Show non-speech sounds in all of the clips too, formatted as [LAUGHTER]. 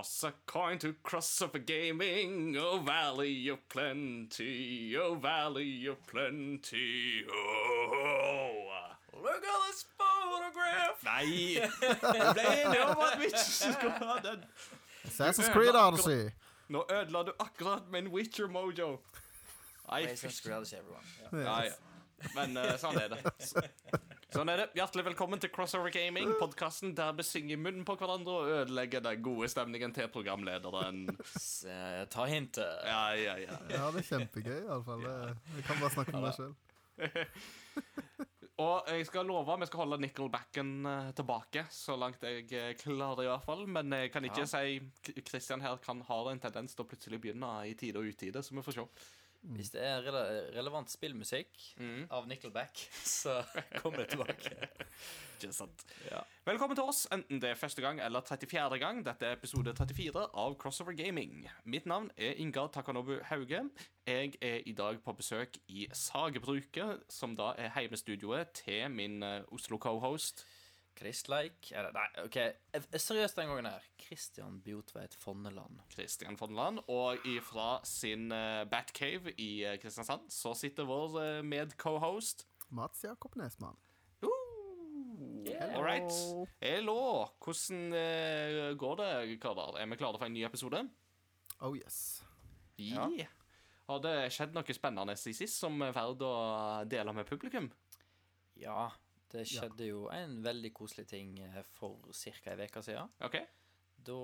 Toss a coin to cross over gaming, oh valley of plenty, oh valley of plenty, oh. Look at this photograph! Nei! [LAUGHS] Jeg ble enig om at vi ikke skulle ha den. Assassin's Creed Odyssey. Nå ødela du akkurat min Witcher-mojo. Nei, Assassin's Creed Odyssey, everyone. Yeah. ja. Men uh, sånn er det. [LAUGHS] Sånn er det. Hjertelig velkommen til Crossover Gaming, podkasten der vi synger i munnen på hverandre og ødelegger den gode stemningen til programlederen. S- eh, Ta hintet. Ja, ja, ja. Ja, det er kjempegøy, iallfall. Jeg kan bare snakke med meg sjøl. [LAUGHS] Og jeg skal love vi skal holde Nickelbacken eh, tilbake, så langt jeg eh, klarer i hvert fall. Men jeg kan ikke si K- Christian her kan ha en tendens til å plutselig begynne i tide og utide, så vi får se. Hvis det er rele relevant spillmusikk av Nickelback, [LAUGHS] så kommer det tilbake. [LAUGHS] Ikke sant? Ja. Velkommen til oss, enten det er første gang eller 34. gang. Dette er episode 34 av Crossover Gaming. Mitt navn er Ingar Takanobu Hauge. Jeg er i dag på besøk i Sagebruket, som da er heimestudioet til min eh, Oslo-cohost. Kristleik Eller, Nei, OK. Eh, Seriøst den gangen her. Christian Bjotveit Fonneland. Christian Fondeland. Og ifra sin uh, Batcave i eh, Kristiansand så sitter vår uh, med-cohost. Mats Jakob Nesmann. All right. Hello. Hvordan uh, går det, karer? Er vi klare for en ny episode? Oh yes. Ja. Har det skjedd noe spennende i sist som er verdt å dele med publikum? Ja, det skjedde jo en veldig koselig ting eh, for ca. ei uke siden. OK? Da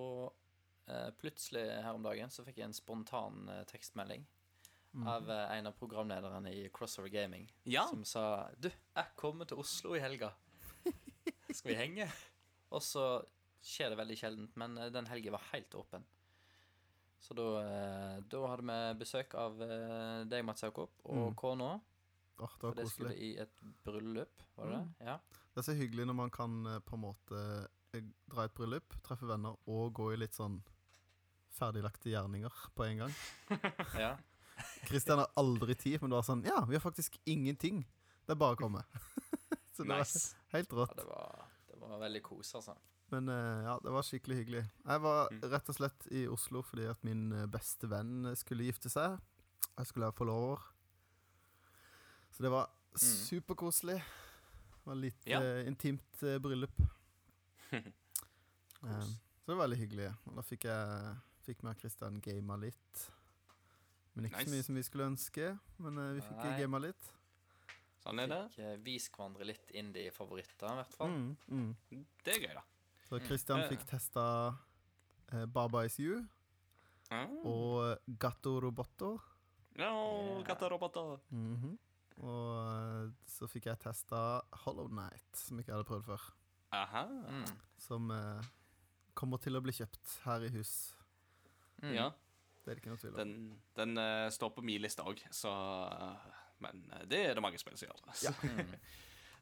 eh, plutselig her om dagen så fikk jeg en spontan eh, tekstmelding av eh, en av programlederne i Crossover Gaming Ja. som sa Du, jeg kommer til Oslo i helga. [LAUGHS] Skal vi henge? Og så skjer det veldig sjeldent, men eh, den helga var helt åpen. Så da, eh, da hadde vi besøk av deg, Mats Jakob, og kona. Åh, det For det skulle i et bryllup, var det det? Ja. Det er så hyggelig når man kan eh, på en måte eh, dra i et bryllup, treffe venner og gå i litt sånn ferdiglagte gjerninger på en gang. [LAUGHS] ja. Kristian har aldri tid, men du var sånn Ja, vi har faktisk ingenting. Det er bare å komme. [LAUGHS] så det Nice. var helt ja rått. det, var, det var veldig kos, altså. Men eh, ja, det var skikkelig hyggelig. Jeg var rett og slett i Oslo fordi at min beste venn skulle gifte seg. Jeg skulle ha forlover. Så det var superkoselig. Det var litt Ja. uh, intimt uh, bryllup. um, [LAUGHS] så det var veldig hyggelig. Og da fikk jeg fikk meg og Christian gama litt. Men ikke Nice. så mye som vi skulle ønske. Men uh, vi fikk Nei. gama litt. Sånn er det. Fikk vist hverandre litt indie-favoritter, i hvert fall. Mm, mm. Det er gøy, da. Så Christian mm. fikk testa eh, Baba Is You Ah. og Gatto Roboto. No, katteroboter. Mhm. Og så fikk jeg testa Hollow Night, som ikke jeg hadde prøvd før. Aha. Mm. Som eh, kommer til å bli kjøpt her i hus. Ja. Det er det ikke noe tvil om. Den, den uh, står på min liste òg, så uh, Men eh, det er det mange spill som gjør. så.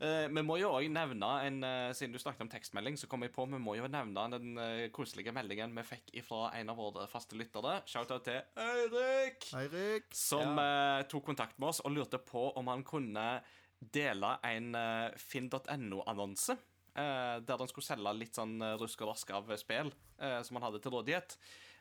Eh, vi må jo òg nevne en eh, Siden du snakket om tekstmelding, så kom jeg på vi må jo nevne den eh, koselige meldingen vi fikk fra en av våre faste lyttere. Shout-out til Eirik! Eirik! Som eh, tok kontakt med oss og lurte på om han kunne dele en finn.no-annonse. der han skulle selge litt sånn rusk og rask av spill som han hadde til rådighet.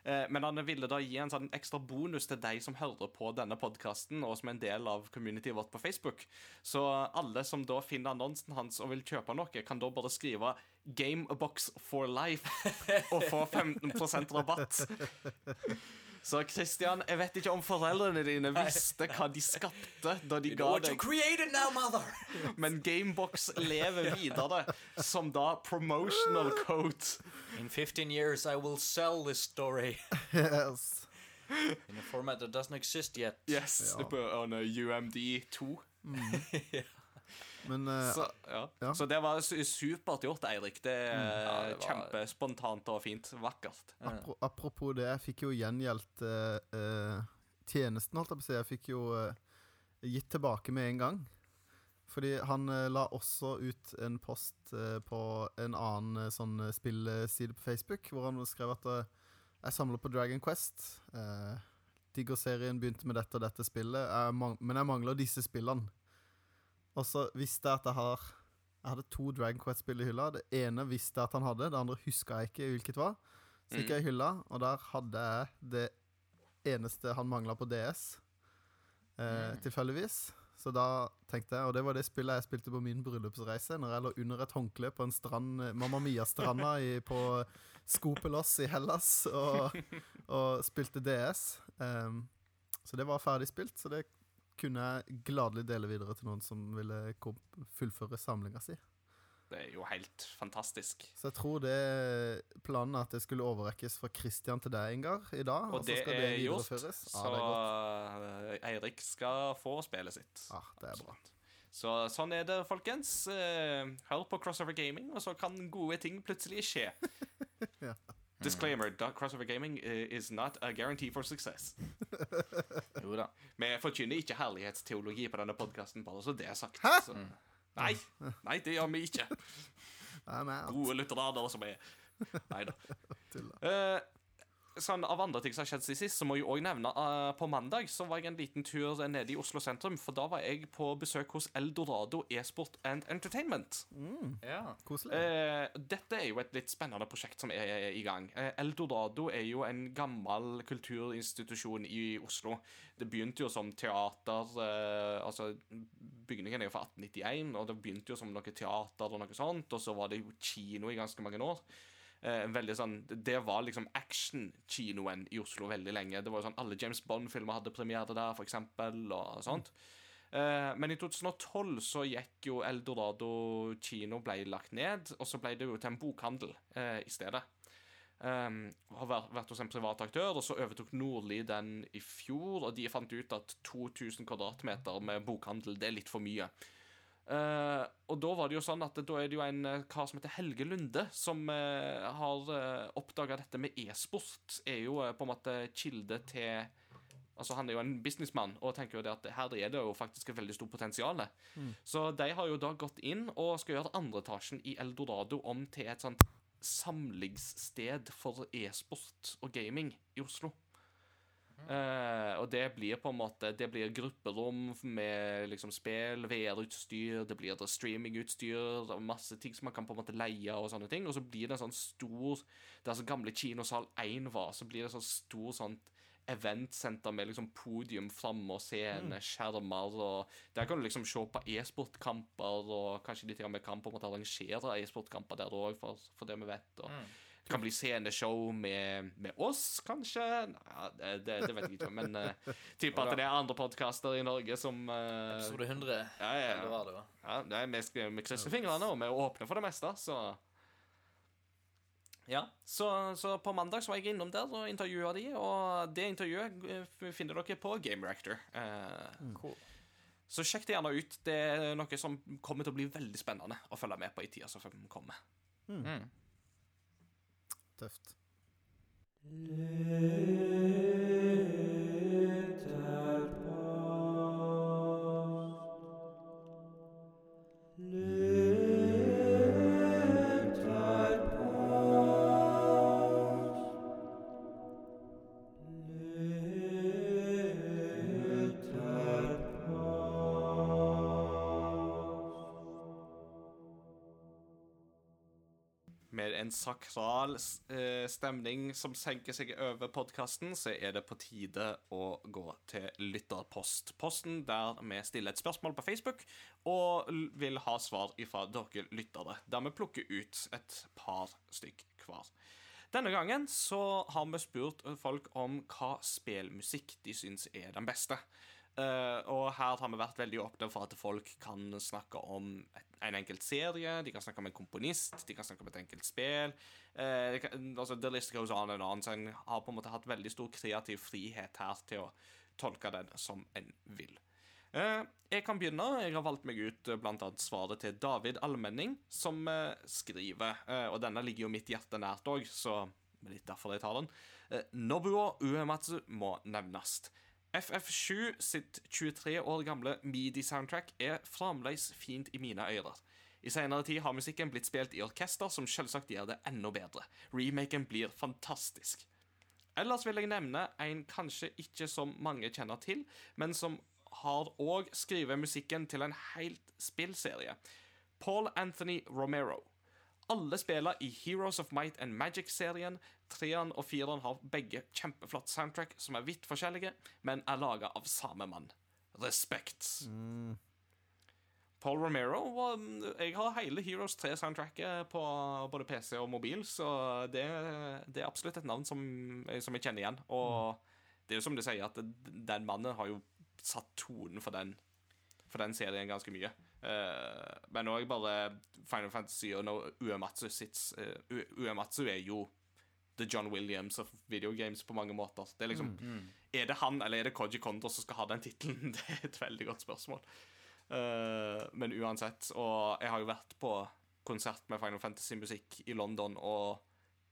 Eh, men han ville da gi en sånn ekstra bonus til deg som hører på denne podkasten, og som er en del av communityet vårt på Facebook. Så alle som da finner annonsen hans og vil kjøpe noe, kan da bare skrive 'Gamebox for life' [LAUGHS] og få 15% rabatt. Så Christian, jeg vet ikke om foreldrene dine visste hva de skapte da de ga deg created now, mother! Men Gamebox lever videre som da promotional code. In 15 years I will sell this story Yes. in a format that doesn't exist yet. Yes, Ja. on a UMD 2. Men uh, Så, ja. Ja. Så det var supert gjort, Eirik. Det er Ja, det var- kjempespontant og fint. Vakkert. apro apropos det, jeg fikk jo gjengjeldt uh, eh, tjenesten, holdt jeg på å si. Jeg fikk jo eh, gitt tilbake med en gang. Fordi han eh, la også ut en post eh, på en annen eh, sånn eh, spillside på Facebook, hvor han skrev at eh, jeg samler på Dragon Quest. Eh, Digger serien, begynte med dette og dette spillet, jeg men jeg mangler disse spillene. Og så visste jeg at jeg har Jeg hadde to Dragon Quest-spill i hylla. Det ene visste jeg at han hadde, det andre huska jeg ikke hvilket var. Så gikk jeg i hylla, og der hadde jeg det eneste han mangla på DS, eh, tilfeldigvis. Så da tenkte jeg, og det var det spillet jeg spilte på min bryllupsreise, når jeg lå under et håndkle på en strand, eh, Mamma Mia-stranda på Skopelos i Hellas, og, [LAUGHS] og spilte DS. Um, så det var ferdig spilt, så det kunne jeg gladelig dele videre til noen som ville fullføre samlinga si. Det er jo helt fantastisk. Så jeg tror det planen er at det skulle overrekkes fra Christian til deg, Ingar, i dag. Og og det skal er gjort, Ja, så det er eh, Eirik skal få spillet sitt. Ja, det er bra. Så sånn er det, folkens. Eh, Hør på Crossover Gaming, og så kan gode ting plutselig skje. [LAUGHS] Ja. Disclaimer, Crossover Gaming eh, is not a guarantee for success. [LAUGHS] Jo da. Vi forkynner ikke herlighetsteologi på denne podkasten, bare så det er sagt. Hæ? Så. Nei, nei, det gjør vi ikke. Gode lutheraner som er Nei da. [LAUGHS] Tulla. Eh, sånn Av andre ting som har skjedd siden sist, så må jeg òg nevne uh, På mandag så var jeg en liten tur nede i Oslo sentrum. For da var jeg på besøk hos Eldorado e-sport and entertainment. Ja. Koselig. uh, dette er jo et litt spennende prosjekt som er i gang. Uh, Eldorado er jo en gammel kulturinstitusjon i Oslo. Det begynte jo som teater eh, Altså, bygningen er jo fra 1891, og det begynte jo som noe teater og noe sånt, og så var det jo kino i ganske mange år. Eh, veldig sånn, Det var liksom action-kinoen i Oslo veldig lenge. Det var jo sånn Alle James Bond-filmer hadde premiere der, for eksempel, og sånt. Eh, men i 2012 så gikk jo Eldorado kino ble lagt ned, og så ble det jo til en bokhandel eh, i stedet. Um, har vært, hos en privat aktør, og så overtok Nordli den i fjor, og de fant ut at 2000 kvadratmeter med bokhandel, det er litt for mye. Eh, og da var det jo sånn at da er det jo en eh, kar som heter Helge Lunde, som uh, har uh, oppdaga dette med e-sport. Er jo uh, på en måte kilde til Altså Han er jo en businessmann og tenker jo det at her er det jo faktisk et veldig stort potensial. Så de har jo da gått inn og skal gjøre andre etasjen i Eldorado om til et sånt samlingssted for e-sport og gaming i Oslo. Eh, og det blir på en måte Det blir grupperom med liksom spill, VR-utstyr, det blir det streamingutstyr, masse ting som man kan på en måte leie, og sånne ting. Og så blir det en sånn stor Der som gamle kinosal 1 var, så blir det sånn stor sånn eventsenter med liksom podium framme og scene, skjermer og Der kan du liksom se på e-sportkamper, og kanskje de til og med kan på en måte arrangere e-sportkamper der òg, for, for det vi vet. Og det kan bli sceneshow med, med oss, kanskje? Ja, det, det, det vet jeg ikke, men uh, tipper at det er andre podkaster i Norge som uh, Episode 100. Ja, ja, ja. det var. ja nei, vi, skal, vi krysser fingrene, og vi er åpne for det meste, så Ja, så, så på mandag så var jeg innom der og intervjua de, og det intervjuet eh, finner dere på Game Reactor. Eh, Cool. så sjekk det gjerne ut. Det er noe som kommer til å bli veldig spennende å følge med på i tida som kommer. Mm. Tøft. Sakral eh, stemning som senker seg over podkasten, så er det på tide å gå til lytterpostposten, der vi stiller et spørsmål på Facebook og vil ha svar ifra dere lyttere. Der vi plukker ut et par stykk hver. Denne gangen så har vi spurt folk om hva spillmusikk de syns er den beste. Eh, og her har vi vært veldig åpne for at folk kan snakke om en enkelt serie, de kan snakke om en komponist, de kan snakke om et enkelt spill. Eh, kan, altså, the list goes on and on, så en har på en måte hatt veldig stor kreativ frihet her til å tolke den som en vil. Eh, jeg kan begynne. Jeg har valgt meg ut bl.a. svaret til David Almenning, som skriver, og denne ligger jo mitt hjerte nært òg, så litt derfor jeg tar den. Nobuo Uematsu må nevnes. FF7 sitt 23 år gamle midi-soundtrack er fremdeles fint i mine ører. I senere tid har musikken blitt spilt i orkester, som selvsagt gjør det enda bedre. Remaken blir fantastisk. Ellers vil jeg nevne en kanskje ikke som mange kjenner til, men som har òg skrevet musikken til en helt spillserie. Paul Anthony Romero. Alle spiller i Heroes of Might and Magic-serien. Treeren og fireren har begge kjempeflott soundtrack som er vidt forskjellige, men er laga av samme mann. Respekt. Paul Romero og Jeg har hele Heroes 3-soundtracket på både PC og mobil, så det, det er absolutt et navn som, som jeg kjenner igjen. Og det er jo som du sier, at den mannen har jo satt tonen for den, for den serien ganske mye. Eh, men òg bare Final Fantasy og når Uematsu sits eh, Uematsu er jo The John Williams of videogames på mange måter. Det Er liksom Er det han eller er det Koji Kondo som skal ha den tittelen? [LAUGHS] Det er et veldig godt spørsmål. Eh, men uansett. Og jeg har jo vært på konsert med Final Fantasy-musikk i London, og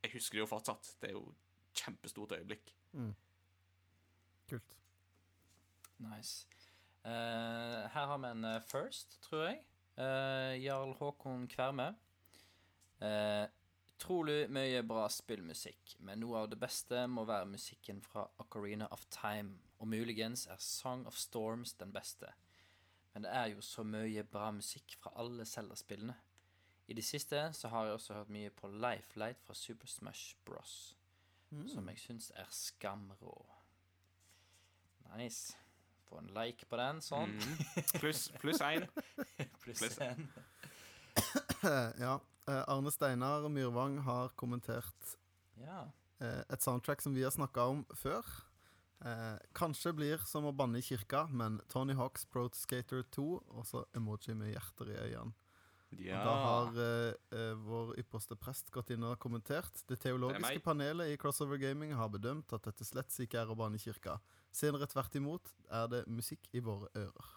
jeg husker det jo fortsatt. Det er jo kjempestort øyeblikk. Kult. Nice. Eh, her har vi en eh, first, tror jeg. Eh, Jarl Håkon Kverme. Utrolig mye bra spillmusikk, men noe av det beste må være musikken fra Ocarina of Time. Og muligens er Song of Storms den beste. Men det er jo så mye bra musikk fra alle Zelda-spillene. I det siste så har jeg også hørt mye på Lifelight fra Super Smash Bros. Som jeg syns er skamrå. Nice. Få en like på den, sånn. Mm. Pluss plus én. Pluss en. [LAUGHS] [COUGHS] ja. eh, Arne Steinar Myrvang har kommentert Ja. eh, et soundtrack som vi har snakka om før. Eh, kanskje blir som å banne i kirka, men Tony Hawks Pro Skater 2, også emoji med hjerter i øynene. Og Ja. Da har eh, eh, vår ypperste prest gått inn og kommentert. Det Det teologiske det panelet i Crossover Gaming har bedømt at dette slett ikke er å banne kirka. Senere tvert imot er det musikk i våre ører.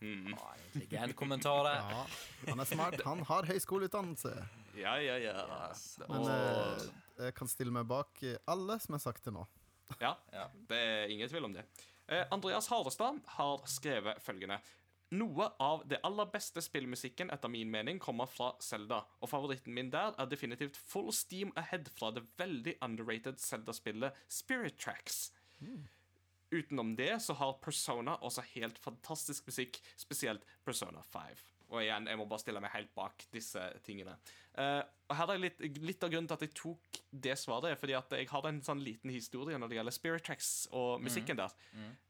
Mm. Å, Intelligent kommentar, det. Ja, han er smart. Han har høyskoleutdannelse. ja, ja, ja. Men eh, jeg kan stille meg bak eh, alle som er sagt til nå. Ja, Ja. det er ingen tvil om det. Eh, Andreas Harestad har skrevet følgende. Noe av det aller beste spillmusikken etter min mening kommer fra Zelda, og favoritten min der er definitivt Full Steam Ahead fra det veldig underrated Zelda-spillet Spirit Tracks. Utenom det så har Persona også helt fantastisk musikk, spesielt Persona 5. Og igjen, jeg må bare stille meg helt bak disse tingene. Uh, og her er litt, litt av grunnen til at jeg tok det svaret, er fordi at jeg har en sånn liten historie når det gjelder Spirit Tracks og musikken der.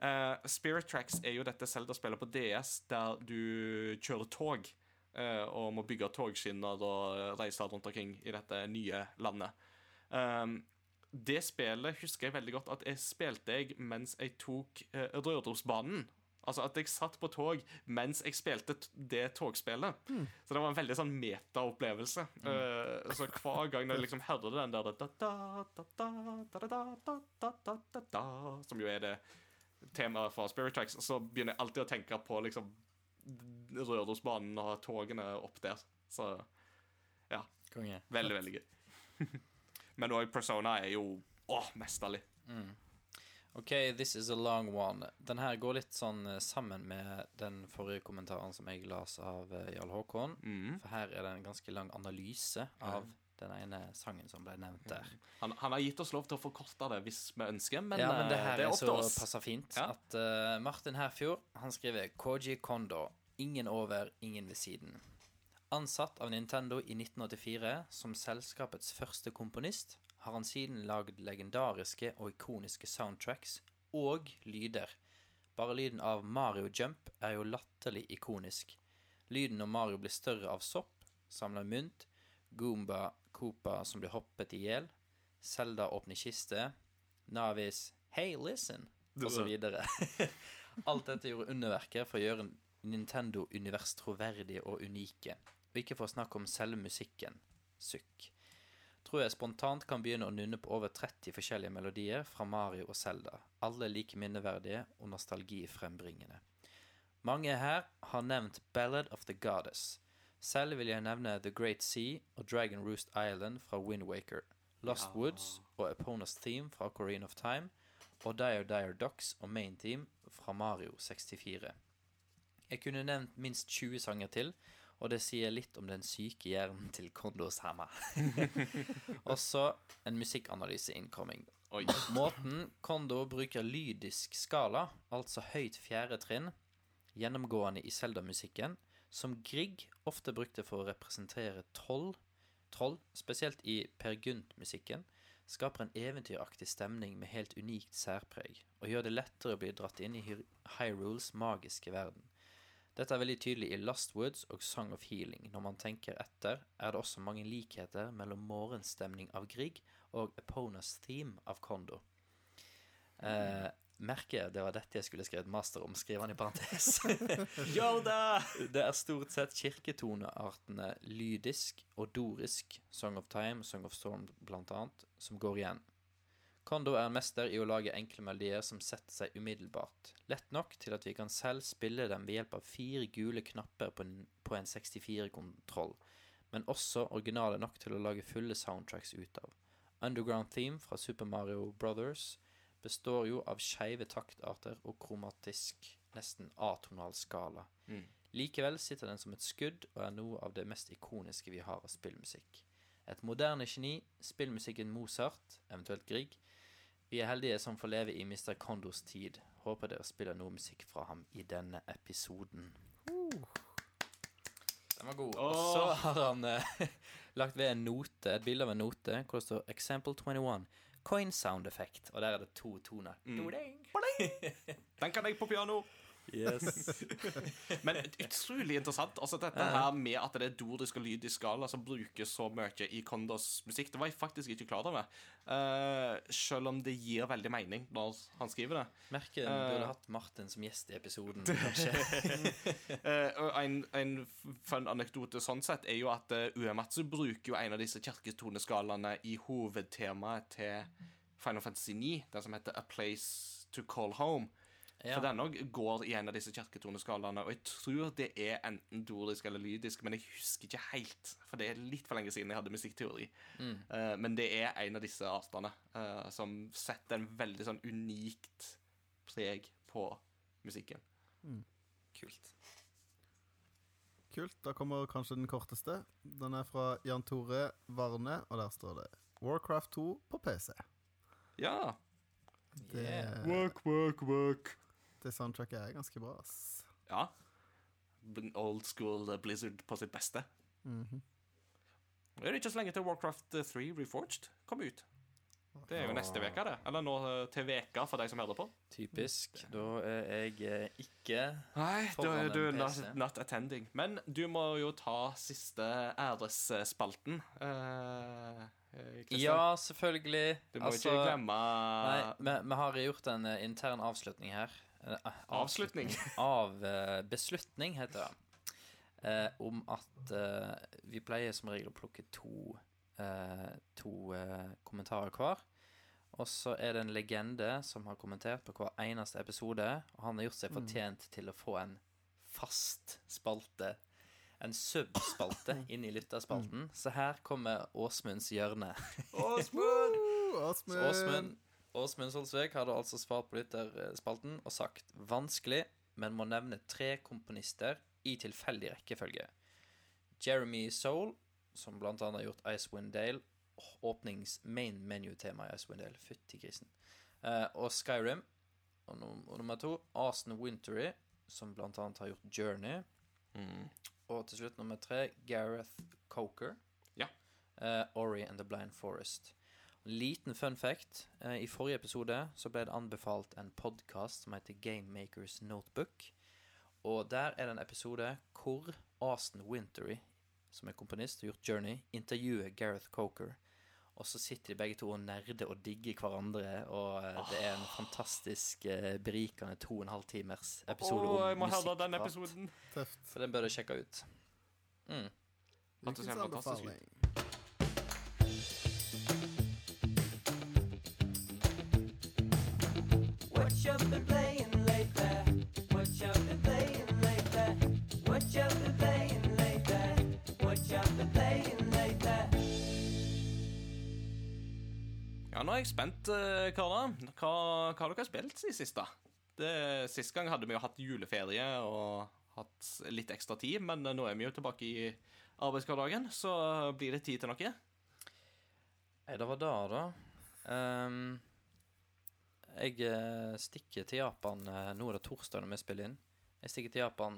Uh, Spirit Tracks er jo dette Zelda-spillet på DS der du kjører tog Uh, og må bygge togskinner og reise rundt omkring i dette nye landet. Um, det spillet husker jeg veldig godt at jeg spilte jeg mens jeg tok uh, Rørosbanen. Altså at jeg satt på tog mens jeg spilte det togspillet. Mm. Så det var en veldig sånn metaopplevelse. Mm. Uh, så hver gang jeg liksom hørte den der Som jo er det temaet fra Spirit Tracks, så begynner jeg alltid å tenke på liksom Rørosbanen og togene opp der. Så ja. Konge. Veldig, veldig gøy. Men òg Persona er jo åh, mesterlig. Mm. OK, this is a long one. Den her går litt sånn eh, sammen med den forrige kommentaren som jeg las av eh, Jarl Håkon. Mm. For her er det en ganske lang analyse av den ene sangen som ble nevnt der. Han, han har gitt oss lov til å forkorte det hvis vi ønsker, men, ja, men det eh, her det er er så oss. passer fint Ja. at uh, Martin Herfjord han skriver Koji Kondo. Ingen over, ingen ved siden. Ansatt av Nintendo i 1984 som selskapets første komponist, har han siden lagd legendariske og ikoniske soundtracks og lyder. Bare lyden av Mario Jump er jo latterlig ikonisk. Lyden når Mario blir større av sopp, samler mynt, Goomba Koopa som blir hoppet i hjel, Selda åpner kiste, Navis Hey, listen! Videre. [LAUGHS] Alt dette gjorde underverker for å gjøre Nintendo-univers troverdige og unike. Og ikke for å snakke om selve musikken. Sukk. Tror jeg spontant kan begynne å nynne på over 30 forskjellige melodier fra Mario og Zelda. Alle like minneverdige og nostalgifrembringende. Mange her har nevnt Ballad of the Goddess. Selv vil jeg nevne The Great Sea og Dragon Roost Island fra Wind Waker. Lost Woods og Eponas Theme fra Corrine of Time. Og Dire Dire Docks og Main Theme fra Mario 64. Jeg kunne nevnt minst 20 sanger til, og det sier litt om den syke hjernen til Kondos Hammer. [LAUGHS] og Også en musikkanalyse incoming. Oi. Måten Kondo bruker lydisk skala, altså høyt fjerde trinn, gjennomgående i Zelda-musikken, som Grieg ofte brukte for å representere troll, Troll, spesielt i Per Gynt-musikken, skaper en eventyraktig stemning med helt unikt særpreg, og gjør det lettere å bli dratt inn i Hyrules magiske verden. Dette er veldig tydelig i Lost Woods og Song of Healing. Når man tenker etter, er det også mange likheter mellom morgenstemning av Grieg og Eponas Theme av Kondo. Eh, merker det var dette jeg skulle skrevet master om, skriver han i parentes. [LAUGHS] Yoda! Det er stort sett kirketoneartene lydisk og dorisk, Song of Time, Song of Storm blant annet, som går igjen. Kondo er en mester i å lage enkle melodier som setter seg umiddelbart. Lett nok til at vi kan selv spille dem ved hjelp av fire gule knapper på en, på en 64-kontroll, men også originale nok til å lage fulle soundtracks ut av. Underground Theme fra Super Mario Brothers består jo av skeive taktarter og kromatisk, nesten atonal skala. Mm. Likevel sitter den som et skudd og er noe av det mest ikoniske vi har av spillmusikk. Et moderne geni, spillmusikken Mozart, eventuelt Grieg. Vi er heldige som får leve i Mr. Kondos tid. Håper dere spiller noe musikk fra ham i denne episoden. Den var god. Og så har han uh, [LAUGHS] lagt ved en note, et bilde av en note hvor det står 'Example 21'. Coin sound effect. Og der er det to toner. Mm. [LAUGHS] Den kan jeg på piano. Yes. [LAUGHS] Men utrolig interessant. Altså Dette her med at det er dorisk og lydisk skala som brukes så mye i Kondos musikk, det var jeg faktisk ikke klar over. Uh, selv om det gir veldig mening når han skriver det. Merker du Eh. burde hatt Martin som gjest i episoden, kanskje. [LAUGHS] uh, en, en fun anekdote sånn sett er jo at uh, Uematsu bruker jo en av disse kirketoneskalaene i hovedtemaet til Final Fantasy 9, den som heter A Place to Call Home. Ja. For den òg går i en av disse kirketoneskalaene, og jeg tror det er enten dorisk eller lydisk, men jeg husker ikke helt, for det er litt for lenge siden jeg hadde musikkteori. Mm. Uh, men det er en av disse artene uh, som setter en veldig sånn unikt preg på musikken. Kult. Kult. Da kommer kanskje den korteste. Den er fra Jan Tore Varne, og der står det Warcraft 2 på PC. Ja. Det, Yeah. Work, work, work. Det soundtracket er ganske bra, ass. Ja. Old school eh, Blizzard på sitt beste. Mhm. Det er ikke så lenge til Warcraft eh, 3 Reforged kommer ut. Det er jo neste uke, det. Eller nå eh, til veka, for deg som hører på. Typisk. Da er jeg eh, ikke Nei, da er du not, not attending. Men du må jo ta siste æresspalten. eh, eh, Ja, selvfølgelig. Du må Altså, ikke glemme Nei, vi, vi har gjort en eh, intern avslutning her. Avslutning. Av eh, beslutning, heter det. Eh, om at eh, vi pleier som regel å plukke to, eh, to eh, kommentarer hver. Og så er det en legende som har kommentert på hver eneste episode. Og han har gjort seg fortjent til å få en fast spalte. En subspalte [LAUGHS] inn i lytterspalten. Så her kommer Åsmunds hjørne. Åsmund! Åsmund! Åsmund Solsvik hadde altså svart på lytterspalten og sagt vanskelig, men må nevne tre komponister i tilfeldig rekkefølge. Jeremy Soul, som blant annet har gjort Icewind Dale, åpnings main menu-tema i Icewind Dale, fytti grisen, eh, og Skyrim. Og, nummer to, Austin Wintery, som blant annet har gjort Journey. Mm. Og til slutt nummer tre, Gareth Coker. Ja. Uh, Ori and the Blind Forest. En liten fun fact. Eh, I forrige episode så ble det anbefalt en podkast som heter Game Makers Notebook. Og der er det en episode hvor Austin Wintery, som er komponist og gjort Journey, intervjuer Gareth Coker. Og så sitter de begge to og nerder og digger hverandre, og eh, det er en fantastisk eh, berikende to og en halv timers episode oh, jeg om må høre den musikkprat. Så den bør du sjekke ut. Mm. Hørtes helt fantastisk ut. Ja, nå er jeg spent, eh, karer. Hva, hva har dere spilt i siste? Det, Sist gang hadde vi jo hatt juleferie og hatt litt ekstra tid, men nå er vi jo tilbake i arbeidshverdagen, så blir det tid til noe. Nei, det var da, da. Um, jeg eh, stikker til Japan eh, Nå er det torsdag når vi spiller inn. Jeg stikker til Japan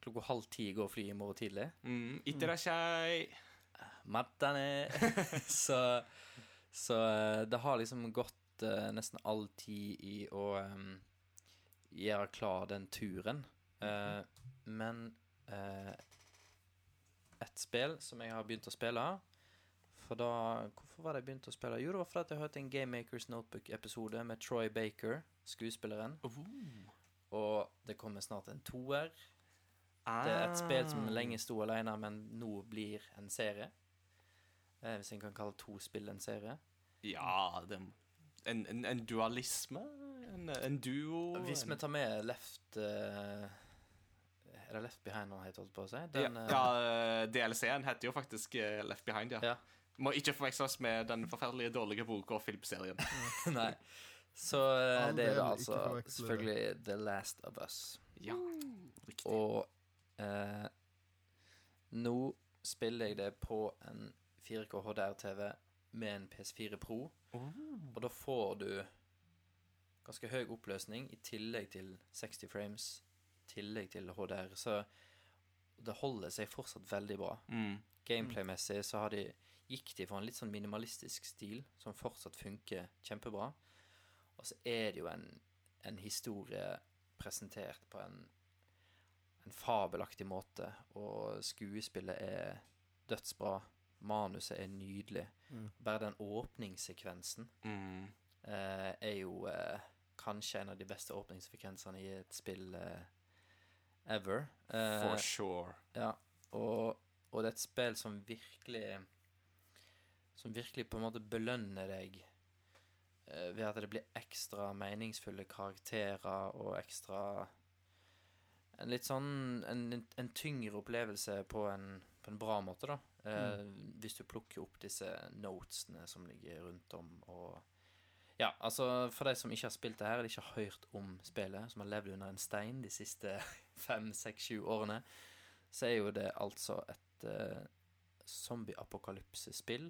klokka halv ti, går flyet i morgen tidlig. Mm, Itterashai. Mm. Matane. så så eh, det har liksom gått uh, nesten all tid i å um, gjøre klar den turen. Eh, men uh, et spill som jeg har begynt å spille For da Hvorfor var det jeg begynte å spille? Jo, det var fordi jeg hørte en Game Makers Notebook-episode med Troy Baker, skuespilleren. Og det kommer snart en toer. Det er et spill som lenge sto alene, men nå blir en serie. Eh, hvis en kan kalle to spill en serie. Ja, det, en, en, en dualisme? En, en duo? Hvis vi tar med Left uh, Er det Left Behind han heter, holdt på å si? ja, Den, ja, ja, DLC-en heter jo faktisk eh, Left Behind, ja. Ja. Må ikke forveksles med den forferdelige dårlige boka og filmserien. [LAUGHS] Nei. Så eh, All det er da altså selvfølgelig The Last of Us. Ja, riktig. Og eh, nå spiller jeg det på en 4K HDR-TV med en PS4 Pro. Og da får du ganske høy oppløsning i tillegg til 60 frames, i tillegg til HDR. Så det holder seg fortsatt veldig bra. Mm. Gameplay-messig så har de, gikk de for en litt sånn minimalistisk stil som fortsatt funker kjempebra. Og så er det jo en, en historie presentert på en, en fabelaktig måte, og skuespillet er dødsbra. Manuset er nydelig. Mm. Bare den åpningssekvensen Mm. eh, er jo eh, kanskje en av de beste åpningssekvensene i et spill eh, ever. Eh, For sure. ja, og, og det er et spill som virkelig Som virkelig på en måte belønner deg eh, ved at det blir ekstra meningsfulle karakterer og ekstra En litt sånn En, en tyngre opplevelse på en, på en bra måte, da. Eh, Hvis du plukker opp disse notesene som ligger rundt om, og Ja, altså, for de som ikke har spilt det her, eller ikke har hørt om spillet, som har levd under en stein de siste [LAUGHS] fem, seks, sju årene, så er jo det altså et uh, zombie-apokalypsespill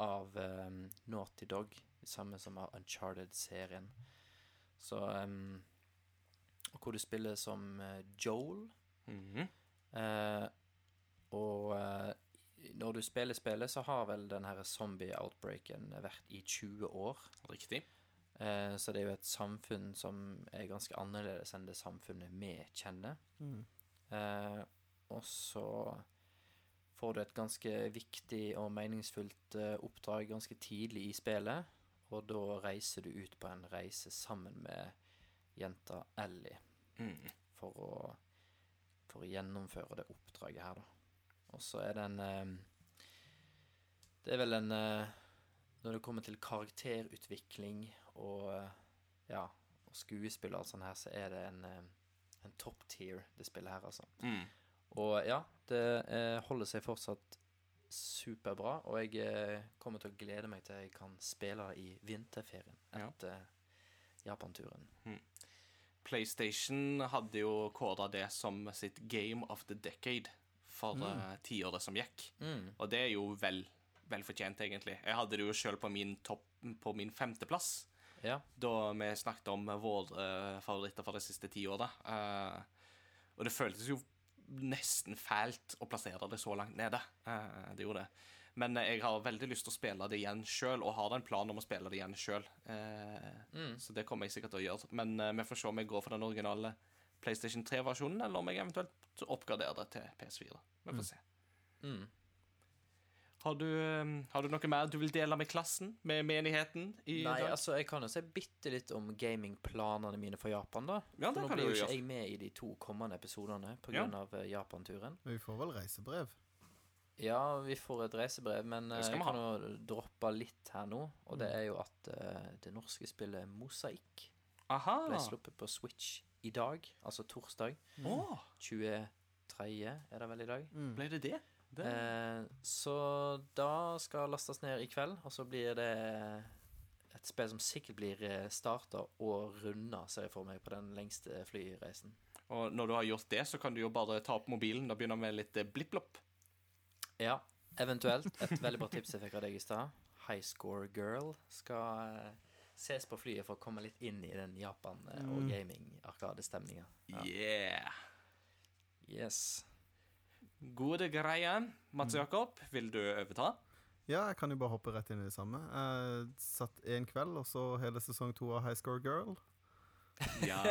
av um, Naughty Dog, samme som av Uncharted-serien. Så um, Hvor du spiller som Joel. -hmm. uh, og eh, når du spiller spillet, så har vel den her zombie-outbreaken vært i 20 år. Riktig. Eh, så det er jo et samfunn som er ganske annerledes enn det samfunnet vi kjenner. Mm. Eh, og så får du et ganske viktig og meningsfullt eh, oppdrag ganske tidlig i spillet. Og da reiser du ut på en reise sammen med jenta Ellie Mm. for å, for å gjennomføre det oppdraget her, da. Og så er det en eh, Det er vel en eh, Når det kommer til karakterutvikling og eh, ja, og skuespill og sånt her, så er det en, en top tier, det spillet her, altså. Mm. Og ja, det holder seg fortsatt superbra, og jeg kommer til å glede meg til jeg kan spille i vinterferien Ja. etter Japanturen. PlayStation hadde jo kåra det som sitt Game of the Decade for mm. tiåret som gikk. Mm. Og det er jo vel, vel fortjent, egentlig. Jeg hadde det jo sjøl på min topp på min femteplass, Ja. da vi snakket om våre uh, favoritter for de siste ti åra. Eh, og det føltes jo nesten fælt å plassere det så langt nede. Uh, det gjorde det. Men jeg har veldig lyst til å spille det igjen sjøl, og har en plan om å spille det igjen sjøl. Mm. Så det kommer jeg sikkert til å gjøre. Men vi får se om jeg går for den originale PlayStation 3-versjonen, eller om jeg eventuelt oppgraderer det til PS4. Vi får se. Mm. Har du, eh, har du noe mer du vil dele med klassen, med menigheten? i Nei, dag? altså, jeg kan jo si bitte litt om gamingplanene mine for Japan, da. Ja, For nå blir jo ikke jeg med i de to kommende episodene pga. Ja. av eh, Japanturen. Men vi får vel reisebrev. Ja, vi får et reisebrev, men eh, jeg kan jo droppe litt her nå. Og det er jo at uh, det norske spillet Mosaikk ble sluppet på Switch i dag, altså torsdag. Mm. 23. er det vel i dag? Mm. ble det det? det? Eh, så da skal lastes ned i kveld, og så blir det et spill som sikkert blir starta og runda, ser jeg for meg, på den lengste flyreisen. Og når du har gjort det, så kan du jo bare ta opp mobilen og begynne med litt eh, blipp-blopp. Ja, eventuelt. Et veldig bra tips jeg fikk av deg i stad. High Score Girl skal eh, ses på flyet for å komme litt inn i den Japan- eh, og Mm. gaming-arkadestemninga. Ja. Yeah! Yes. Gode greier. Mats Jakob, vil du overta? Ja, jeg kan jo bare hoppe rett inn i det samme. Jeg satt én kveld, og så hele sesong to av High Score Girl. [LAUGHS] Ja.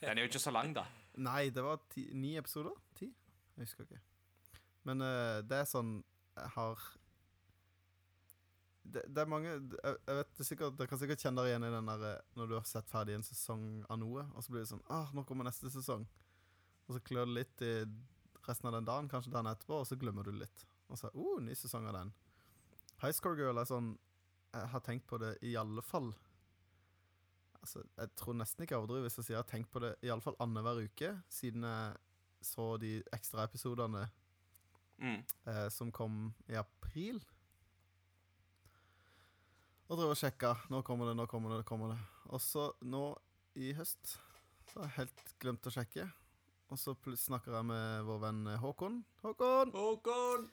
Den er jo ikke så lang, da. Nei, det var ti, ni episoder? Ti? Jeg husker ikke. Men uh, det er sånn Jeg har det, det er mange jeg, vet det er sikkert, Dere kan sikkert kjenne dere igjen i den der eh, når du har sett ferdig en sesong av noe, og så blir det sånn ah, nå kommer neste sesong. Og så klør det litt i resten av den dagen, kanskje dagen etterpå, og så glemmer du det litt. Og så oh, ny sesong av den. High Score Girl er sånn Jeg har tenkt på det i alle fall Altså, jeg tror nesten ikke jeg overdriver hvis jeg sier jeg har tenkt på det i alle fall annenhver uke siden jeg så de ekstraepisodene Mm. eh, som kom i april. Og drev og sjekka. Nå kommer det, nå kommer det, nå kommer det. Og så nå i høst så har jeg helt glemt å sjekke. Og så snakker jeg med vår venn Håkon. Håkon! Håkon!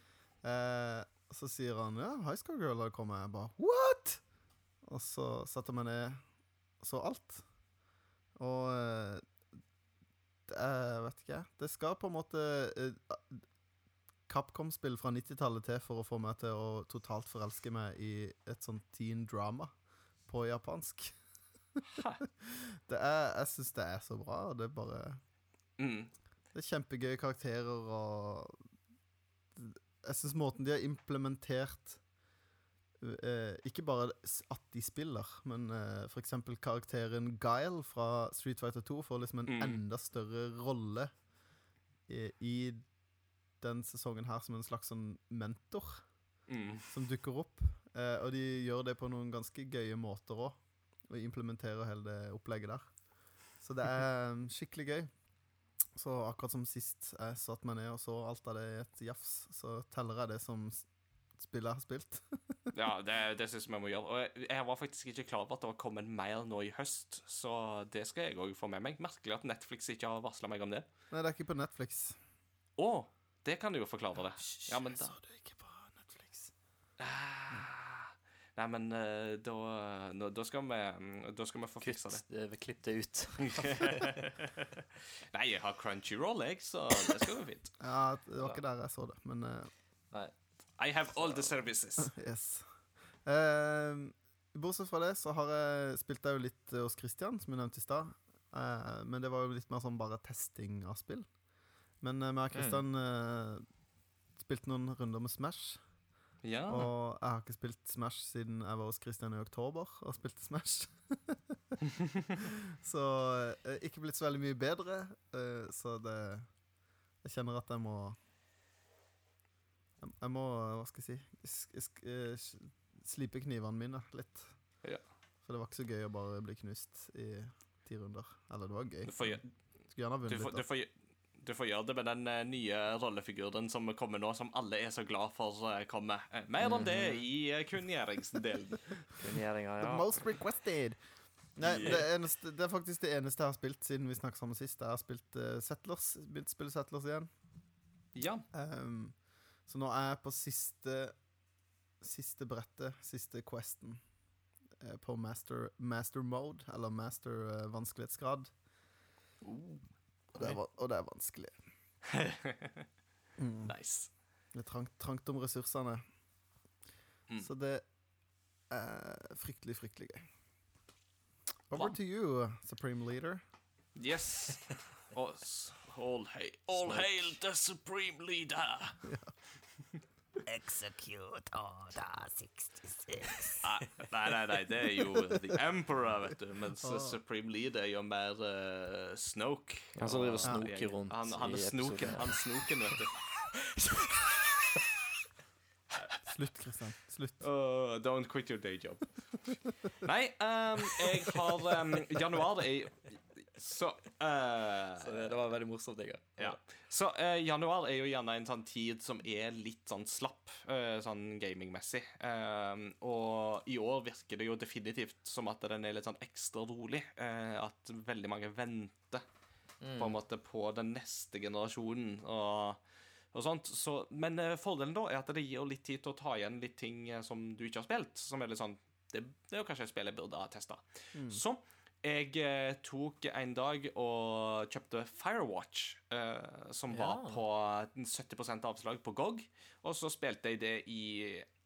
Eh, så sier han ja, High School Girl har kommet. Jeg bare what?! Og så setter jeg meg ned så alt. Og eh, det jeg vet ikke Det skal på en måte eh, Capcom-spill fra 90-tallet til for å få meg til å totalt forelske meg i et sånt teen drama på japansk. [LAUGHS] det er Jeg syns det er så bra. Det er bare Mm. det er kjempegøye karakterer, og jeg syns måten de har implementert eh, Ikke bare at de spiller, men eh, for eksempel karakteren Guile fra Street Fighter 2 får liksom en Mm. enda større rolle i, i den sesongen her som en slags sånn mentor Mm. som dukker opp. Eh, og de gjør det på noen ganske gøye måter òg, og implementerer hele det opplegget der. Så det er um, [LAUGHS] skikkelig gøy. Så akkurat som sist jeg satte meg ned og så alt av det i et jafs, så teller jeg det som spillet har spilt. [LAUGHS] Ja, det, det syns vi må gjøre. Og jeg var faktisk ikke klar over at det var kommet mer nå i høst, så det skal jeg òg få med meg. Merkelig at Netflix ikke har varsla meg om det. Nei, det er ikke på Netflix. Å, det kan du jo forklare det. Ja, men da så det ikke på Netflix. Ah. Nei, men eh, da, da, skal vi, mm, da skal vi få fiksa det. Eh, klipp det ut. [LAUGHS] Nei, jeg har Crunchyroll, jeg, så det skal gå fint. Ja, det var ikke der jeg så det, men uh... I have all the services. [LAUGHS] Yes. Uh, bortsett fra det så har jeg spilt jeg jo litt hos Christian, som jeg nevnte i stad. Uh, men det var jo litt mer sånn bare testing av spill. Men vi har og Christian eh, spilte noen runder med Smash. Ja. Og jeg har ikke spilt Smash siden jeg var hos Christian i oktober og spilte Smash. [LAUGHS] så eh, ikke blitt så veldig mye bedre. eh, så det Jeg kjenner at jeg må Jeg, må, hva skal jeg si eh, Slipe knivene mine litt. Ja. For det var ikke så gøy å bare bli knust i ti runder. Eller det var gøy. Du får, Skulle gjerne vunnet litt. du, får, du får gjøre det med den eh, nye rollefiguren som kommer nå, som alle er så glad for eh, kommer. Eh, mer om det i uh, kunngjøringsdelen. [LAUGHS] Kunngjøringa, The most requested. Nei, Yeah. det, eneste, det er faktisk det eneste jeg har spilt siden vi snakket sammen sist. Jeg har spilt uh, Settlers, begynt å spille Settlers igjen. Ja. Um, så nå er jeg på siste Siste brettet, siste questen, på master, master mode, eller master uh, vanskelighetsgrad. Og, det er, og det er vanskelig. [LAUGHS] Mm. Nice. Det er trangt, trangt om ressursene. Mm. Så det er fryktelig, fryktelig gøy. Over Bra. to you, Supreme Leader. Yes. [LAUGHS] All hail, all hail the supreme leader. [LAUGHS] Execute Order 66. Nei, nei, nei, nei, det er jo The Emperor, vet du. Mens. Supreme Leader er jo mer uh, Snoke. Han som driver og Ja. snoker rundt Han, han er i snoken, episoden. han snoken, vet du. [LAUGHS] Slutt, Kristian. Slutt. Uh, don't quit your day job. Nei, ehm, jeg har ehm, Januar er Så uh, Så det, det var veldig morsomt, jeg. Ja. Så uh, januar er jo gjerne en sånn tid som er litt sånn slapp, uh, sånn gamingmessig. Eh, og i år virker det jo definitivt som at den er litt sånn ekstra rolig. At veldig mange venter på en måte på den neste generasjonen og. Så, men fordelen da er at det gir litt tid til å ta igjen litt ting som du ikke har spilt. Som er litt sånn Det, det er jo kanskje et spill jeg burde ha testa. Så Jeg eh, tok en dag og kjøpte Firewatch, eh, som var på 70% avslag på GOG. Og så spilte jeg det i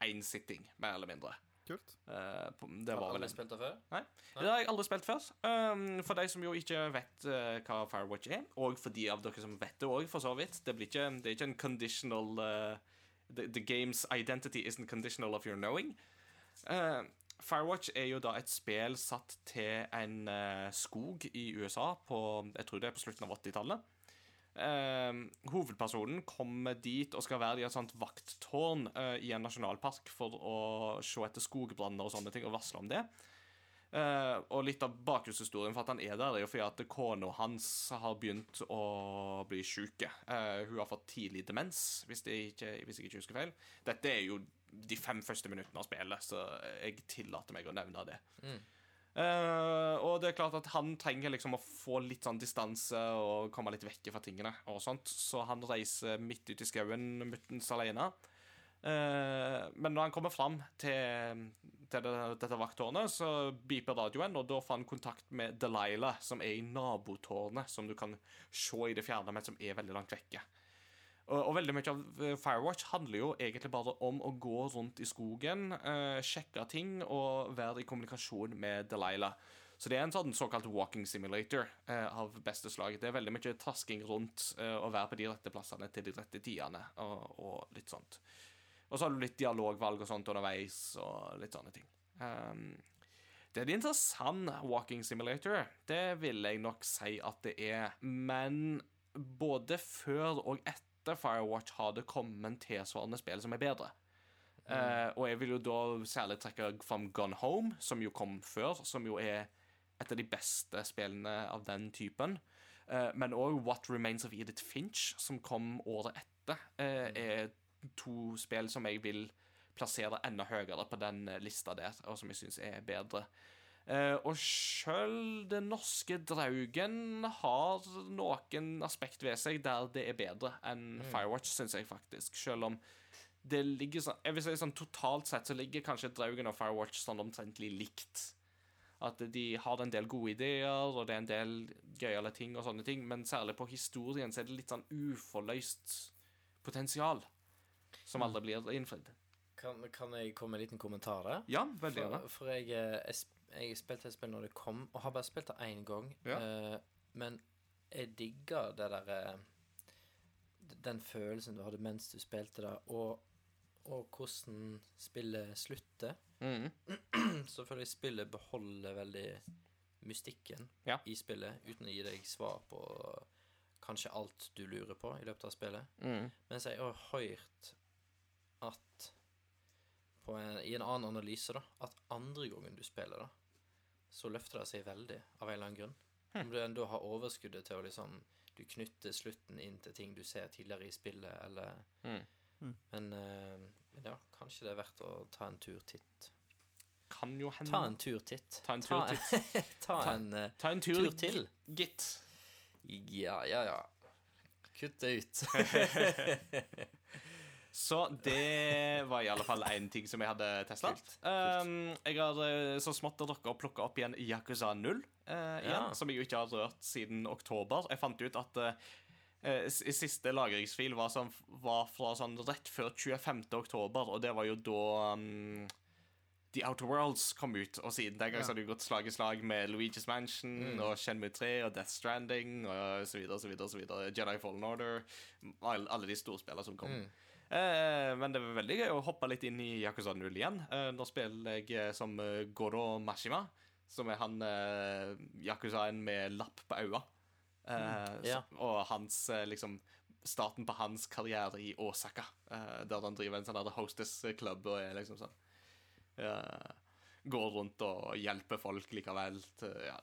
én sitting, mer eller mindre. Kult. Eh, på- det Har du aldri spilt det før? Nei. Det har jeg aldri spilt før. Um, for de som jo ikke vet uh, hva Firewatch er, og for de av dere som vet det òg, for så vidt Det, blir ikke, det er ikke en conditional uh, the, the game's identity isn't conditional of your knowing. Eh, Firewatch er jo da et spill satt til en eh, skog i USA på Jeg tror det er på slutten av 80-tallet. Eh, hovedpersonen kommer dit og skal være i et sånt vakttårn uh, i en nasjonalpark for å se etter skogbranner og sånne ting og varsle om det. Eh, og litt av bakgrunnshistorien for at han er der, er jo fordi at kona hans har begynt å bli syk. Hun har fått tidlig demens, hvis, det ikke, hvis jeg ikke husker feil. Dette er jo de fem første minuttene av spillet, så jeg tillater meg å nevne det. Eh, og det er klart at han trenger liksom å få litt sånn distanse og komme litt vekk fra tingene. og sånt, Så han reiser midt ut i skauen muttens alene. Uh, men når han kommer fram til, til det, dette vakttårnet, så beeper radioen, og da får han kontakt med Delilah, som er i nabotårnet, som du kan se i det fjerne, men som er veldig langt vekke. Og, og veldig mye av eh, Firewatch handler jo egentlig bare om å gå rundt i skogen, eh, sjekke ting og være i kommunikasjon med Delilah. Så det er en sånn såkalt walking simulator eh, av beste slag. Det er veldig mye trasking rundt eh, å være på de rette plassene til de rette tidene og, og litt sånt. Og så har du litt dialogvalg og sånt underveis og litt sånne ting. Um, det er en interessant walking simulator, det vil jeg nok si at det er. Men både før og etter Firewatch har det kommet tilsvarende spill som er bedre. Eh, og jeg vil jo da særlig trekke fram Gone Home, som jo kom før, som jo er et av de beste spillene av den typen. Uh, men òg What Remains of Edith Finch, som kom året etter, uh, er to spill som jeg vil plassere enda høyere på den lista der, og som jeg syns er bedre. Eh, og sjøl Den norske Draugen har noen aspekt ved seg der det er bedre enn Firewatch, syns jeg faktisk. Sjøl om det ligger sånn Jeg vil si sånn totalt sett så ligger kanskje Draugen og Firewatch sånn omtrentlig likt. At de har en del gode ideer, og det er en del gøyale ting og sånne ting, men særlig på historien så er det litt sånn uforløst potensial som aldri blir innfridd. Kan, kan jeg komme med en liten kommentar der? Ja, veldig gjerne. For, for jeg, eh, jeg, sp- jeg spilte et spill når det kom, og har bare spilt det én gang. Ja. Eh, men jeg digger det derre Den følelsen du hadde mens du spilte det, og, og hvordan spillet slutter. Mm. [CLEARS THROAT] Så føler jeg spillet beholder veldig mystikken Ja. i spillet, uten å gi deg svar på kanskje alt du lurer på i løpet av spillet. Mm. Mens jeg har hørt at på en, i en annen analyse, da, at andre gangen du spiller, da, så løfter det seg veldig, av en eller annen grunn. Om du ennå har overskuddet til å liksom Du knytter slutten inn til ting du ser tidligere i spillet, eller Mm. Men eh, men ja, kanskje det er verdt å ta en tur titt. Kan jo hende. Ta en tur titt. Ta en tur titt. [LAUGHS] ta en eh, Ta en tur, tur til. gitt. Ja, ja, ja. Kutt det ut. [LAUGHS] Så det var i alle fall én ting som jeg hadde testa. Um, jeg har eh, så smått rukket dere plukka opp igjen Yakuza 0, uh, igjen, Ja. som jeg jo ikke har rørt siden oktober. Jeg fant ut at eh, eh, s- siste lagringsfil var, sånn, var fra sånn rett før 25. oktober, og det var jo da um, The Outer Worlds kom ut, og siden den gang så har det gått slag i slag med Luigi's Mansion og Shenmue 3 og Death Stranding og så videre, så videre, så videre. Jedi Fallen Order. Alle, de storspillene som kom. Eh, men det var veldig gøy å hoppe litt inn i Yakuza 0 igjen. Eh, nå spiller jeg eh, som eh, Goro Mashima, som er han eh, Yakuzaen med lapp på øya. Eh, Ja. så- Og hans eh, liksom Starten på hans karriere i Osaka, eh, der han driver en sånn der hostess club og er liksom sånn eh, Går rundt og hjelper folk likevel. Til, ja.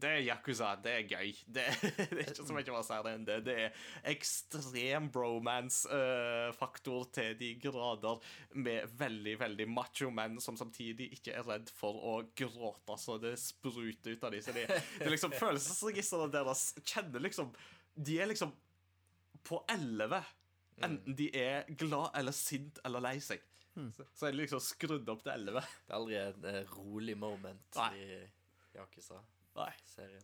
Det er Yakuza. Det er gøy. Det, [LAUGHS] det er ikke så mye å si enn det. Det er ekstrem bromance-faktor til de grader, med veldig, veldig macho menn som samtidig ikke er redd for å gråte så det spruter ut av dem. Så det, det liksom [LAUGHS] følelsesregisteret deres kjenner liksom De er liksom på elleve. Enten de er glad eller sint eller lei seg. Så, så er de liksom skrudd opp til elleve. Det er aldri et eh, rolig moment Nei. i Yakuza. Nei. serien.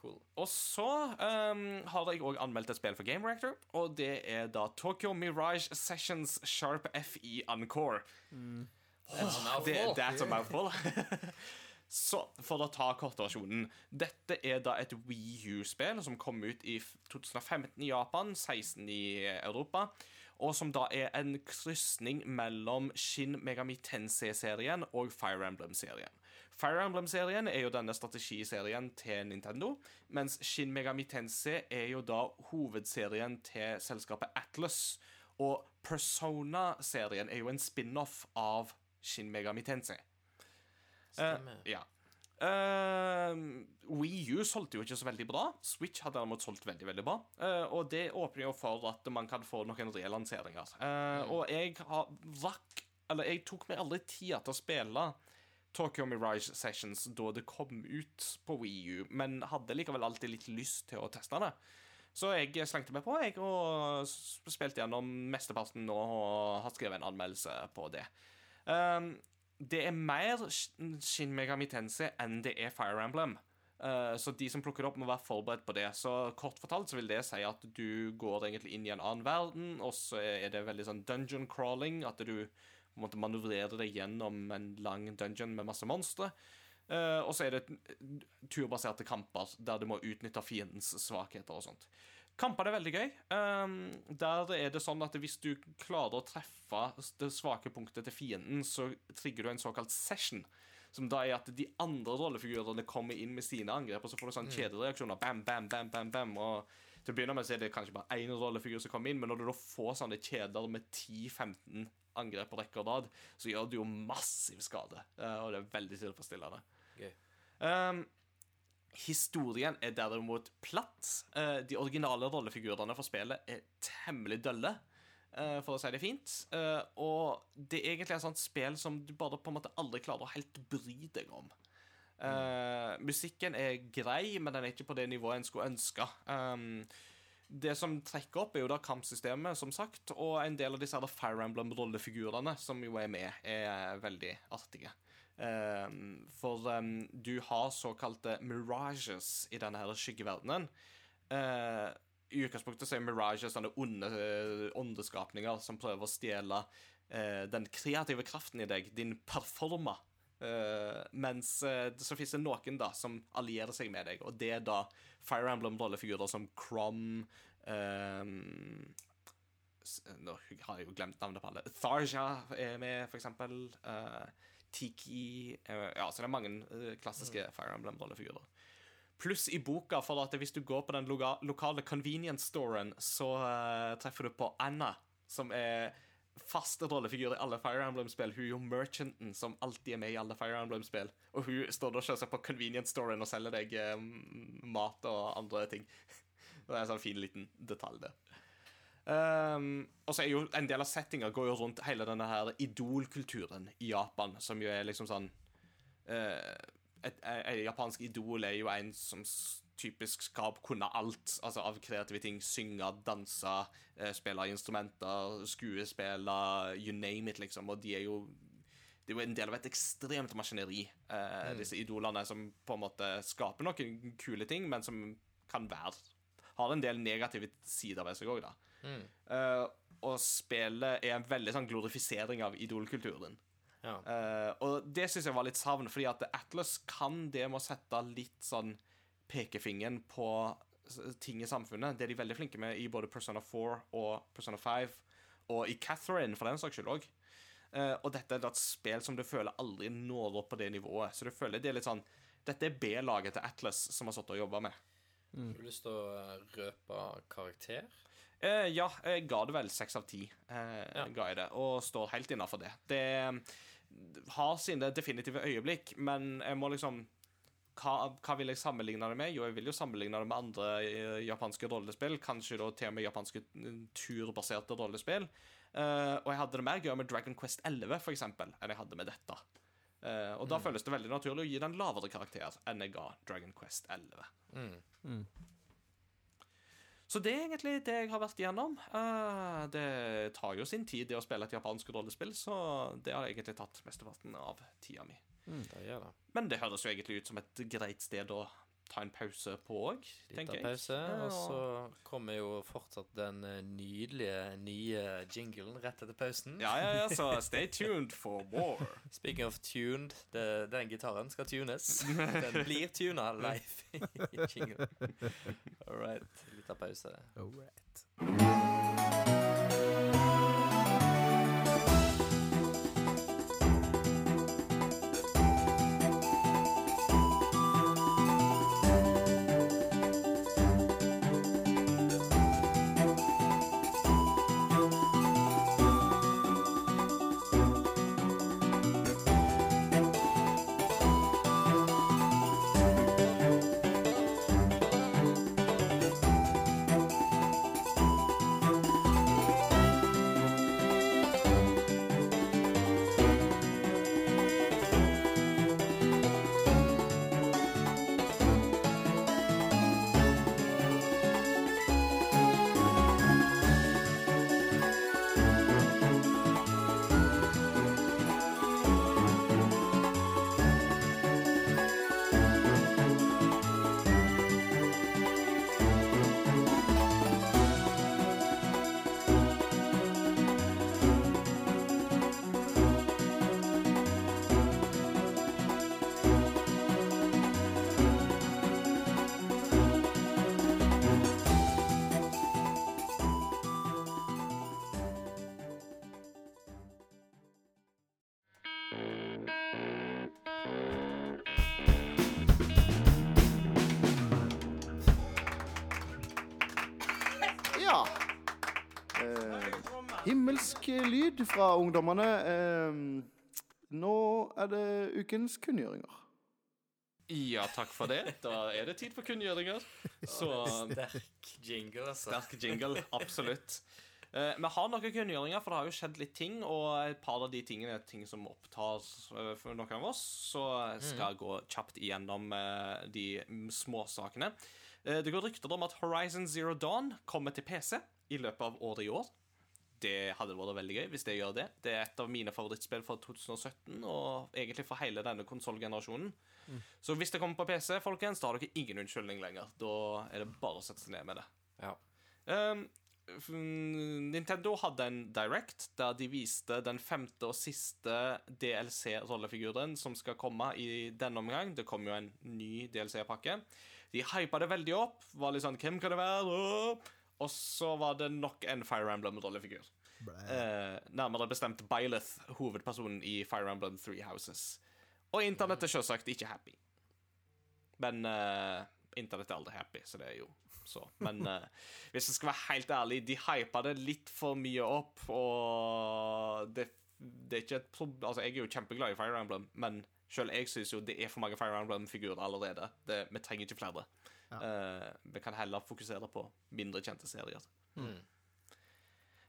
Cool. Og så um, har jeg òg anmeldt et spill for Game Reactor, og det er da Tokyo Mirage Sessions Sharp FE Encore. That's a Det, mouthful. that's a mouthful. [LAUGHS] Så for å ta kortversjonen Dette er da et Wii U-spill som kom ut i 2015 i Japan, 16 i Europa. Og som da er en krysning mellom Shin Megami Tensei-serien og Fire Emblem-serien. Fire Emblem-serien er jo denne strategiserien til Nintendo, mens Shin Megami Tensei er jo da hovedserien til selskapet Atlas. Og Persona-serien er jo en spin-off av Shin Megami Tensei. Stemmer. Uh, ja. Uh, Wii U solgte jo ikke så veldig bra. Switch har derimot solgt veldig veldig bra. Uh, og det åpner jo for at man kan få noen relanseringer. Eh, Og jeg har rakk Eller jeg tok meg aldri tida til å spille Tokyo Mirage Sessions da det kom ut på Wii U, men hadde likevel alltid litt lyst til å teste det. Så jeg slengte meg på jeg og spilte gjennom mesteparten og har skrevet en anmeldelse på det. Um, det er mer Shin Megami Tensei enn det er Fire Emblem. Uh, så de som plukker det opp, må være forberedt på det. Så kort fortalt så vil det si at du går egentlig inn i en annen verden, og så er det veldig sånn dungeon crawling, at du måte manøvrere deg gjennom en lang dungeon med masse monstre. Uh, og så er det turbaserte kamper der du må utnytte fiendens svakheter og sånt. Kampene er veldig gøy. Um, der er det sånn at hvis du klarer å treffe det svake punktet til fienden, så trigger du en såkalt session. Som da er at de andre rollefigurene kommer inn med sine angrep, og så får du sånn kjedereaksjoner. Bam, bam, bam, bam, bam. Og til å begynne med så er det kanskje bare én rollefigur som kommer inn, men når du da får sånne kjeder med 10-15 angrep på rekke og rad, så gjør du jo massiv skade. Eh, og det er veldig tilfredsstillende. Gøy. Um, historien er derimot platt. Eh, de originale rollefigurene for spillet er temmelig dølle, eh, for å si det fint. Og det er egentlig et sånt spill som du bare på en måte aldri klarer å helt bry deg om. Uh, musikken er grei, men den er ikke på det nivået en skulle ønske. Um, det som trekker opp, er jo da kampsystemet, som sagt, og en del av disse her Fire Emblem-rollefigurene som jo er med, er veldig artige. Um, for um, du har såkalte mirages i denne her skyggeverdenen. Uh, I utgangspunktet er mirages sånne onde uh, åndeskapninger som prøver å stjele uh, den kreative kraften i deg, din performa. Uh, mens uh, så finnes det noen da som allierer seg med deg, og det er da Fire Emblem-rollefigurer som Crom uh, Nå har jeg jo glemt navnet på alle. Tharja er med, for eksempel. Tiki Ja, så det er mange klassiske Fire Emblem-rollefigurer. Pluss i boka, for at hvis du går på den lokale convenience storen, så treffer du på Anna, som er fast rollefigur i alle Fire Emblem-spill. Hun er jo merchanten som alltid er med i alle Fire Emblem-spill. Og hun står da selvsagt på convenience storen og selger deg eh, mat og andre ting. [LAUGHS] Det er en sånn fin liten detalj der. Um, og så er jo en del av settinga går jo rundt hele denne her idolkulturen i Japan, som jo er liksom sånn uh, et, et, et japansk idol er jo en som typisk skal kunne alt, altså av kreative ting. Synge, danse, eh, spille instrumenter, skuespille, you name it, liksom. Og de er jo det er jo en del av et ekstremt maskineri, eh, disse idolene, som på en måte skaper noen kule ting, men som kan være Har en del negative sider ved seg òg, da. Eh, og spillet er en veldig sånn glorifisering av idolkulturen. Ja. Eh, og det syns jeg var litt savn, fordi at Atlas kan det med å sette litt sånn pekefingeren på ting i samfunnet. Det er de veldig flinke med i både Persona 4 og Persona 5, og i Catherine, for den saks skyld òg. og dette er et spill som du føler aldri når opp på det nivået. Så du føler det er litt sånn Dette er B-laget til Atlas som har sittet og jobba med. Har du lyst til å eh, røpe karakter? Eh, ja, jeg ga det vel seks av ti. Eh, Ja. ga jeg det, Og står helt innafor det. Det har sine definitive øyeblikk, men jeg må liksom hva, hva vil jeg sammenligne det med? Jo, jeg vil jo sammenligne det med andre eh, japanske rollespill. Kanskje da til og med japanske eh, turbaserte rollespill. Uh, og jeg hadde det mer gøy med Dragon Quest 11 for eksempel, enn jeg hadde med dette. Uh, og da føles det veldig naturlig å gi den lavere karakter enn jeg ga Dragon Quest 11. Så det er egentlig det jeg har vært igjennom. Uh, det tar jo sin tid det å spille et japansk rollespill, så det har egentlig tatt mesteparten av tida mi. Det gjør det. Men det høres jo egentlig ut som et greit sted å ta en pause på òg, tenker jeg. pause, Ja. og så kommer jo fortsatt den eh, nydelige nye jinglen rett etter pausen. Ja, ja, ja, så [LAUGHS] stay tuned for more. Speaking of tuned, det, den gitaren skal tunes. [LAUGHS] Den blir tuna live i jinglen. [LAUGHS] All right, liten pause. Alright. Ja. Lyd fra ungdommene. Eh, nå er det ukens kunngjøringer. Ja, takk for det. Da er det tid for kunngjøringer. Så [LAUGHS] Sterk jingle, altså. sterk jingle, absolutt. Eh, vi har noen kunngjøringer, for det har jo skjedd litt ting. Og et par av de tingene er ting som opptar eh, for noen av oss. Så skal jeg gå kjapt igjennom eh, de mm, småsakene. Eh, det går rykter om at Horizon Zero Dawn kommer til PC i løpet av året i år. Det hadde vært veldig gøy hvis det gjør det. Det er et av mine favorittspill fra 2017, og egentlig for hele denne konsollgenerasjonen. Så hvis det kommer på PC, folkens, da har dere ingen unnskyldning lenger. Da er det bare å sette seg ned med det. Ja. Um, Nintendo hadde en Direct der de viste den femte og siste DLC-rollefiguren som skal komme i denne omgang. Det kom jo en ny DLC-pakke. De hypa det veldig opp. Var litt sånn Hvem kan det være? Åh! Og så var det nok en Fire Emblem-rollefigur. Eh, nærmere bestemt Byleth, hovedpersonen i Fire Emblem Three Houses. Og internett er selvsagt ikke happy. Men eh, internett er aldri happy, så det er jo så. Men [LAUGHS] eh, hvis jeg skal være helt ærlig, de hypa det litt for mye opp, og det, det er ikke et problem Altså, jeg er jo kjempeglad i Fire Emblem, men selv jeg syns jo det er for mange Fire Emblem-figurer allerede. Det, vi trenger ikke flere. Eh, vi kan heller fokusere på mindre kjente serier.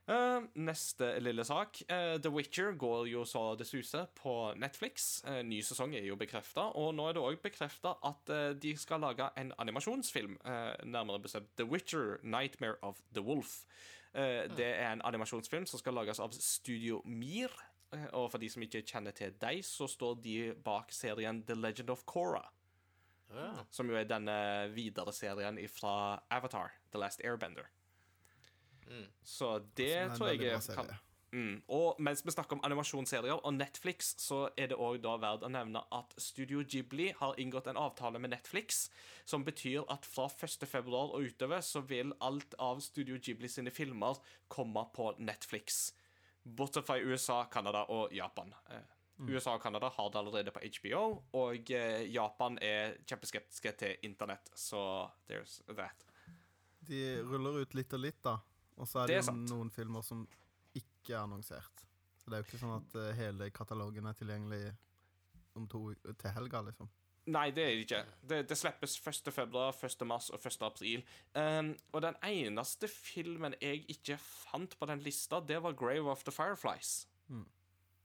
Eh, neste lille sak. Uh, The Witcher går jo så det suser på Netflix. Uh, ny sesong er jo bekrefta, og nå er det òg bekrefta at de skal lage en animasjonsfilm. nærmere bestemt The Witcher Nightmare of the Wolf. Eh, Det er en animasjonsfilm som skal lages av Studio Mir. Og for de som ikke kjenner til deg, så står de bak serien The Legend of Korra. Ja. Som jo er denne videre serien fra Avatar, The Last Airbender. Så det tror jeg kan mm. Og mens vi snakker om animasjonsserier og Netflix, så er det òg da verdt å nevne at Studio Ghibli har inngått en avtale med Netflix, som betyr at fra 1. februar og utover så vil alt av Studio Ghibli sine filmer komme på Netflix. Bortsett fra i USA, Canada og Japan. Eh, USA og Canada har det allerede på HBO, og eh, Japan er kjempeskeptiske til internett, så there's that. De ruller ut litt og litt, da. Og så er Det det, er jo noen filmer som ikke er annonsert. Så det er jo ikke sånn at eh, hele katalogen er tilgjengelig om to til helga, liksom. Nei, det er det ikke. Det, det slippes 1. februar, 1. mars og 1. april. Um, og den eneste filmen jeg ikke fant på den lista, det var Grave of the Fireflies.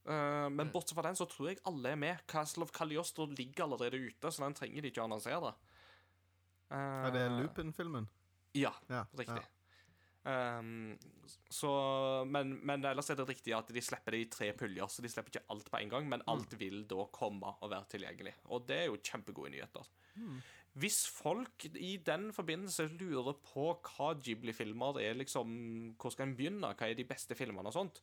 Uh, men bortsett fra den så tror jeg alle er med. Castle of Caliostro ligger allerede ute, så den trenger de ikke å annonsere. Uh, Er det Lupin-filmen? Ja, Ja. riktig. Um, så, men, men ellers er det riktig at de slipper det i tre puljer, så de slipper ikke alt på en gang, men alt vil da komme og være tilgjengelig. Og det er jo kjempegode nyheter. Hvis folk i den forbindelse lurer på hva Ghibli-filmer er, liksom Hvor skal en begynne? Hva er de beste filmene og sånt?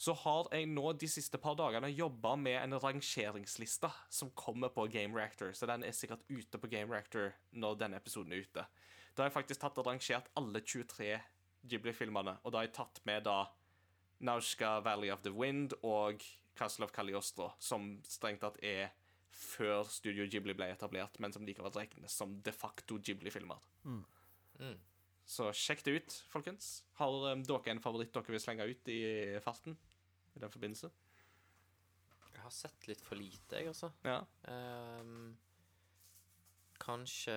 Så har jeg nå de siste par dagene jobba med en rangeringsliste som kommer på Game Reactor. Så den er sikkert ute på Game Reactor når denne episoden er ute. Da har jeg faktisk tatt og rangert alle 23 Ghibli-filmene, og da har jeg tatt med da Naushka, Valley of the Wind og Castle of Caliostro, som strengt tatt er før Studio Ghibli ble etablert, men som likevel regnes som de facto Ghibli-filmer. Mm. Så sjekk det ut, folkens. Har um, dere en favoritt dere vil slenge ut i farten? I den forbindelse? Jeg har sett litt for lite, jeg, altså. Ja. Um, kanskje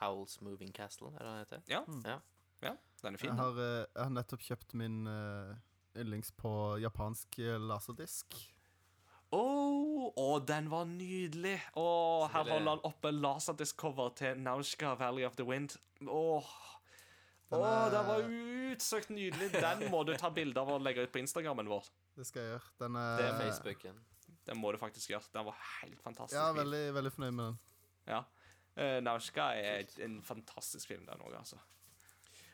Howls Moving Castle, er det den heter? Ja. Ja. ja. Den er fin. Jeg har, eh, jeg har nettopp kjøpt min uh, yndlings på japansk eh, laserdisk. Å, å, den var nydelig! Oh, her holder han oppe laserdisk-cover til Naushka Valley of the Wind. Åh, Den Åh, er- den var utsøkt nydelig. Den må du ta bilde av og legge ut på Instagrammen vår. Det skal jeg gjøre. Den er, Det er Facebooken. Den må du faktisk gjøre. Den var helt fantastisk. Ja, veldig, veldig fornøyd med den. Ja. Uh, Naushka er en fantastisk film, den òg, altså.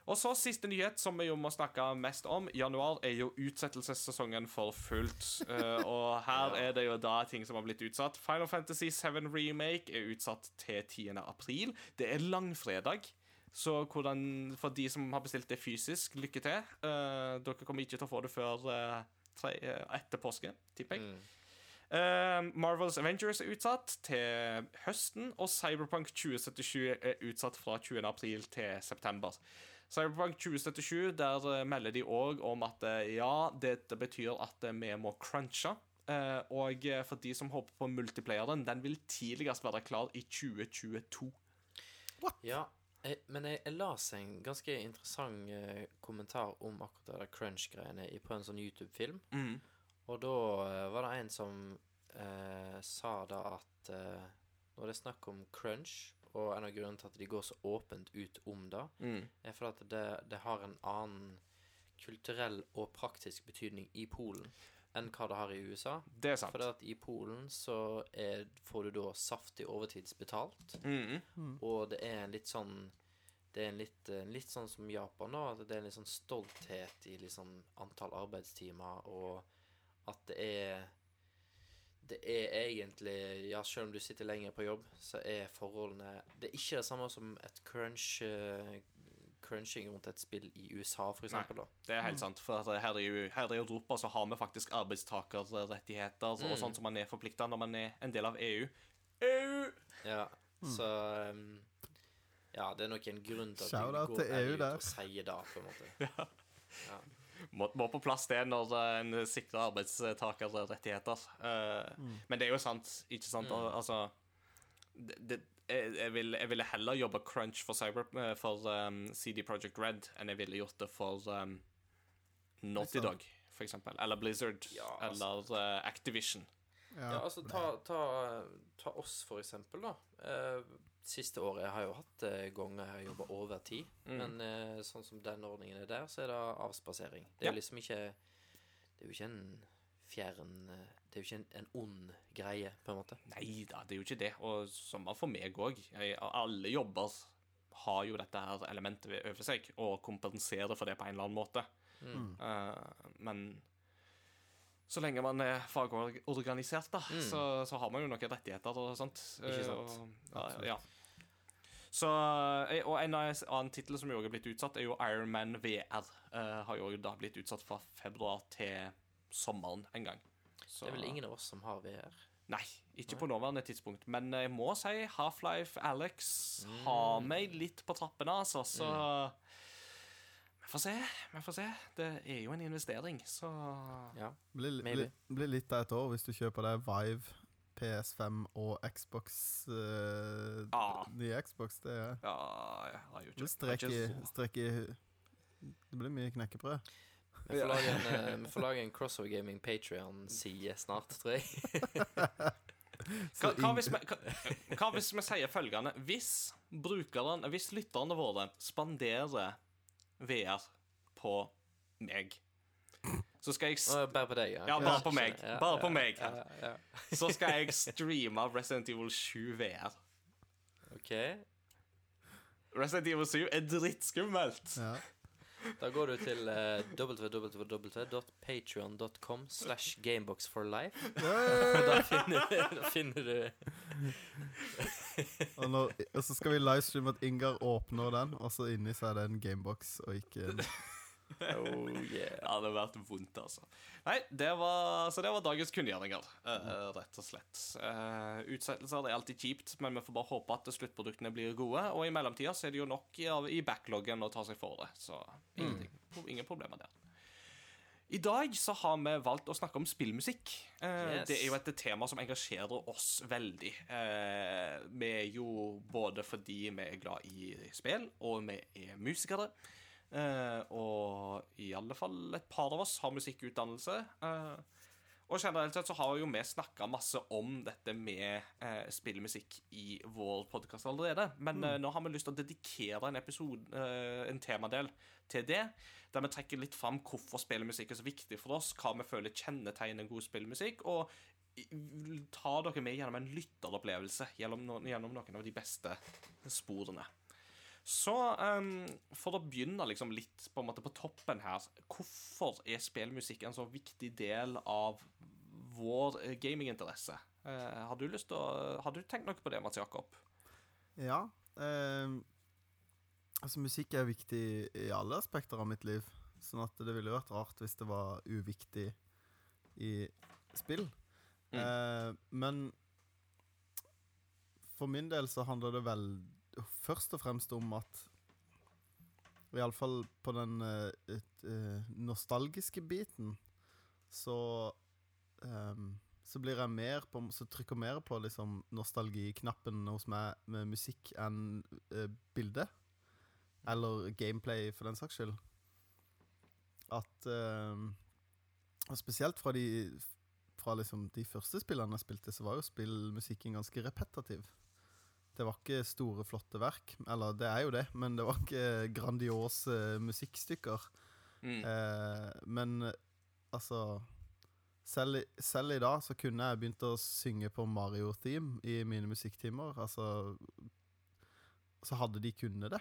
Og så siste nyhet, som vi jo må snakke mest om. Januar er jo utsettelsessesongen for fullt. Uh, og her [LAUGHS] Ja. er det jo da ting som har blitt utsatt. Final Fantasy 7 Remake er utsatt til 10. april. Det er langfredag. Så hvordan, for de som har bestilt det fysisk, lykke til. Uh, dere kommer ikke til å få det før uh, tre, uh, etter påske, tipper jeg. Mm. Marvels Avengers er utsatt til høsten, og Cyberpunk 2077 er utsatt fra 20. april til september. Cyberpunk 2077, der melder de òg om at ja, dette betyr at vi må crunche. Eh, og for de som håper på multiplayeren, den vil tidligst være klar i 2022. What? Ja, jeg, men jeg, jeg leste en ganske interessant eh, kommentar om akkurat det der crunch-greiene i- på en sånn YouTube-film. Mm. Og da eh, var det en som eh, sa da at eh, når det er snakk om crunch, og en av grunnene til at de går så åpent ut om det, Mm. er for at det, det har en annen kulturell og praktisk betydning i Polen enn hva det har i USA. Det er sant. For at i Polen så er, får du da saftig overtidsbetalt. Mm. Og det er en litt sånn Det er en litt, litt sånn som Japan, nå, At det er en litt sånn stolthet i liksom antall arbeidstimer, og at det er Det er egentlig Ja, selv om du sitter lenger på jobb, så er forholdene Det er ikke det samme som et crunch eh, crunching rundt et spill i USA, da. Det er helt sant. For her, i, her i Europa så har vi faktisk arbeidstakerrettigheter og sånn som man er forplikta når man er en del av EU. EU! Ja, så um, Ja, det er nok en grunn til at vi går til EU ut der. og sier det, på en måte. [LAUGHS] Må, må på plass det når en sikrer arbeidstakerrettigheter. Eh, Men det er jo sant, ikke sant? Al- Altså det, det, jeg, jeg, vil, jeg ville heller jobbe crunch for, cyber, eh, for um, CD Projekt Red enn jeg ville gjort det for um, Naughty. Dog, for eksempel. Eller Blizzard. Ja, altså. Eller uh, Activision. Ja. Ja, altså, ta, ta, ta oss, for eksempel, da. Uh, siste året jeg har jo hatt uh, ganger jeg har jobba overtid, Mm. men uh, sånn som den ordningen er der, så er det avspasering. Det er Ja. liksom ikke Det er jo ikke en fjern Det er jo ikke en, en ond greie, på en måte. Nei da, det er jo ikke det. Og samme for meg òg. Alle jobber har jo dette her elementet over seg, og kompenserer for det på en eller annen måte. Mm. Uh, men så lenge man er fagorganisert, da, så, så har man jo noen rettigheter og sånt. Mm. Ikke Eh, sant? Og, ja, ja. Så, eh, og en annen tittel som jo også er blitt utsatt, er jo Iron Man VR. Uh, har jo da blitt utsatt fra februar til sommeren en gang. Så, Det er vel ingen av oss som har VR. Nei, ikke på nåværende tidspunkt. Men jeg må si Half-Life Alex Mm. har meg litt på trappene, altså. Så vi får se. Vi får se. Det er jo en investering, så Ja. Blir, blir, blir litt av et år hvis du kjøper deg Vive, PS5 og Xbox uh, ah. Nye Xbox. Det, er- Ja, jeg har jo det blir ikke strekk i, jeg har ikke så- strekk Det blir mye knekkebrød. Vi får lage en, eh, vi får lage en Crossover Gaming Patrion-side snart, tror jeg. [LAUGHS] Hva, hva, hvis vi, hva, hva hvis vi sier følgende Hvis brukeren, hvis lytterne våre spanderer VR på meg, så skal jeg Bare på deg, ja. Ja, bare på meg. Bare på meg. Så skal jeg streame Resident Evil 7 VR. OK. Resident Evil 7 er drittskummelt. Ja. Da går du til uh, www.patreon.com slash gameboxforlife. Da finner, da finner du Og, når, og så skal vi livestreame at Ingar åpner den, og så inni så er det en gamebox og ikke en Oh yeah. Det hadde vært vondt, altså. Nei, det var, så det var dagens kunngjøringer, uh, rett og slett. Uh, utsettelser er alltid kjipt, men vi får bare håpe at sluttproduktene blir gode. Og i mellomtida så er det jo nok i, i backloggen å ta seg for det, så ingenting, ingen problemer der. I dag så har vi valgt å snakke om spillmusikk. Eh, Yes. Det er jo et tema som engasjerer oss veldig. Vi er jo både fordi vi er glad i spill, og vi er musikere. Eh, og i alle fall et par av oss har musikkutdannelse. Eh, og generelt sett så har jo vi snakka masse om dette med eh, spillmusikk i vår podkast allerede. Men eh, nå har vi lyst til å dedikere en episode, en temadel til det. Der vi trekker litt fram hvorfor spillmusikk er så viktig for oss, hva vi føler kjennetegner god spillmusikk, og ta dere med gjennom en lytteropplevelse gjennom, no gjennom noen av de beste sporene. Så um, for å begynne liksom litt på, på toppen her Hvorfor er spillmusikk en så viktig del av vår eh, gaminginteresse? Uh, har du lyst til å Har du tenkt noe på det, Mats Jakob? Ja. Uh, altså, musikk er viktig i alle aspekter av mitt liv. Sånn at det ville vært rart hvis det var uviktig i spill. Mm. Uh, men for min del så handler det vel først og fremst om at Iallfall på den uh, eh, nostalgiske biten, så um, så blir jeg mer på Så trykker mer på liksom nostalgiknappen hos meg med musikk enn uh, bilde. Eller gameplay, for den saks skyld. At ehm, Og spesielt fra de Fra liksom de første spillene jeg spilte, så var jo spillmusikken ganske repetativ. Det var ikke store, flotte verk. Eller det er jo det, men det var ikke grandiose musikkstykker. Mm. Eh, men eh, altså selv, selv i dag så kunne jeg begynt å synge på Mario-theme i mine musikktimer. Altså Så hadde de kunnet det.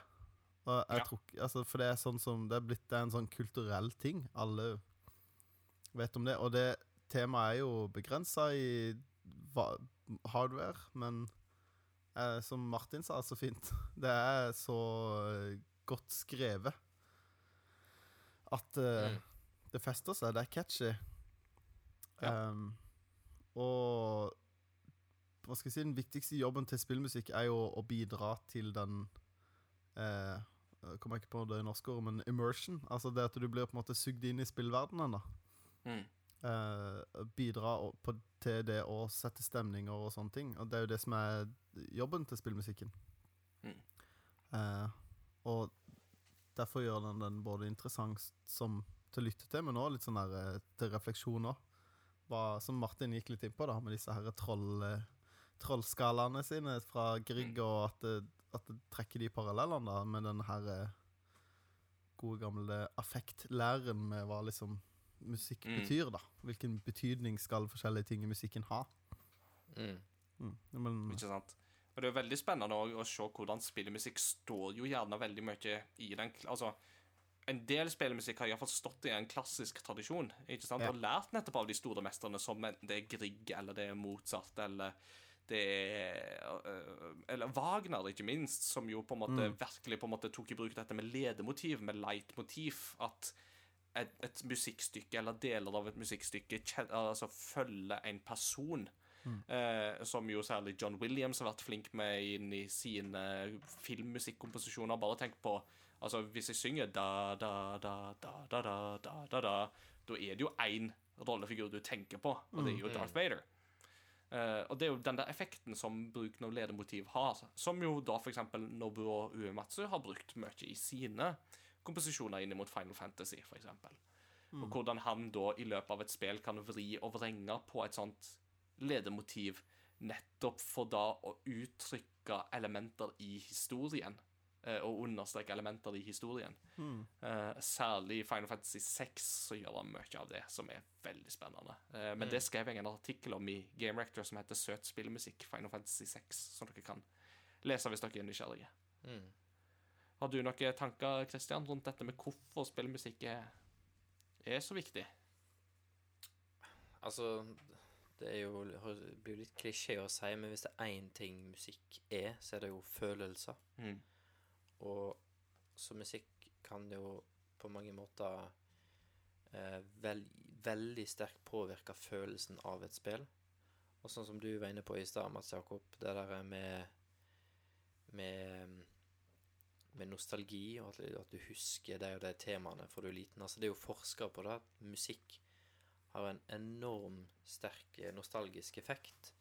Og jeg Ja. tror altså, For det er sånn som Det er blitt det er en sånn kulturell ting. Alle vet om det. Og det temaet er jo begrensa i hardware, men eh, som Martin sa så fint, [LAUGHS] det er så eh, godt skrevet at eh, Mm. det fester seg. Det er catchy. Ja. Um, og hva skal jeg si, den viktigste jobben til spillmusikk er jo å bidra til den eh, Jeg kommer ikke på det norske ordet, men immersion. Altså det at du blir på en måte sugd inn i spillverdenen. da Mm. Eh, bidra på, til det å sette stemninger og sånne ting. Og det er jo det som er jobben til spillmusikken. Mm. Eh, og derfor gjør den den både interessant som til å lytte til, men òg litt sånn der eh, til refleksjon òg. Som Martin gikk litt inn på, da, med disse her troll, eh, trollskalaene sine fra Grieg, Mm. og at det, at det trekker de parallellene da, med den her eh, gode gamle affektlæren med hva liksom musikk Mm. betyr, da. Hvilken betydning skal forskjellige ting i musikken ha? Mm. Mm. Men, Ikke sant? Og det er veldig spennende å se hvordan spillemusikk står jo gjerne veldig mye i den Altså, en del spillemusikk har iallfall stått i en klassisk tradisjon ikke sant? Ja. og lært nettopp av de store mesterne, som enten det er Grieg, eller det er Mozart, eller det er øh, Eller Wagner, ikke minst, som jo på en måte virkelig på en måte tok i bruk dette med ledemotiv, med leitmotiv. At et, et musikkstykke, eller deler av et musikkstykke, altså følger en person. Eh, som jo særlig John Williams har vært flink med inn i sine filmmusikkomposisjoner. Bare tenk på Altså, hvis jeg synger da, da, da, da, da, da, da, da, da, da er det jo én rollefigur du tenker på, og det er jo Darth Vader. Uh, og det er jo den der effekten som bruken av ledemotiv har, som jo da f.eks. Nobuo Uematsu har brukt mye i sine komposisjoner inn mot Final Fantasy, f.eks. Og hvordan han da i løpet av et spill kan vri og vrenge på et sånt ledemotiv nettopp for da å uttrykke elementer i historien. eh, Og understreke elementer i historien. Eh, særlig i Final Fantasy 6 så gjør han mye av det som er veldig spennende. Eh, men det skrev jeg en artikkel om i Game Rector som heter Søt spillmusikk, Final Fantasy 6, som dere kan lese hvis dere er nysgjerrige. Mm. Har du noen tanker Christian, rundt dette med hvorfor spillmusikk er, er så viktig? Altså, det er jo, det blir jo litt klisjé å si, men hvis det er én ting musikk er, så er det jo følelser. Mm. Og så musikk kan jo på mange måter eh, veld, veldig sterkt påvirke følelsen av et spill. Og sånn som du var inne på i stad, Mats Jakob, det der med med, med nostalgi, og at, at du husker de og de temaene fra du er liten. Altså, det er jo forskere på det, at musikk har en enorm sterk eh, nostalgisk effekt.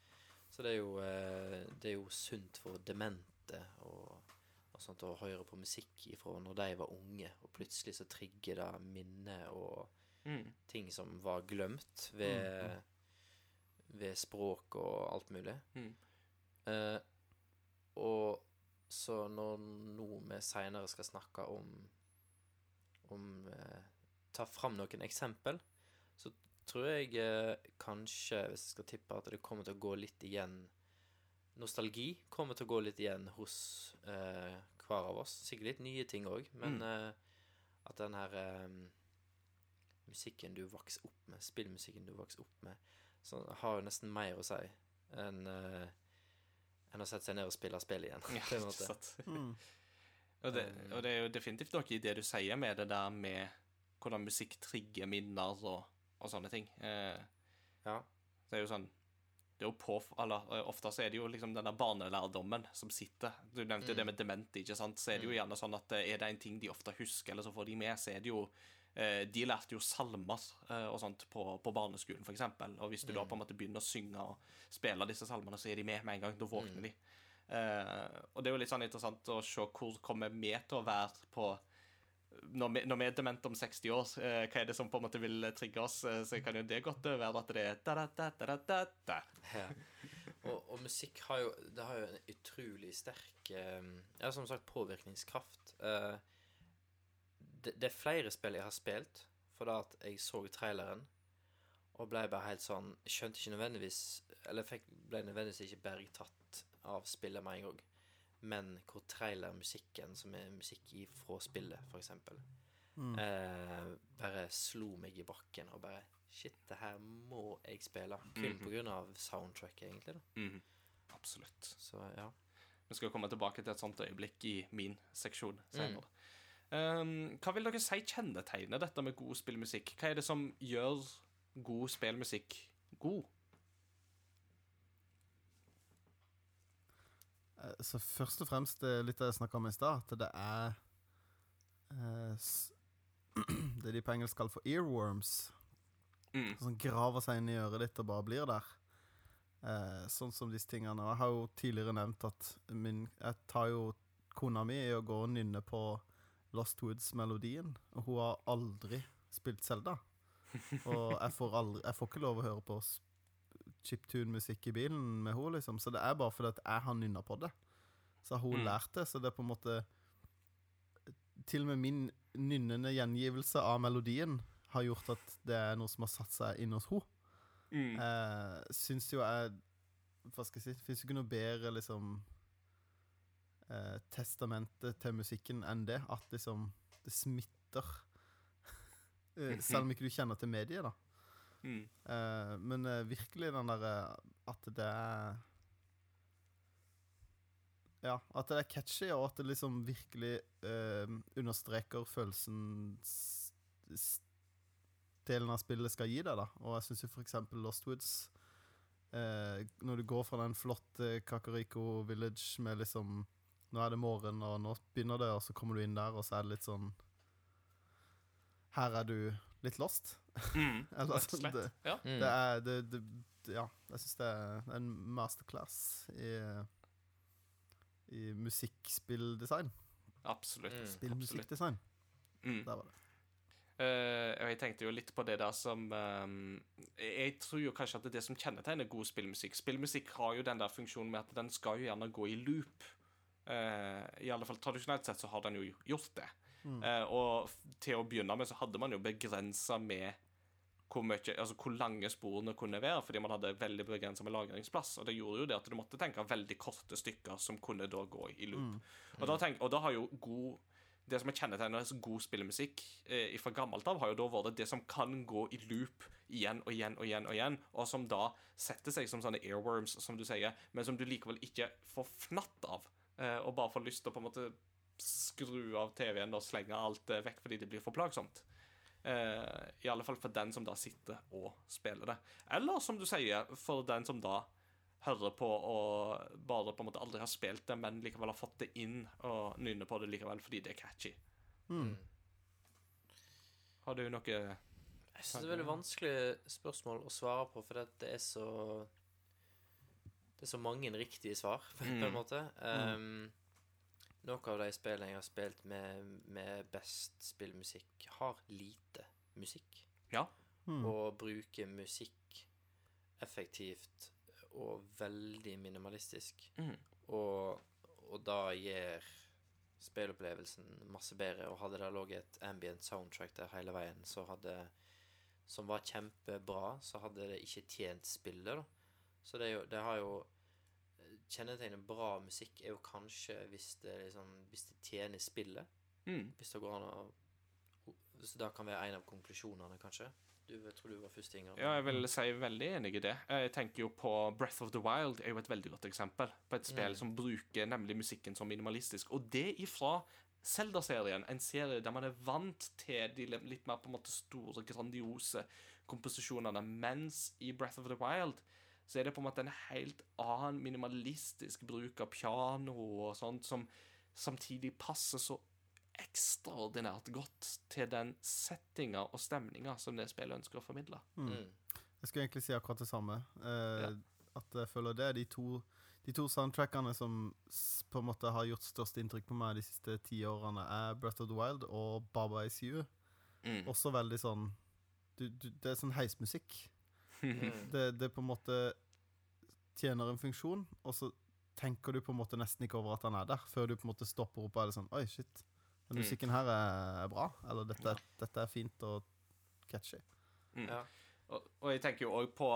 Så det er jo, eh, det er jo sunt for demente og, og sånt å høre på musikk ifra når de var unge, og plutselig så trigger det minner og Mm. ting som var glemt ved, ved språk og alt mulig. Mm. Eh, og så når nå vi seinere skal snakke om om eh, Ta fram noen eksempel, så tror jeg eh, kanskje, hvis jeg skal tippe, at det kommer til å gå litt igjen Nostalgi kommer til å gå litt igjen hos eh, hver av oss. Sikkert litt nye ting òg, men eh, at den her eh, musikken du vokser opp med, spillmusikken du vokser opp med, så har jo nesten mer å si enn eh, enn å sette seg ned og spille spill igjen. Ja, på en måte. Mm. [LAUGHS] Og, det, og det er jo definitivt noe i det du sier med det der med hvordan musikk trigger minner og, og sånne ting. Eh, Ja. det er jo sånn det er jo på, eller eh, Ofte så er det jo liksom denne barnelærdommen som sitter. Du nevnte jo det med demente. ikke sant? Så er det jo gjerne sånn at eh, er det en ting de ofte husker, eller så får de med, så er det jo De lærte jo salmer eh, og sånt på, på barneskolen, eksempel. Og hvis du da på en måte begynner å synge og spille disse salmene, så er de med med en gang. Da våkner de. Eh, og det er jo litt sånn interessant å se hvor kommer vi til å være på når vi, når vi er demente om 60 år, eh, hva er det som på en måte vil trigge oss? Eh, så kan jo det godt være at det er da, da, da, da, da. Ja. Og, og musikk har jo Det har jo en utrolig sterk eh, Ja, som sagt, påvirkningskraft. Eh, det, det er flere spill jeg har spilt fordi at jeg så traileren og ble bare helt sånn skjønte ikke nødvendigvis Eller fikk, ble nødvendigvis ikke bergtatt av spillet med en gang. Men hvor trailermusikken, som er musikk fra spillet, for eksempel, eh, bare slo meg i bakken og bare Shit, det her må jeg spille. Kun på grunn av soundtracket, egentlig. da Mhm. Absolutt. Så ja. Vi skal komme tilbake til et sånt øyeblikk i min seksjon senere. Um, hva vil dere si kjennetegner dette med god spillmusikk? Hva er det som gjør god spillmusikk god? Eh, Så først og fremst det er litt det jeg snakka om i stad, at det er eh, [CLEARS THROAT] Det de på engelsk kaller for earworms. Mm. Som graver seg inn i øret ditt og bare blir der. Eh, sånn som disse tingene. Og jeg har jo tidligere nevnt at min Jeg tar jo kona mi i å gå og nynne på Lost Woods-melodien, og hun har aldri spilt Selda. Og jeg får, aldri, jeg får ikke lov å høre på chiptune-musikk i bilen med henne, liksom. Så det er bare fordi at jeg har nynna på det. Så har hun Mm. lært det, så det er på en måte Til og med min nynnende gjengivelse av melodien har gjort at det er noe som har satt seg inn hos henne. Mm. Eh, syns jo jeg Hva skal jeg si? Fins jo ikke noe bedre liksom eh, testamentet til musikken enn det. At liksom det smitter. [LAUGHS] Eh, Selv om ikke du kjenner til mediet, da. Mm. Eh, men virkelig den derre At det er Ja, at det er catchy, og at det liksom virkelig eh, understreker følelsen delen av spillet skal gi deg, da. Og jeg syns jo eksempel Lost Woods eh, Når du går fra den flotte Kakariko Village med liksom Nå er det morgen, og nå begynner det, og så kommer du inn der, og så er det litt sånn Her er du litt lost. Mm. [LAUGHS] Eller Rett og sånn, slett. det, Ja. Mm. det er det, det, Ja, jeg syns det er en masterclass i I musikkspilldesign. Absolutt. Mm. Spillmusikkdesign. Mm. Der var det. Uh, og jeg tenkte jo litt på det der som eh, Jeg tror jo kanskje at det er det som kjennetegner god spillmusikk Spillmusikk har jo den der funksjonen med at den skal jo gjerne gå i loop. Eh, I alle fall tradisjonelt sett så har den jo gjort det. Eh, og til å begynne med så hadde man jo begrensa med hvor, mye, altså hvor lange sporene kunne være, fordi man hadde veldig begrensa med lagringsplass. Og det gjorde jo det at du måtte tenke veldig korte stykker som kunne da gå i loop. Og, da tenk, og da har jo god det som er kjennetegnet som god spillemusikk eh, fra gammelt av, har jo da vært det som kan gå i loop igjen og igjen og igjen, og igjen, og som da setter seg som sånne airworms, som du sier, men som du likevel ikke får fnatt av, og bare får lyst til å på en måte skru av TV-en og slenge alt eh, vekk fordi det blir for plagsomt. Eh, I alle fall for den som da sitter og spiller det. Eller som du sier, for den som da hører på og bare på en måte aldri har spilt det, men likevel har fått det inn og nynner på det likevel fordi det er catchy. Har du noe Jeg synes det er veldig vanskelig spørsmål å svare på, for det er så Det er så mange riktige svar, [LAUGHS] på en måte. Um, noen av de spillene jeg har spilt med, med best spillmusikk, har lite musikk. Ja. Og bruker musikk effektivt og veldig minimalistisk. Mm. Og, og da gir spillopplevelsen masse bedre. Og hadde det ligget et ambient soundtrack der hele veien, så hadde som var kjempebra, så hadde det ikke tjent spillet, da. Så det, jo, det har jo Kjennetegnet bra musikk er jo kanskje hvis det, liksom, hvis det tjener spillet. Mm. Hvis det går an å Så da kan være en av konklusjonene, kanskje. Du jeg tror du var først, Inger. Ja, jeg vil si veldig enig i det. Jeg tenker jo på Breath of the Wild er jo et veldig godt eksempel på et spill som bruker nemlig musikken som minimalistisk. Og det ifra Zelda-serien, en serie der man er vant til de litt mer på en måte store, grandiose komposisjonene, mens i Breath of the Wild så er det på en måte en helt annen minimalistisk bruk av piano og sånt, som samtidig passer så ekstraordinært godt til den settinga og stemninga som det spillet ønsker å formidle. Mm. Jeg skulle egentlig si akkurat det samme. Eh, Ja. At jeg føler det er de to, de to soundtrackene som på en måte har gjort størst inntrykk på meg de siste ti årene, er Breath of the Wild og Baba Is You. Mm. Også veldig sånn du, du, Det er sånn heismusikk. Mm. Det, det på en måte tjener en funksjon, og så tenker du på en måte nesten ikke over at han er der, før du på en måte stopper opp og er det sånn Oi, shit. Den Mm. musikken her er, er bra. Eller dette, ja. dette er fint og catchy. Ja. Og, og jeg tenker jo òg på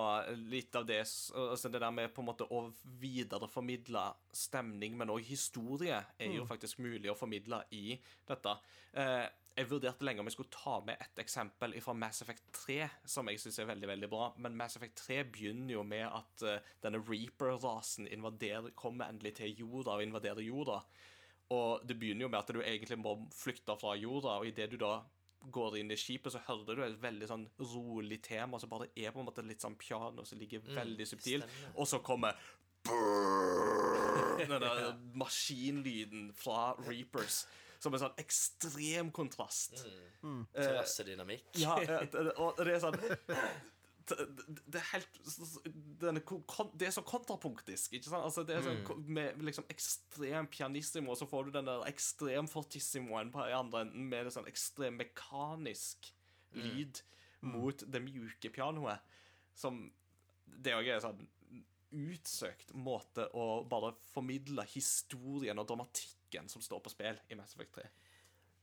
litt av det altså Det der med på en måte å videreformidle stemning, men òg historie, er jo faktisk mulig å formidle i dette. Eh, jeg vurderte lenge om jeg skulle ta med et eksempel fra Mass Effect 3, som jeg syns er veldig veldig bra. Men Mass Effect 3 begynner jo med at uh, denne Reaper-rasen kommer endelig til jorda og invaderer jorda. Og det begynner jo med at du egentlig må flykte fra jorda, og idet du da går inn i skipet, så hører du et veldig sånn rolig tema som bare er på en måte litt sånn piano som ligger veldig subtil, stemmer. og så kommer den der maskinlyden fra Reapers, som en sånn ekstrem kontrast. Mm. mm. Terrassedynamikk. Ja, eh, og det er sånn [LAUGHS] det, er helt Det er så kontrapunktisk, ikke sant? Altså, det er så, ko- Med liksom ekstrem pianissimo, og så får du den der ekstrem fortissimoen på i andre enden med det sånn ekstrem mekanisk lyd mot det mjuke pianoet. Som Det òg er en sånn utsøkt måte å bare formidle historien og dramatikken som står på spill i Mass Effect 3.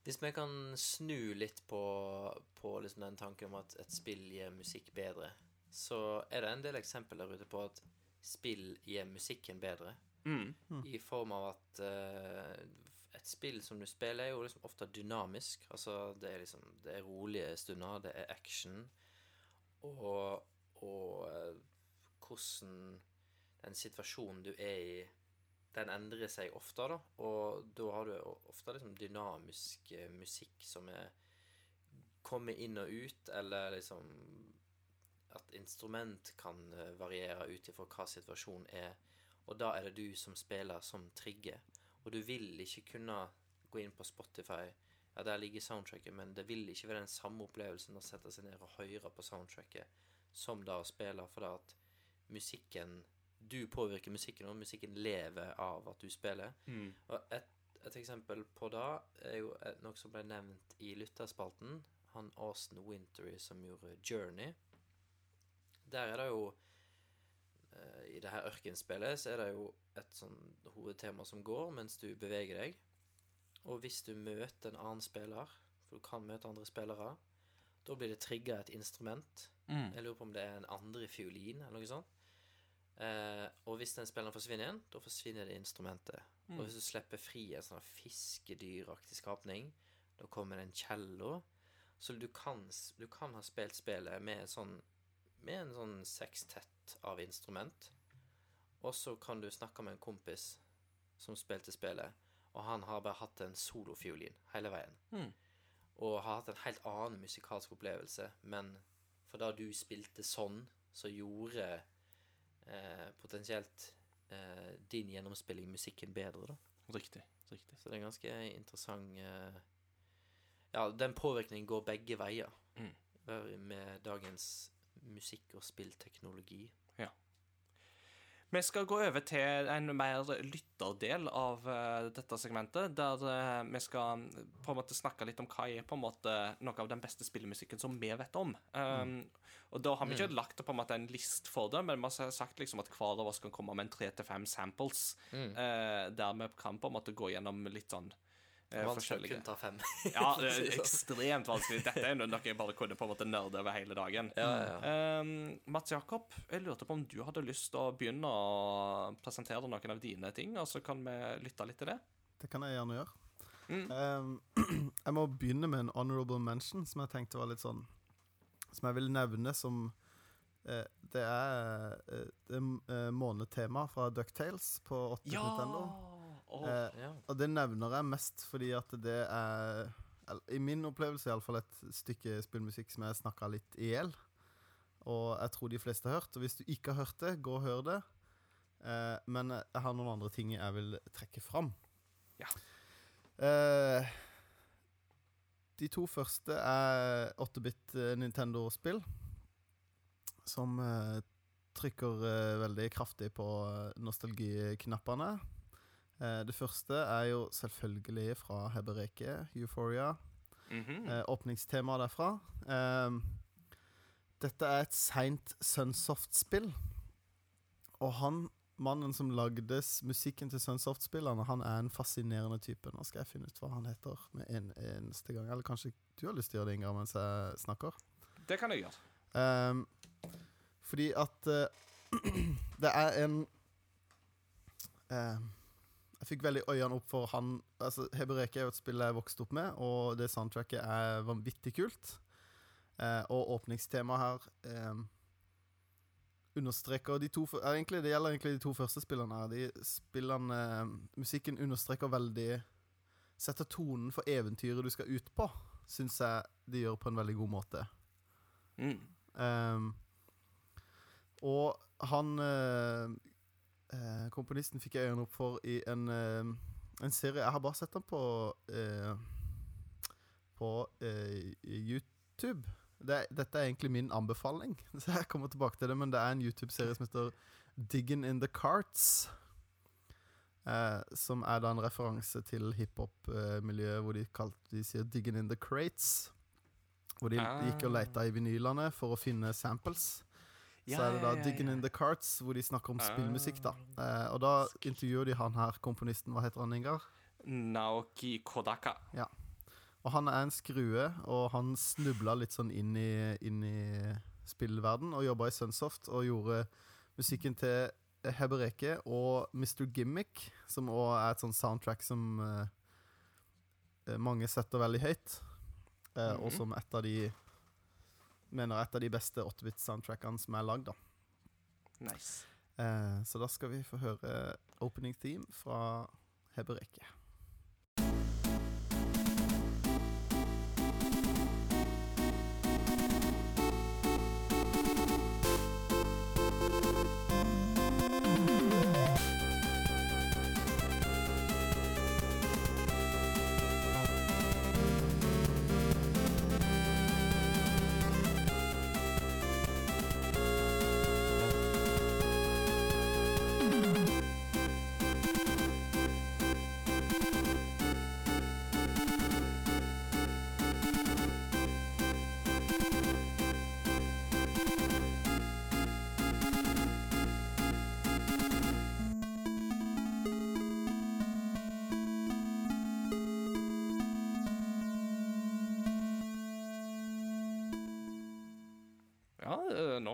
Hvis vi kan snu litt på, på liksom den tanken om at et spill gjør musikk bedre, så er det en del eksempler der ute på at spill gjør musikken bedre. Mm. I form av at uh, et spill som du spiller, er jo liksom ofte dynamisk. Altså, det er liksom Det er rolige stunder, det er action, og, og uh, hvordan den situasjonen du er i, den endrer seg ofte, da. Og da har du ofte liksom dynamisk eh, musikk som er kommer inn og ut, eller liksom at instrument kan eh, variere ut ifra hva situasjonen er. Og da er det du som spiller som trigger. Og du vil ikke kunne gå inn på Spotify Ja, der ligger soundtracket, men det vil ikke være den samme opplevelsen å sette seg ned og høre på soundtracket som da å spille, for da at musikken Du påvirker musikken, og musikken lever av at du spiller. Mm. Og et, et eksempel på det er jo noe som ble nevnt i lytterspalten. han Austin Wintery som gjorde Journey. Der er det jo eh, I det her ørkenspillet så er det jo et sånn hovedtema som går mens du beveger deg. Og hvis du møter en annen spiller, for du kan møte andre spillere, da blir det trigga et instrument. Mm. Jeg lurer på om det er en andre fiolin eller noe sånt. Eh, og hvis den spilleren forsvinner igjen, da forsvinner det instrumentet. Og hvis du slipper fri en sånn fiskedyraktig skapning, da kommer det en cello. Så du kan, du kan ha spilt spillet med, sånn, med en sånn sekstett av instrument. Og så kan du snakke med en kompis som spilte spillet, og han har bare hatt en solofiolin hele veien. Mm. Og har hatt en helt annen musikalsk opplevelse, men for da du spilte sånn, så gjorde eh, potensielt eh, din gjennomspilling musikken bedre, da. Riktig. riktig. Så det er ganske interessant eh, Ja, den påvirkningen går begge veier Mm. med dagens musikk- og spillteknologi. Vi skal gå over til en mer lytterdel av uh, dette segmentet, der uh, vi skal på en måte snakke litt om hva er på en måte noe av den beste spillemusikken som vi vet om. Um, Og da har vi ikke lagt på en måte en list for det, men vi har sagt liksom at hver av oss kan komme med en tre til fem samples, eh, der vi kan på en måte gå gjennom litt sånn Vanskelig å kun ta fem. [LAUGHS] Ja, det er sånn. ekstremt vanskelig. Dette er noe jeg bare kunne på en måte nerde over hele dagen. Ja, ja, ja. Um, Mats Jakob, jeg lurte på om du hadde lyst til å begynne å presentere noen av dine ting, og så kan vi lytte litt til det. Det kan jeg gjerne gjøre. Mm. Um, [CLEARS THROAT] jeg må begynne med en honorable mention, som jeg tenkte var litt sånn Som jeg vil nevne som eh, Det er eh, det er månedstema fra Ducktales på 8 Nintendo. Åh, Eh, ja. og det nevner jeg mest fordi at det er I min opplevelse iallfall et stykke spillmusikk som jeg snakka litt i hjel. Og jeg tror de fleste har hørt. Og hvis du ikke har hørt det, gå og hør det. Eh, men jeg har noen andre ting jeg vil trekke fram. Ja. Eh, de to første er 8-bit eh, Nintendo-spill. Som eh, trykker eh, veldig kraftig på eh, nostalgiknappene. Eh, det første er jo selvfølgelig fra Hebereke, Euphoria. Mm -hmm. åpningstemaet derfra. Eh, dette er et seint Sunsoft-spill. Og han, mannen som lagde musikken til Sunsoft-spillene, han er en fascinerende type. Nå skal jeg finne ut hva han heter med en eneste gang. Eller kanskje du har lyst til å gjøre det, Ingar, mens jeg snakker? Det kan jeg gjøre. Um, fordi at uh, [CLEARS THROAT] det er en ehm, Jeg fikk veldig øynene opp for han altså Hebereke er jo et spill jeg vokste opp med, og det soundtracket er vanvittig kult. Eh, og åpningstemaet her eh, understreker de to egentlig, Det gjelder egentlig de to første spillene her. De spillene ehm, Musikken understreker veldig Setter tonen for eventyret du skal ut på, syns jeg de gjør på en veldig god måte. Mm. Ehm, og han eh, eh, Komponisten fikk jeg øynene opp for i en, eh, en serie Jeg har bare sett den på eh, På eh, YouTube. Det, dette er egentlig min anbefaling, [LAUGHS] så jeg kommer tilbake til det. Men det er en YouTube-serie som heter Diggin' in the Carts. Eh, som er da en referanse til hiphop-miljøet, hvor de, kalt, de sier 'diggin' in the crates'. Hvor de Ah. gikk og leita i vinylene for å finne samples. Så er det da 'Digging in the Carts', hvor de snakker om spillmusikk. da eh, Og da intervjuer de han her, komponisten. Hva heter han, Ingar? Naoki Kodaka. Ja. Og han er en skrue, og han snubla litt sånn inn i, inn i spillverden og jobba i Sunsoft og gjorde musikken til Hebereke og Mr. Gimmick, som òg er et sånt soundtrack som eh, mange setter veldig høyt. Eh, Og Mhm. som et av de Mener et av de beste 8-bit-soundtrackene som er lagd. Nice. Eh, så da skal vi få høre opening theme fra Hebereke. What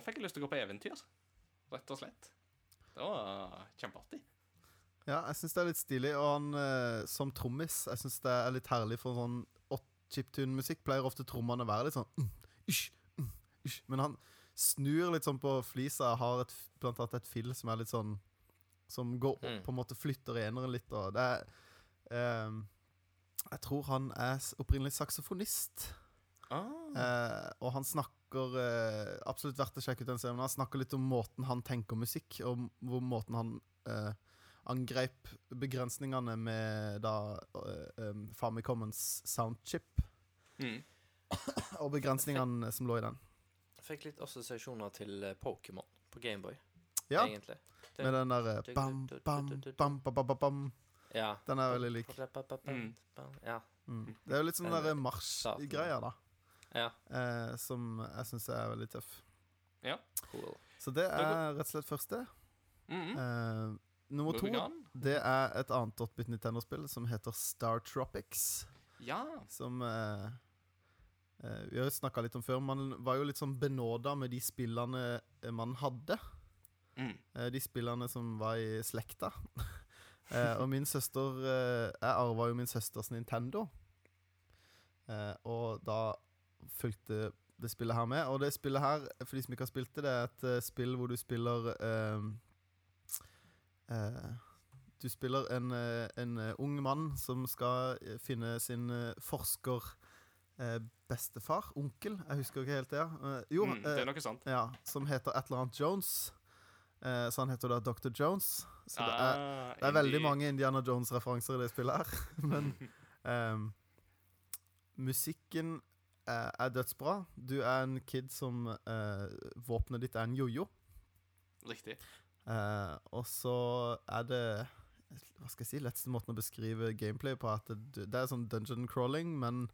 fikk jeg lyst til å gå på eventyr. Rett og slett. Det var kjempeartig. Ja, jeg syns det er litt stilig. Og han eh, som trommis, jeg syns det er litt herlig for sånn åt- chiptune-musikk. Pleier ofte trommene å være litt sånn mm, ish, mm, ish. Men han snur litt sånn på flisa. Har et, blant annet et fill som er litt sånn Som går opp, Mm. på en måte flytter eneren litt, og det er eh, Jeg tror han er opprinnelig saksofonist. Ah. Eh, og han snakker eh, Absolutt verdt å sjekke ut den serien. Han snakker litt om måten han tenker musikk, og hvor måten han eh, angrep begrensningene med da eh, um, Famicomens soundchip, Mm. og begrensningene som lå i den. Fikk litt assosiasjoner til eh, Pokémon på Gameboy, Ja, egentlig. Det- med den der eh, bam, bam, bam, bam, bam, bam, bam. Ja. Den er veldig lik. Mm. Ja. Mm. Det er jo litt sånn der starten. marsjgreier, da, ja. eh, som jeg syns er veldig tøff. Ja, Cool. Så det er rett og slett første. Mm. Eh, nummer to Det er et annet 8-bit Nintendo-spill som heter Star Tropics. Ja. Som eh, eh, Vi har snakka litt om før. Man var jo litt sånn benåda med de spillene man hadde. Mm. Eh, de spillene som var i slekta. [LAUGHS] eh, og min søster eh, Jeg arva jo min søsters Nintendo. Eh, og da fulgte det spillet her med. Og det spillet her, for de som ikke har spilt det, det er et eh, spill hvor du spiller eh, eh, Du spiller en, eh, en eh, ung mann som skal finne sin forsker eh, bestefar, onkel, jeg husker ikke helt det. ja. Jo, Mm, det er noe sant. ja, som heter et eller annet Jones. Eh, så han heter da Dr. Jones. Så det er, Ah, det er veldig mange Indiana Jones-referanser i det spillet her. [LAUGHS] Men [LAUGHS] ehm, musikken er dødsbra. Du er en kid som uh, Våpenet ditt er en jojo. Riktig. Uh, og så er det Hva skal jeg si? Letteste måten å beskrive gameplay på at det, det er sånn dungeon crawling, men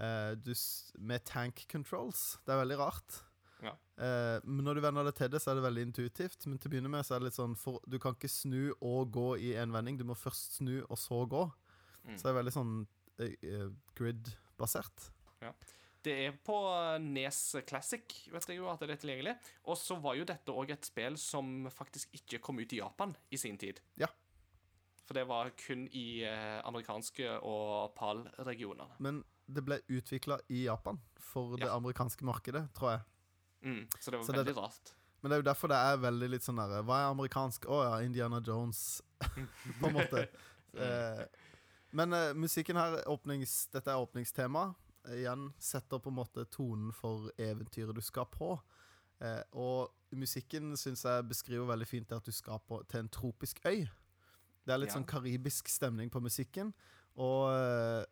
uh, du, med tank controls. Det er veldig rart. Ja. Eh, men når du venner deg til det, så er det veldig intuitivt. Men til å begynne med så er det litt sånn for, Du kan ikke snu og gå i en vending. Du må først snu, og så gå. Mm. Så det er veldig sånn eh, grid-basert. Det er på Nes Classic, vet jeg jo at det er tilgjengelig. Og så var jo dette òg et spill som faktisk ikke kom ut i Japan i sin tid. Ja. For det var kun i eh, amerikanske og PAL-regionene. Men det ble utvikla i Japan for det Ja. amerikanske markedet, tror jeg. Mm, så det var Så det- veldig rart. Men det er jo derfor det er veldig litt sånn derre Hva er amerikansk? Å ja, Indiana Jones. [LAUGHS] på en måte. [LAUGHS] Eh, men eh, musikken her, åpnings, dette er åpningstema. Igjen setter på en måte tonen for eventyret du skal på. Eh, og musikken syns jeg beskriver veldig fint det at du skal på, til en tropisk øy. Det er litt Ja. sånn karibisk stemning på musikken. Og eh,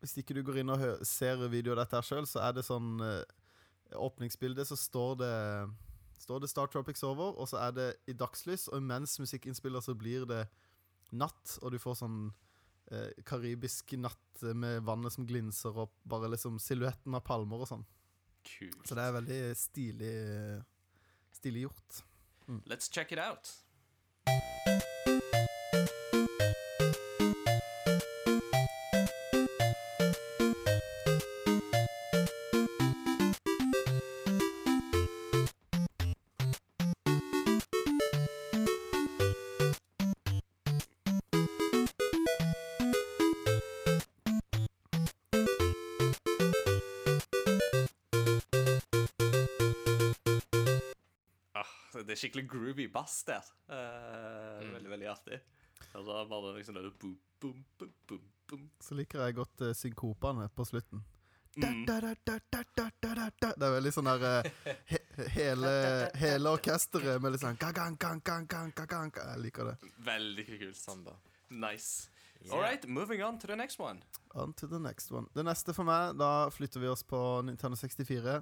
hvis ikke du går inn og ser videoen av dette her sjøl, så er det sånn eh, åpningsbildet så står det Står det Star Tropics over, og så er det i dagslys, og mens musikken spiller, så blir det natt, og du får sånn eh, karibisk natt med vannet som glinser, og bare liksom silhuetten av palmer og sånn. Kult. Så det er veldig stilig Stilig gjort. Let's check it out. Skikkelig groovy bass der. Eh, Veldig, veldig artig. Og da bare liksom det boom, boom, boom, boom, boom. Så liker jeg godt uh, synkopene på slutten. Mm. Da, da, da, da, da, da, da, da. Det er veldig sånn der eh, he, hele, hele orkesteret med litt sånn gang, gang, gang. Jeg liker det. Veldig kult. Samba. Nice. Yeah. All right, moving on to the next one. On to the next one. Det neste for meg, da flytter vi oss på Nintendo 64.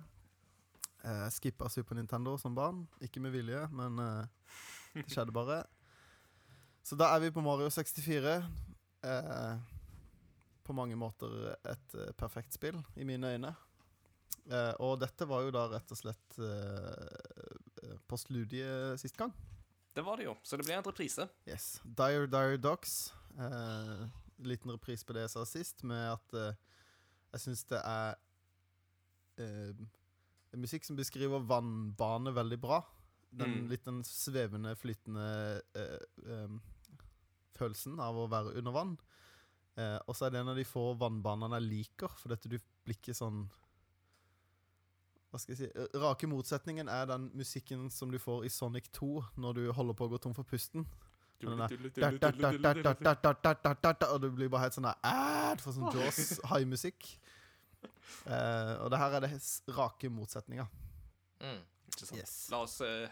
Eh, skippa Super Nintendo som barn. Ikke med vilje, men eh, det skjedde bare. Så da er vi på Mario 64. Eh, på mange måter et perfekt spill, i mine øyne. Eh, og dette var jo da rett og slett på studiet sist gang. Det var det jo, så det ble en reprise. Yes. Dire Dire Dogs. Eh, liten reprise på det jeg sa sist, med at jeg syns det er eh, musikk som beskriver vannbane veldig bra. Den mm. litt den svevende, flytende eh, eh, følelsen av å være under vann. Eh, og så er det en av de få vannbanene jeg liker, for dette du blir ikke sånn hva skal jeg si, Rake motsetningen er den musikken som du får i Sonic 2 når du holder på å gå tom for pusten. Og du blir bare helt sånn der Du får sånn Jaws-high-musikk. Eh, og det her er det rake motsetninger. Mm. Ikke sant? Yes. La oss eh,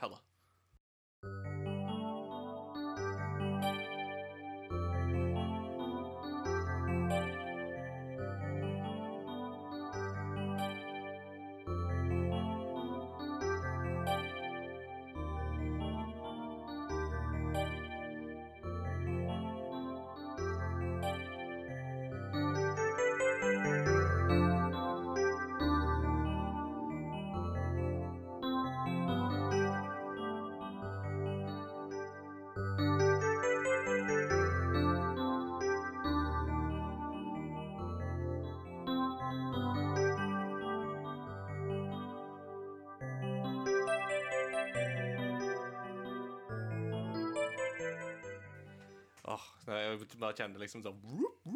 jeg bare kjenner liksom sånn whoop, [LAUGHS]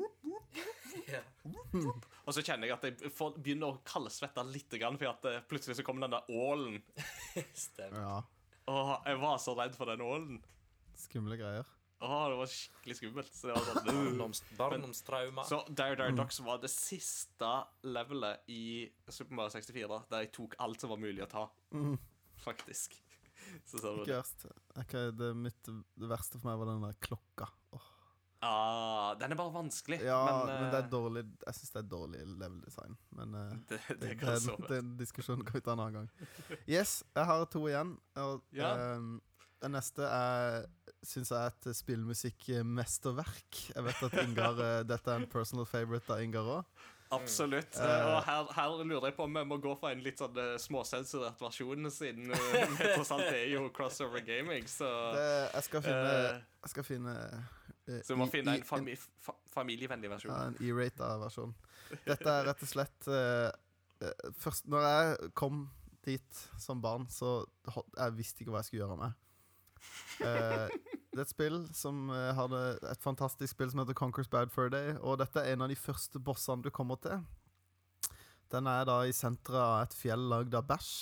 whoop, whoop. Og så kjenner jeg at jeg får, begynner å kaldsvette litt, grann, for at eh, plutselig så kommer den der ålen. [LAUGHS] Stemmer. Ja, Åh, jeg var så redd for den ålen. skumle greier. Åh, det var skikkelig skummelt. Så det var sånn, Barndoms, barndomstrauma. Så Dire Dire Ducks var det siste levelet i Super Mario 64 der jeg tok alt som var mulig å ta. Mm. Faktisk. [LAUGHS] Så ser du det. Okay, det, mitt, det verste for meg var den der klokka. Ah, den er bare vanskelig. Ja, men, men, det er eh, dårlig Jeg syns det er dårlig level-design. Men eh, [LAUGHS] det, det, det, kan det, den diskusjonen kan vi ta en annen gang. Yes, jeg har to igjen. Og Ja. ehm, den neste er syns jeg er et spillmusikkmesterverk. Jeg vet at Ingar eh, [LAUGHS] Dette er en personal favorite av Ingar òg. Absolutt. Eh. Eh, og her, her lurer jeg på om vi må gå for en litt sånn eh, småsensurert versjon, siden eh, [LAUGHS] vi tross alt er jo crossover gaming, så Jeg skal finne, eh, jeg skal finne eh, Så vi må finne en fami familievennlig versjon. Ja, en E-rata versjon. Dette er rett og slett eh, eh, Først Når jeg kom dit som barn, så Jeg visste ikke hva jeg skulle gjøre med. Eh, det er et spill som eh, hadde et fantastisk spill som heter Conquers Bad Fur Day. Og dette er en av de første bossene du kommer til. Den er da i senteret av et fjell lagd av bæsj.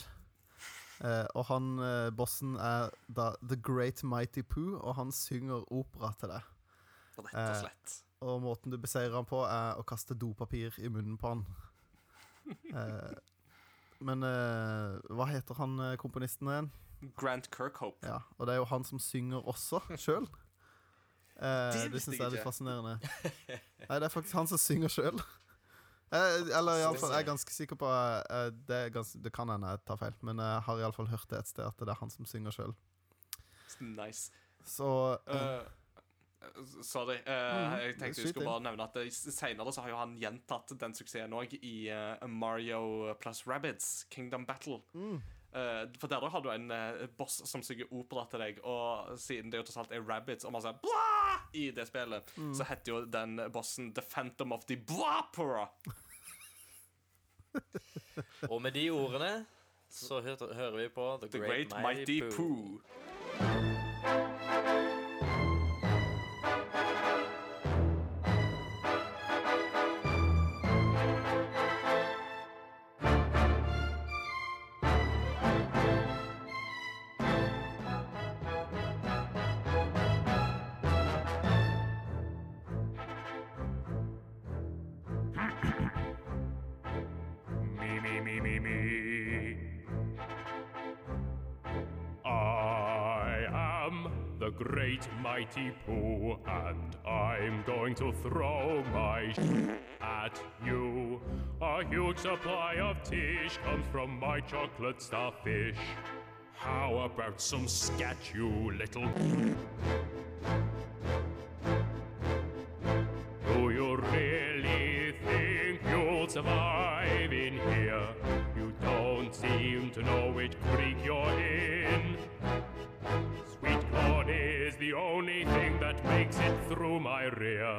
Eh, og han eh, bossen er da The Great Mighty Poo, og han synger opera til deg. Rett og eh. Og måten du beseirer han på, er å kaste dopapir i munnen på han. [LAUGHS] Eh, men eh, hva heter han eh, komponisten igjen? Grant Kirkhope. Ja, og det er jo han som synger også sjøl. [LAUGHS] Eh, Det det syns jeg er litt fascinerende. [LAUGHS] Nei, det er faktisk han som synger sjøl. Eh, eller iallfall, jeg er ganske sikker på eh, det, er gans, det kan hende jeg tar feil, men jeg har iallfall hørt det et sted at det er han som synger sjøl. Nice. Så eh, Eh, sorry. Uh, mm, jeg tenkte jeg skulle bare nevne at eh, Senere så har jo han gjentatt den suksessen òg i uh, Mario plus Rabbids Kingdom Battle. mm, Uh, for der har du en eh, boss som synger opera til deg, og siden det jo tross alt er Rabbids og man sier blah! i det spillet, Mm. så heter jo den bossen The Phantom of the Blapera. [LAUGHS] Og med de ordene så hører, vi på The, The Great Mighty Poo Me, great mighty Pooh, and I'm going to throw my at you. A huge supply of tish comes from my chocolate starfish. How about some scat, you little. Do you really think you'll survive in here? You don't seem to know which creek you're in. It through my rear.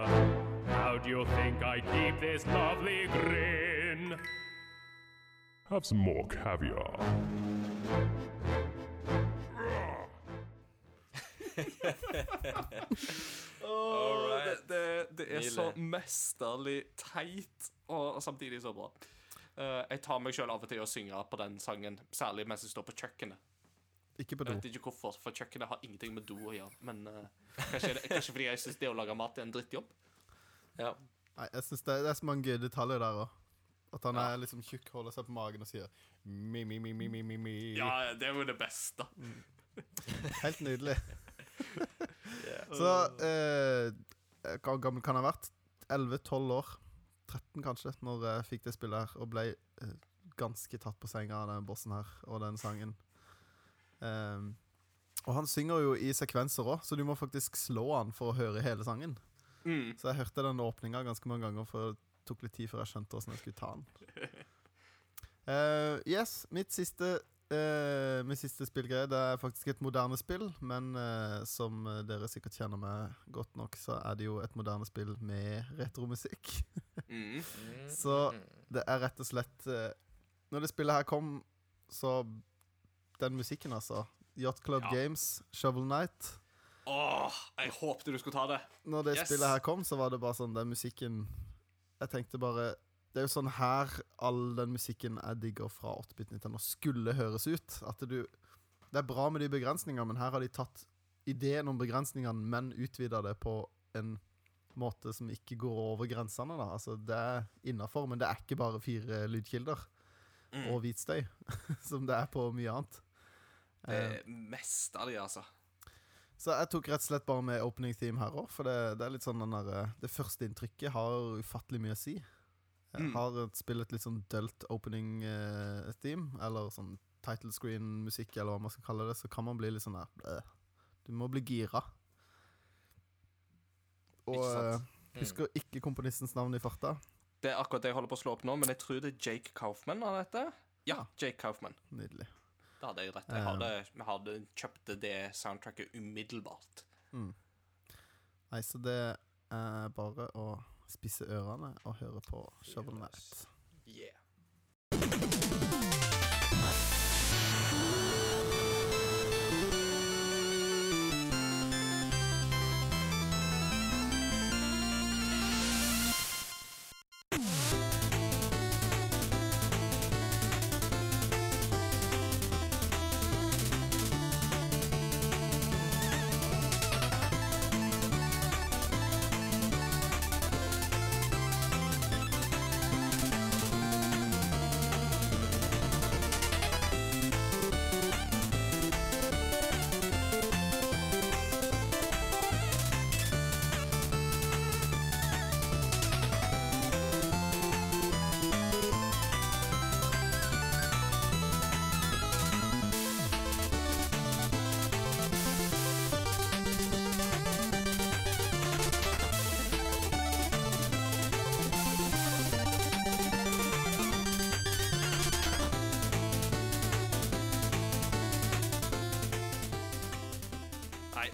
How do you think I keep this lovely grin? have some more caviar. [LAUGHS] det, det, det er så Nydelig. mesterlig teit og samtidig så bra. Eh, jeg tar meg sjøl av og til å synge på den sangen, særlig mens jeg står på kjøkkenet. Ikke på do. Jeg vet ikke hvorfor, for kjøkkenet har ingenting med do å gjøre. Men uh, kanskje, det, kanskje fordi jeg syns det å lage mat er en drittjobb. Ja. Nei, jeg synes det, det er så mange detaljer der òg. At han Ja. er liksom tjukk, holder seg på magen og sier mi, mi, mi, mi, mi, mi, mi. Ja, det er jo det beste. Helt nydelig. [LAUGHS] Så eh, Hvor gammel kan jeg ha vært? 11-12 år. 13 kanskje, når jeg fikk det spillet her. Og ble eh, ganske tatt på senga av den bossen her og den sangen. Ehm, og han synger jo i sekvenser òg, så du må faktisk slå han for å høre hele sangen. Mm. Så jeg hørte den åpninga ganske mange ganger, for det tok litt tid før jeg skjønte åssen jeg skulle ta den. Uh, [LAUGHS] yes, mitt siste Uh, Min siste spillgreie Det er faktisk et moderne spill, men uh, som eh, dere sikkert kjenner meg godt nok, så er det jo et moderne spill med retromusikk. Mm. [LAUGHS] Så det er rett og slett uh, Når det spillet her kom, så Den musikken, altså. Yacht Club Ja. Games, Shovel Night. Åh, jeg håpte du skulle ta det. Når det Yes. spillet her kom, så var det bare sånn Den musikken Jeg tenkte bare Det er jo sånn her all den musikken jeg digger fra 8-bit Nintendo skulle høres ut. At du Det er bra med de begrensningene, men her har de tatt ideen om begrensningene, men utvida det på en måte som ikke går over grensene. da Altså Det er innafor, men det er ikke bare fire lydkilder Mm. og hvit støy, [LAUGHS] som det er på mye annet. Det Eh, er mest av de, altså. Så jeg tok rett og slett bare med opening theme her òg, for det, det er litt sånn den der, eh, Det første inntrykket har ufattelig mye å si. Jeg Mm. har et- spillet litt sånn dølt opening eh, theme, eller sånn title screen-musikk, eller hva man skal kalle det, så kan man bli litt sånn der. Du må bli gira. Og Ikke sant? Mm. husker ikke komponistens navn i farta. Det er akkurat det jeg holder på å slå opp nå, men jeg tror det er Jake Kaufman han heter. Ja, Jake Kaufman. Nydelig. Da hadde jeg rett. Jeg hadde, jeg hadde kjøpte det soundtracket umiddelbart. Nei, så det er bare å spisse ørene og høre på Shovel Knight. Yeah.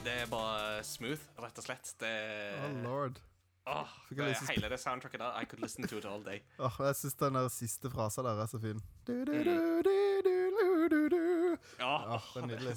Det er bare smooth, rett og slett. Det Oh lord. Åh, det, hele det soundtracket der. I could listen to it all day. [LAUGHS] Åh, jeg syns den der siste frasen der er så fin. Du, du, du, du, du, du. Ja, det er nydelig.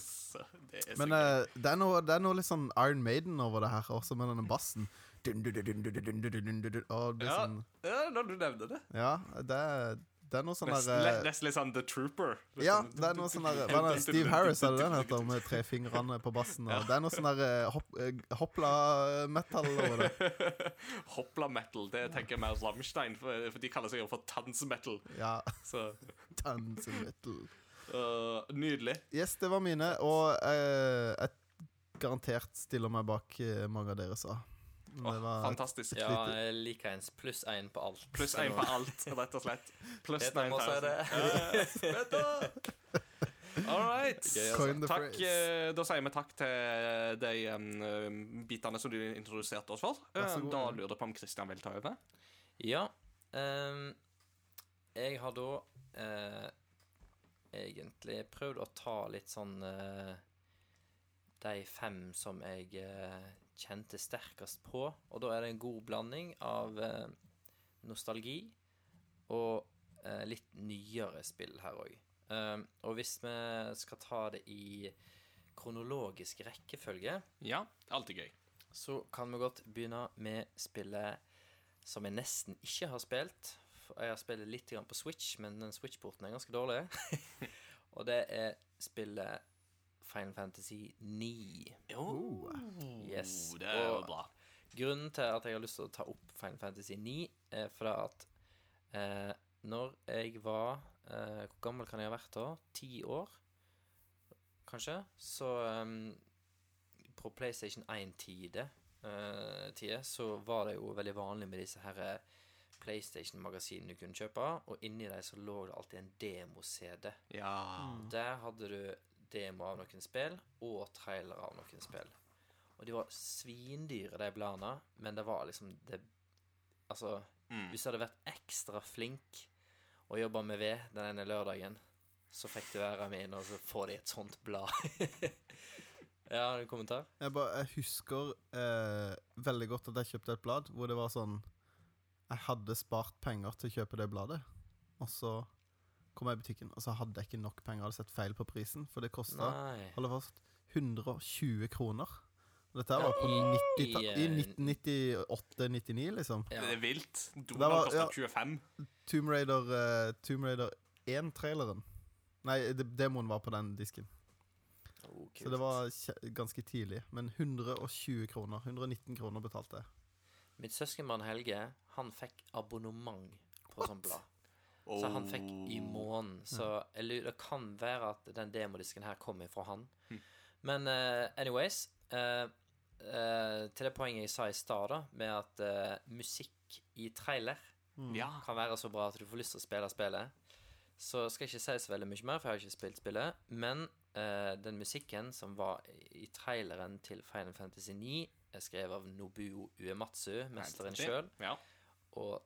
Men eh, det, er noe, det er noe litt sånn Iron Maiden over det her, også med denne bassen. Dun, dun, dun, dun, dun, dun, dun, dun, dun, dun. Og det Ja. sånn Ja, når du nevner det. Ja, det er, det er noe sånn der eh, nesten litt sånn The Trooper. Ja, det er noe sånn der hva er det, Steve Harris, er det den heter, med tre fingrene på bassen? Og Det er noe sånn der eh, hopp, eh, hoppla-metal over det. [LAUGHS] Hoppla metal, det tenker jeg mer Rammstein, for, for de kaller seg jo for tanzmetal. Ja, [LAUGHS] [LAUGHS] tanzmetal. Uh, nydelig. Yes, det var mine, og uh, jeg garantert stiller meg bak eh, mange av dere sa. Var fantastisk. Ja, lite- jeg liker ens pluss én på alt. Pluss én på alt, rett og slett. Pluss Peter må si 9000. det. All right. Altså. Takk, eh, da sier vi takk til de um, bitene som du introduserte oss for. Eh. Da lurer jeg på om Christian vil ta over. Ja. Um, jeg har da uh, egentlig prøvd å ta litt sånn uh, De fem som jeg eh, kjente sterkest på. Og da er det en god blanding av eh, nostalgi og eh, litt nyere spill her òg. og hvis vi skal ta det i kronologisk rekkefølge, Ja, alltid gøy. så kan vi godt begynne med spillet som jeg nesten ikke har spilt. Jeg har spilt litt på Switch, men den Switch-porten er ganske dårlig. [LAUGHS] og det er spillet Final Fantasy 9. Oh, Yes. Det er jo Og bra. Grunnen til at jeg har lyst til å ta opp Final Fantasy 9, er fordi at eh, når jeg var eh, Hvor gammel kan jeg ha vært da? Ti år, kanskje? Så eh, på PlayStation 1-tide eh, så var det jo veldig vanlig med disse her eh, PlayStation-magasinene du kunne kjøpe, og inni dem så lå det alltid en demo-CD. Ja. Der hadde du demo av noen spill og trailer av noen spill. Og de var svindyre, de bladene, men det var liksom det Altså, hvis du hadde vært ekstra flink og jobba med ved den ene lørdagen, så fikk du være med inn og så får de et sånt blad. [LAUGHS] ja, har du en kommentar? Jeg, bare, jeg husker eh, veldig godt at jeg kjøpte et blad hvor det var sånn Jeg hadde spart penger til å kjøpe det bladet, og så kom jeg i butikken, og så hadde jeg ikke nok penger. Jeg hadde sett feil på prisen, for det kosta Nei. holdt 120 kroner. Dette var på 90 i, i eh, 1998-99, liksom. Ja. Det er vilt. Donald var- ja. 25. Tomb Raider, uh, Tomb Raider 1-traileren. Nei, de demoen var på den disken. Oh. Så det var ganske tidlig. Men 120 kroner. 119 kroner betalte jeg. Mitt søskenbarn Helge, han fikk abonnement på sånt blad. Så han fikk i Oh. måneden. Så eller, det kan være at den demodisken her kommer fra han. Men uh, anyways uh, uh, Til det poenget jeg sa i stad, da, med at musikk i trailer mm. kan være så bra at du får lyst til å spille spillet, så skal jeg ikke si så veldig mye mer, for jeg har ikke spilt spillet. Men eh, den musikken som var i traileren til Final Fantasy 9, er skrevet av Nobuo Uematsu, mesteren sjøl. Ja. Og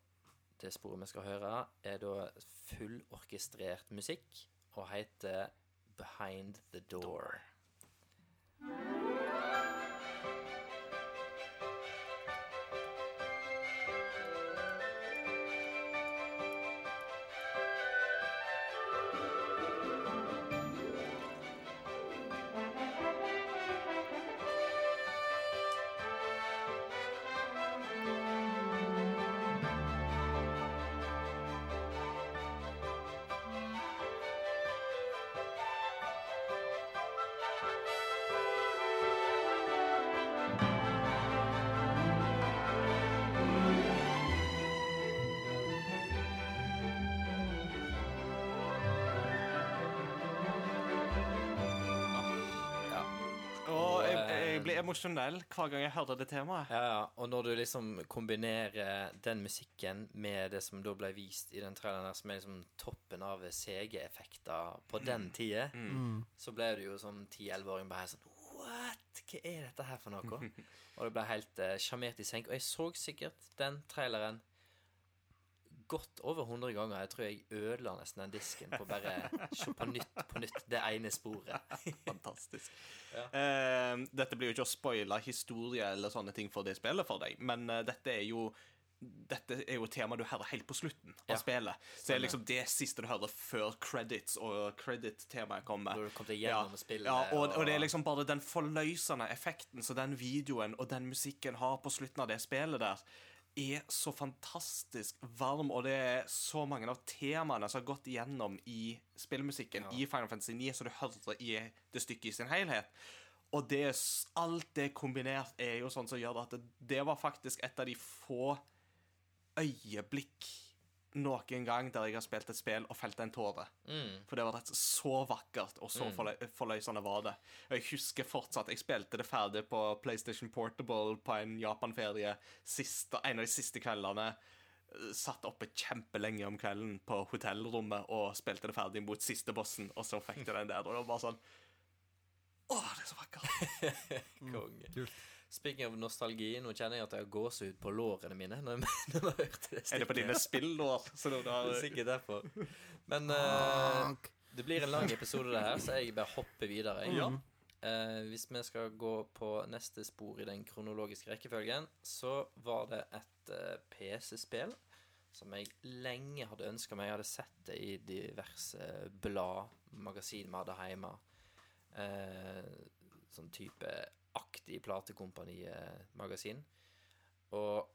det sporet vi skal høre, er da fullorkestrert musikk og heter Behind the Door. Ja. Emosjonell hver gang jeg hører det temaet. Ja, ja, og når du liksom kombinerer den musikken med det som da ble vist i den traileren, der, som er liksom toppen av CG-effekter på den tida, så ble du jo som 10-11-åring bare sånn What? Hva er dette her for noe? [LAUGHS] og det ble helt sjarmert uh, i senk. Og jeg så sikkert den traileren godt over 100 ganger. Jeg tror jeg ødela nesten den disken på bare se på nytt på nytt det ene sporet. [LAUGHS] Fantastisk. Eh, dette blir jo ikke å spoile historie eller sånne ting for det spillet for deg, men eh, dette er jo dette er jo et tema du hører helt på slutten av Ja. spillet. Så det er liksom det siste du hører før credits og credit-temaet kommer. Når du kommer gjennom ja. spillet, Ja, og, og- og det er liksom bare den forløsende effekten som den videoen og den musikken har på slutten av det spillet der, er så fantastisk varm, og det er så mange av temaene som har gått igjennom i spillmusikken i Final Fantasy 9, som du hører i det stykket i sin helhet. Og det, alt det kombinert er jo sånn som gjør at det, det var faktisk et av de få øyeblikk noen gang der jeg har spilt et spill og felt en tåre. For det var rett så vakkert, og så forlø forløsende var det. Og jeg husker fortsatt Jeg spilte det ferdig på PlayStation Portable på en Japan-ferie en av de siste kveldene. Satt oppe kjempelenge om kvelden på hotellrommet og spilte det ferdig mot siste bossen, og så fikk jeg den der, og det var bare sånn Å, det er så vakkert! [LAUGHS] Konge. Kult. Speaking of nostalgi, nå kjenner jeg at jeg har gåsehud på lårene mine når jeg, [LAUGHS] når jeg hørte det Er det på dine spillår? [LAUGHS] Så du har er sikkert derfor. Men uh, det blir en lang episode, det her, så jeg bare hopper videre. jeg. Ja. Uh, hvis vi skal gå på neste spor i den kronologiske rekkefølgen, så var det et uh, PC-spill som jeg lenge hadde ønska meg. Jeg hadde sett det i diverse blad, magasin vi hadde hjemme. Eh, sånn type aktig platekompani-magasin. Og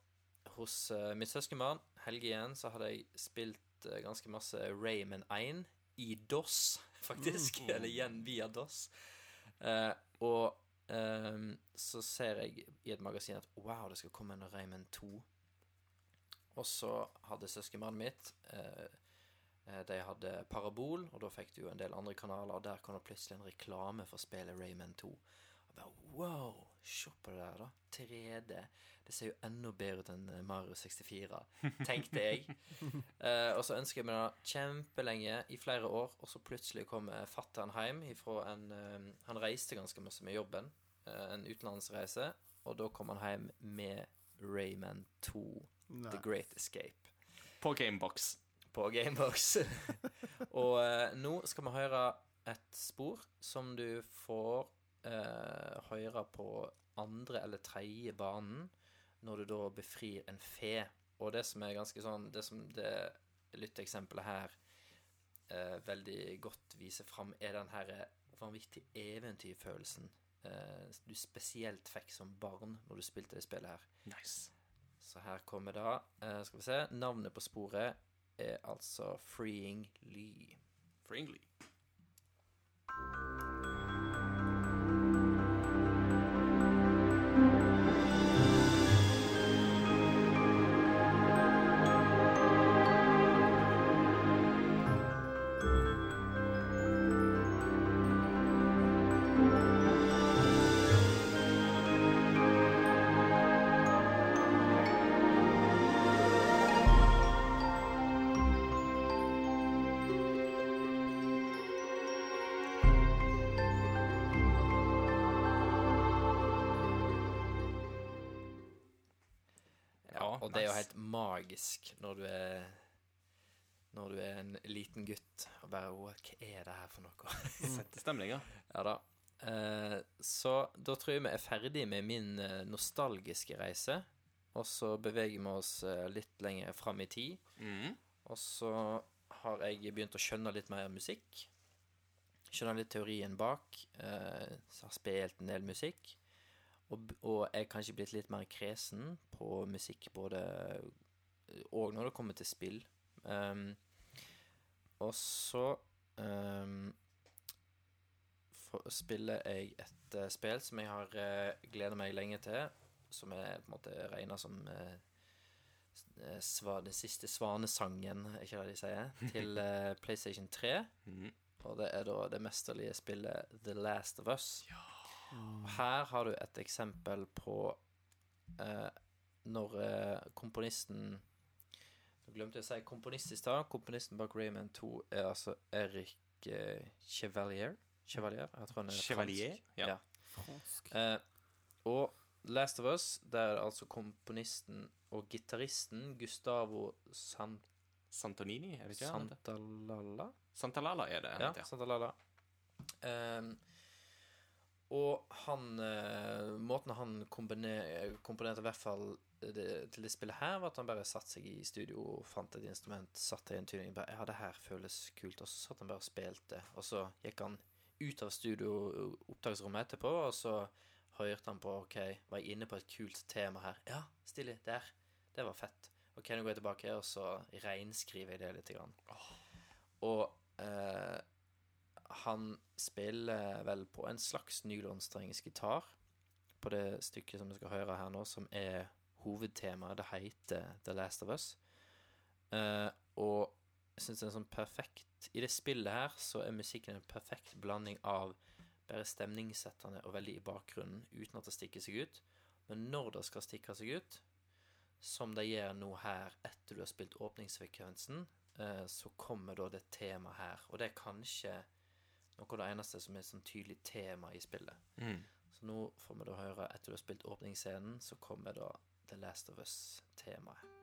hos uh, mitt søskenbarn, Helge igjen, så hadde jeg spilt uh, ganske masse Rayman 1 i DOS, [LAUGHS] faktisk. Eller igjen via DOS. Uh, og um, så ser jeg i et magasin at wow, det skal komme en Rayman 2. Og så hadde søskenbarnet mitt eh, eh, De hadde parabol, og da fikk du jo en del andre kanaler, og der kom det plutselig en reklame for spillet Rayman 2. Og bare, wow, se på det der, da. 3D. Det ser jo enda bedre ut enn eh, Mario 64, tenkte jeg. uh, [LAUGHS] og så ønsker jeg meg det kjempelenge, i flere år, og så plutselig kommer fatter'n hjem ifra en uh, Han reiste ganske masse med jobben, uh, en utenlandsreise, og da kom han hjem med Rayman 2, The Great Escape På Gamebox. på Gamebox. [LAUGHS] og nå skal vi høre et spor som du får eh, høre på andre eller tredje banen når du da befrir en fe. Og det som er ganske sånn Det som det lytteeksempelet her eh, veldig godt viser fram, er den her vanvittige eventyrfølelsen eh, du spesielt fikk som barn når du spilte det spillet her. Nice. Så her kommer da eh, Skal vi se. Navnet på sporet er altså Freeing Lee. Freeing Ja, helt magisk når du er Når du er en liten gutt og bare hva er det her for noe? [LAUGHS] Sette stemninga. [LAUGHS] ja da. Eh, så da tror jeg vi er ferdig med min eh, nostalgiske reise. Og så beveger vi oss eh, litt lenger fram i tid. Mm. Og så har jeg begynt å skjønne litt mer musikk. Skjønne litt teorien bak. Eh, så har spilt en del musikk. Og, og jeg er kanskje blitt litt mer kresen på musikk både Og når det kommer til spill. Um, og så um, spiller jeg et uh, spill som jeg har uh, gleda meg lenge til. Som er på en måte regna som eh, eh, sva, den siste svanesangen, er ikke det de sier, [LAUGHS] til uh, PlayStation 3. Mhm. Og det er da det mesterlige spillet The Last of Us. Og her har du et eksempel på eh, når eh, komponisten Nå glemte jeg å si komponist i stad. Komponisten bak Rayman 2 er altså Eric eh, Chevalier. Chevalier? Jeg tror han er Chevalier? fransk. Ja. Ja. Eh, og Last of Us, der er altså komponisten og gitaristen Gustavo San Santonini, er det ikke? Santalala? Santalala er det. Ja, Santalala. Ehm, og han eh, Måten han kombiner, komponerte i hvert fall det, til det spillet her, var at han bare satte seg i studio og fant et instrument, satte i en tuning bare, Ja, det her føles kult. Og så satt han bare og spilte. Og så gikk han ut av studio opptaksrommet etterpå, og så hørte han på OK, var jeg inne på et kult tema her? Ja, stilig. Der. Det var fett. OK, nå går jeg tilbake, og så reinskriver jeg det litt. Grann. Og eh, han spiller vel på en slags nylonstrengs gitar på det stykket som vi skal høre her nå, som er hovedtemaet. Det heter The Last of Us. Uh, og jeg syns det er sånn perfekt I det spillet her så er musikken en perfekt blanding av bare stemningssettende og veldig i bakgrunnen, uten at det stikker seg ut. Men når det skal stikke seg ut, som det gjør nå her etter du har spilt åpningsfrekvensen, uh, så kommer da det temaet her. Og det er kanskje noe av det eneste som er sånn tydelig tema i spillet. Mm. Så nå får vi da høre, etter du har spilt åpningsscenen, så kommer da The Last of Us-temaet.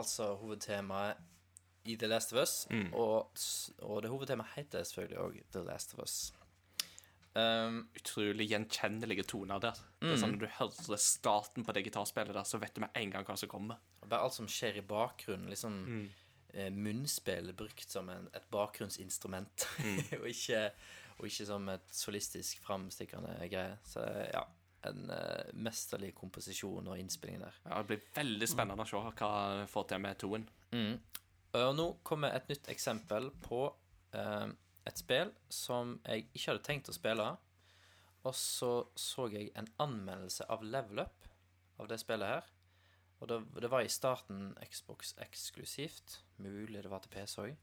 Altså hovedtemaet i The Last of Us. Mm. Og, og det hovedtemaet heter selvfølgelig òg The Last of Us. Um, Utrolig gjenkjennelige toner der. Det er sånn Når du hører starten på det gitarspillet der, så vet du med en gang hva som kommer. bare alt som skjer i bakgrunnen. Liksom eh, munnspill brukt som en, et bakgrunnsinstrument, [LAUGHS] og, ikke, og ikke som et solistisk framstikkende greie. Så ja, en uh, mesterlig komposisjon og innspilling der. Ja, det blir veldig spennende å se hva jeg får til med toen. Mm. Og nå kommer et nytt eksempel på uh, et spill som jeg ikke hadde tenkt å spille. Og så så jeg en anmeldelse av Level Up av det spillet her. Og det, det var i starten Xbox eksklusivt. Mulig det var til PC òg.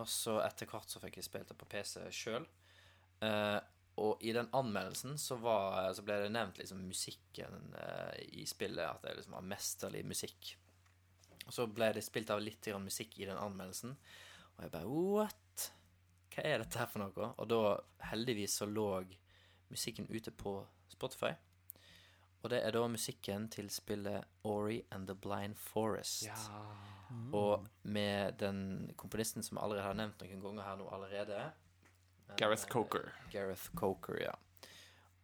Og så etter hvert så fikk jeg spilt det på PC sjøl. Eh, og i den anmeldelsen så, var, så ble det nevnt liksom musikken eh, i spillet. At det liksom var mesterlig musikk. Og så ble det spilt av litt grann musikk i den anmeldelsen. Og jeg bare What? Hva er dette her for noe? Og da, heldigvis, så lå musikken ute på Spotify. Og det er da musikken til spillet Ori and the Blind Forest. Og med den komponisten som jeg allerede har nevnt noen ganger her nå allerede. Gareth Coker. Gareth Coker, ja.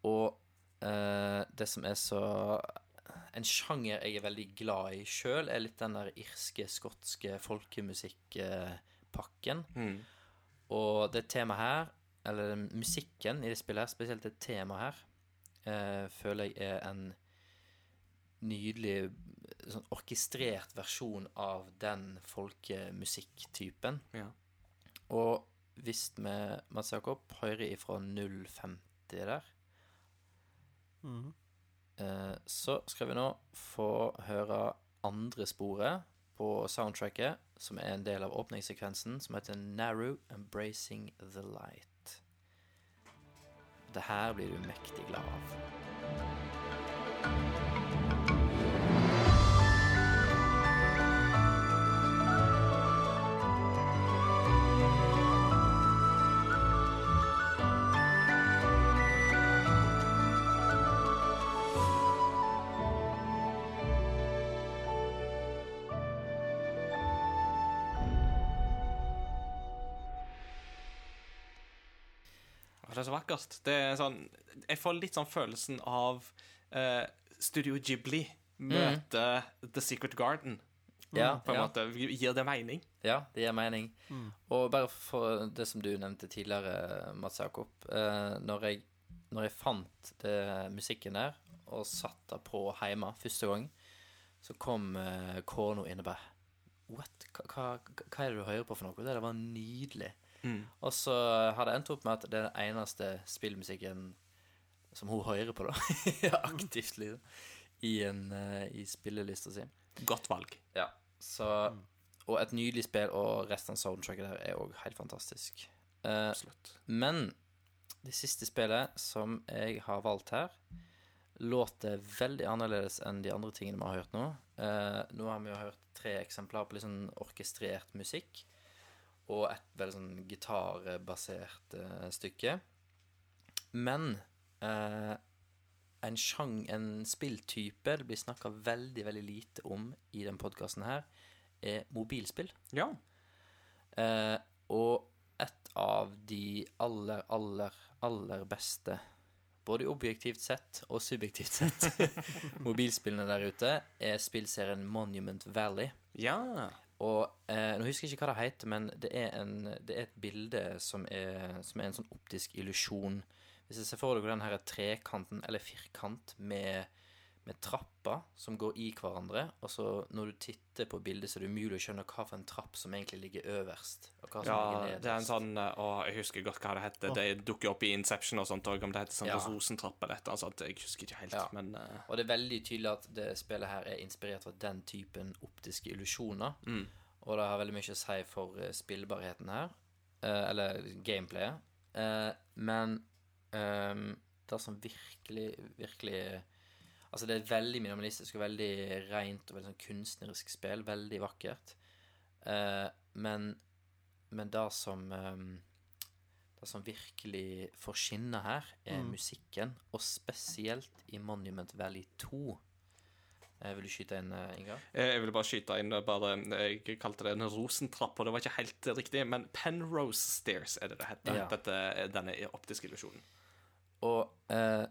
Og eh, det som er så En sjanger jeg er veldig glad i sjøl, er litt den der irske, skotske folkemusikkpakken. Mm. Og det temaet her, eller musikken i det spillet her, spesielt det temaet her, eh, føler jeg er en nydelig sånn orkestrert versjon av den folkemusikktypen. Ja. Og hvis vi, Mats Jakob, høyre ifra 050 der, mm. eh, så skal vi nå få høre andre sporet på soundtracket, som er en del av åpningssekvensen, som heter Narrow Embracing the Light. Det her blir du mektig glad av. Er så vakkert. Det er sånn Jeg får litt sånn følelsen av uh, Studio Ghibli møter The Secret Garden. Ja, På en ja. måte. Gir det mening? Ja, det gir mening. Og bare for det som du nevnte tidligere, Mats Jakob. Uh, når, jeg, når jeg fant det, musikken der, og satt det på hjemme første gang, så kom uh, kona inn og bare What? Hva, hva, hva er det du hører på for noe? Det der var nydelig. Og så har det endt opp med at det er den eneste spillmusikken som hun hører på, da. [LAUGHS] Aktivt, liksom. I, en, eh, i spillelista si. Godt valg. Ja, så Og et nydelig spill, og resten av soundtracket der er òg helt fantastisk. Eh, Absolutt. men det siste spillet som jeg har valgt her, låter veldig annerledes enn de andre tingene vi har hørt nå. Eh, nå har vi jo hørt tre eksemplar på litt sånn orkestrert musikk, og et veldig sånn gitarbasert eh, stykke. Men eh, en sjang, en spilltype det blir snakka veldig, veldig lite om i den podkasten her, er mobilspill. Ja. Eh, og et av de aller, aller, aller beste, både objektivt sett og subjektivt sett, [LAUGHS] mobilspillene der ute, er spillserien Monument Valley. Ja. Og eh, Nå husker jeg ikke hva det heter, men det er, en, det er et bilde som er, som er en sånn optisk illusjon. Hvis jeg ser for dere den her trekanten, eller firkant, med, med trapper som går i hverandre, og så når du titter på bildet, så er det umulig å skjønne hva for en trapp som egentlig ligger øverst. Og hva som ja, ligger nederst. det er en sånn eh, Å, jeg husker godt hva det heter. Det dukker opp i Inception og sånt òg, om det heter sånn Ja. rosentrapp eller et eller annet. Jeg husker ikke helt, Ja. men uh... Og det er veldig tydelig at det spillet her er inspirert av den typen optiske illusjoner. Mm. Og det har veldig mye å si for eh, spillbarheten her. Eller gameplayet. Men ehm, det som virkelig, virkelig Altså, det er veldig minimalistisk og veldig rent og veldig sånn kunstnerisk spill. Veldig vakkert. Eh, men, men det som ehm, Det som virkelig får skinne her, er musikken. Og spesielt i Monument Valley 2. Eh, vil du skyte inn, eh, Ingar? Eh, Jeg ville bare skyte inn eh, bare, Jeg kalte det en rosentrapp, og det var ikke helt riktig, men Penrose Stairs er det det heter. Ja. Dette, er denne optiske illusjonen. Og eh,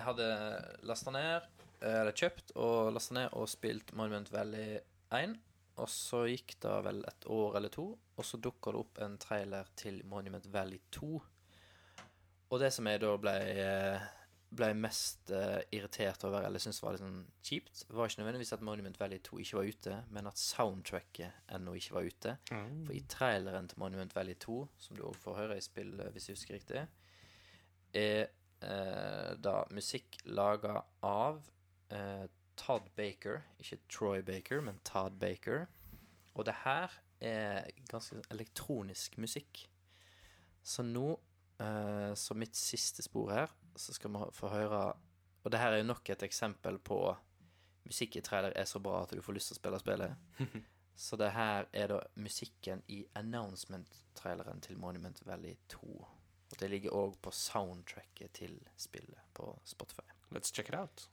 jeg hadde lasta ned, eh, eller kjøpt og lasta ned og spilt Monument Valley 1. Og så gikk det vel et år eller to, og så dukka det opp en trailer til Monument Valley 2. Og det som jeg da ble, eh, ble mest eh, irritert over, eller syntes var litt sånn kjipt, var ikke nødvendigvis at Monument Valley 2 ikke var ute, men at soundtracket ennå ikke var ute. For i traileren til Monument Valley 2, som du òg får høre i spill, hvis jeg husker riktig, er eh, da musikk laga av eh, Todd Baker. Ikke Troy Baker, men Todd Baker. Og det her er ganske elektronisk musikk. Så nå, eh, som mitt siste spor her, så skal vi få høre Og det her er jo nok et eksempel på musikk i trailer er så bra at du får lyst til å spille spillet. [LAUGHS] Så det her er da musikken i announcement-traileren til Monument Valley 2. Og det ligger òg på soundtracket til spillet på Spotify. Let's check it out.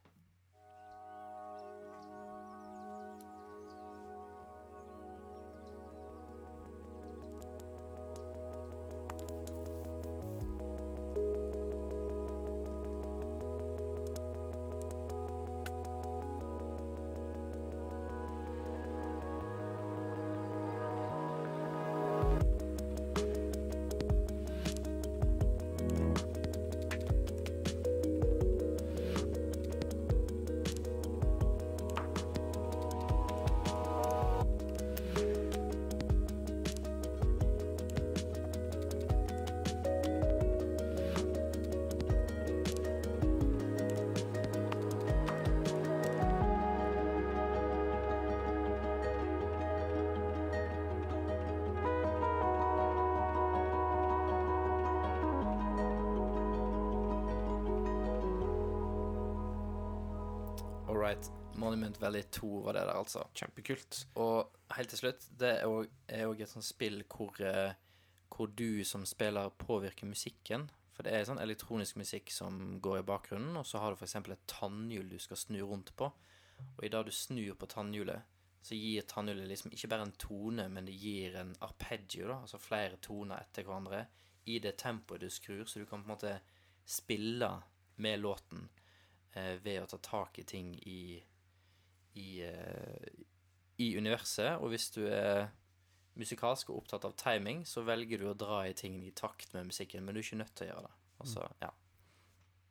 Monument Valley 2 var det der, altså. Kjempekult. Og helt til slutt, det er òg- et sånt spill hvor, eh, hvor du som spiller påvirker musikken. For det er sånn elektronisk musikk som går i bakgrunnen, og så har du f.eks. et tannhjul du skal snu rundt på. Og i det du snur på tannhjulet, så gir tannhjulet liksom ikke bare en tone, men det gir en arpeggio, da, altså flere toner etter hverandre, i det tempoet du skrur, så du kan på en måte spille med låten eh, ved å ta tak i ting i i, eh, i universet, og hvis du er musikalsk og opptatt av timing, så velger du å dra i tingene i takt med musikken, men du er ikke nødt til å gjøre det. Altså, ja.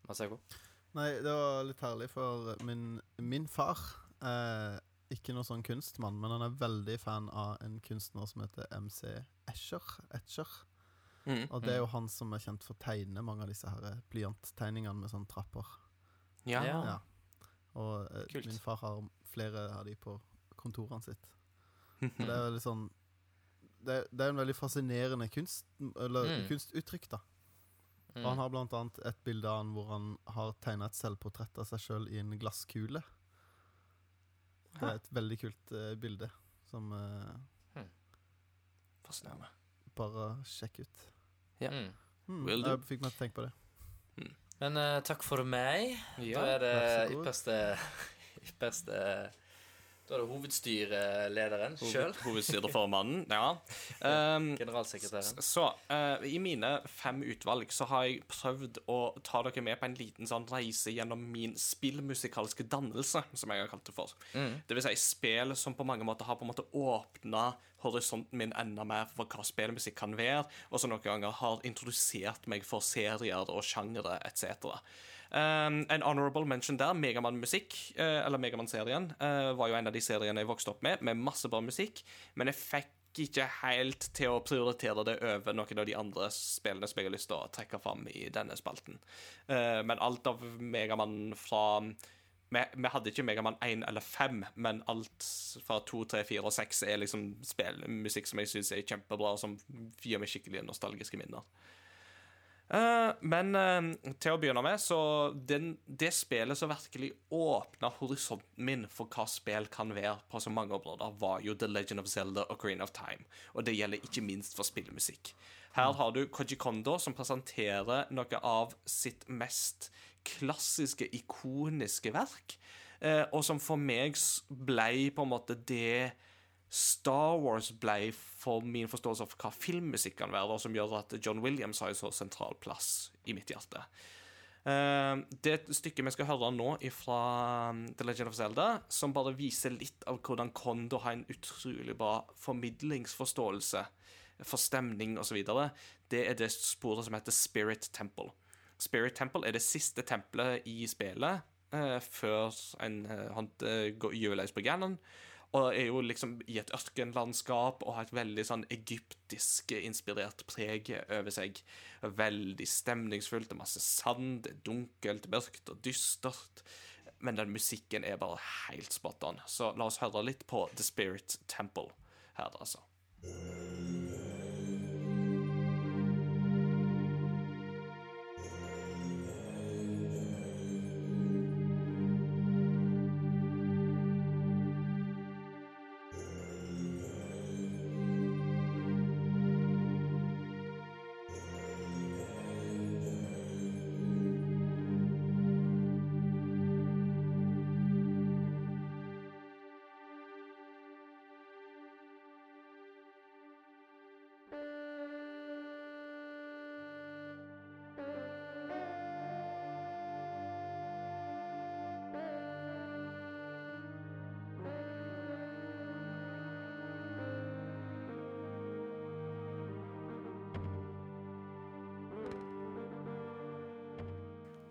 Masako? Nei, det var litt herlig, for min, min far er ikke noe sånn kunstmann, men han er veldig fan av en kunstner som heter MC Escher. Etcher. Mm. Og det er jo han som er kjent for å tegne mange av disse her blyanttegningene med sånne trapper. Ja. Ja. Ja. Og eh, Kult. min far har flere av de på kontorene sitt. [LAUGHS] Og det er veldig sånn det, det er en veldig fascinerende kunst, eller Mm. kunstuttrykk, da. Og Mm. han har blant annet et bilde av han hvor han har tegna et selvportrett av seg sjøl i en glasskule. Det er et veldig kult uh, bilde som eh, Fascinerende. bare sjekk ut. Ja. Mm. Hmm, Will do. jeg fikk meg til å tenke på det. Men uh, takk for meg. Ja, da er det ypperste, ypperste Da er det hovedstyrelederen sjøl. Hovedstyreformannen. [LAUGHS] Ja. Um, Generalsekretæren. så uh, i mine fem utvalg så har jeg prøvd å ta dere med på en liten sånn reise gjennom min spillmusikalske dannelse, som jeg har kalt det for. Det vil si spill som på mange måter har på en måte åpna horisonten min enda mer for hva spillmusikk kan være, og som noen ganger har introdusert meg for serier og sjangere etc. Um, en honorable mention der, Megamann-musikk, uh, eller Megamann-serien, uh, var jo en av de seriene jeg vokste opp med, med masse bra musikk, men jeg fikk ikke helt til å prioritere det over noen av de andre spillene som jeg har lyst til å trekke fram i denne spalten. Uh, men alt av Megamann fra vi, vi hadde ikke Megamann 1 eller 5, men alt fra 2, 3, 4 og 6 er liksom spillmusikk som jeg syns er kjempebra, og som gir meg skikkelig nostalgiske minner. Eh, men eh, til å begynne med, så den, det spillet som virkelig åpna horisonten min for hva spill kan være på så mange områder, var jo The Legend of Zelda og Green of Time. Og det gjelder ikke minst for spillmusikk. Her har du Koji Kondo som presenterer noe av sitt mest klassiske, ikoniske verk. eh, og som for meg blei ble på en måte det Star Wars ble for min forståelse av hva filmmusikk kan være, som gjør at John Williams har en så sentral plass i mitt hjerte. Eh, det stykket vi skal høre nå fra um, The Legend of Zelda, som bare viser litt av hvordan Kondo har en utrolig bra formidlingsforståelse for stemning osv., det er det sporet som heter Spirit Temple. Spirit Temple er det siste tempelet i spillet eh, før en eh, han går gjør løs på Ganon. Og er jo liksom i et ørkenlandskap og har et veldig sånn egyptisk inspirert preg over seg. Veldig stemningsfullt. Det er masse sand, det er dunkelt, mørkt og dystert. Men den musikken er bare helt spot on. Så la oss høre litt på The Spirit Temple her, altså.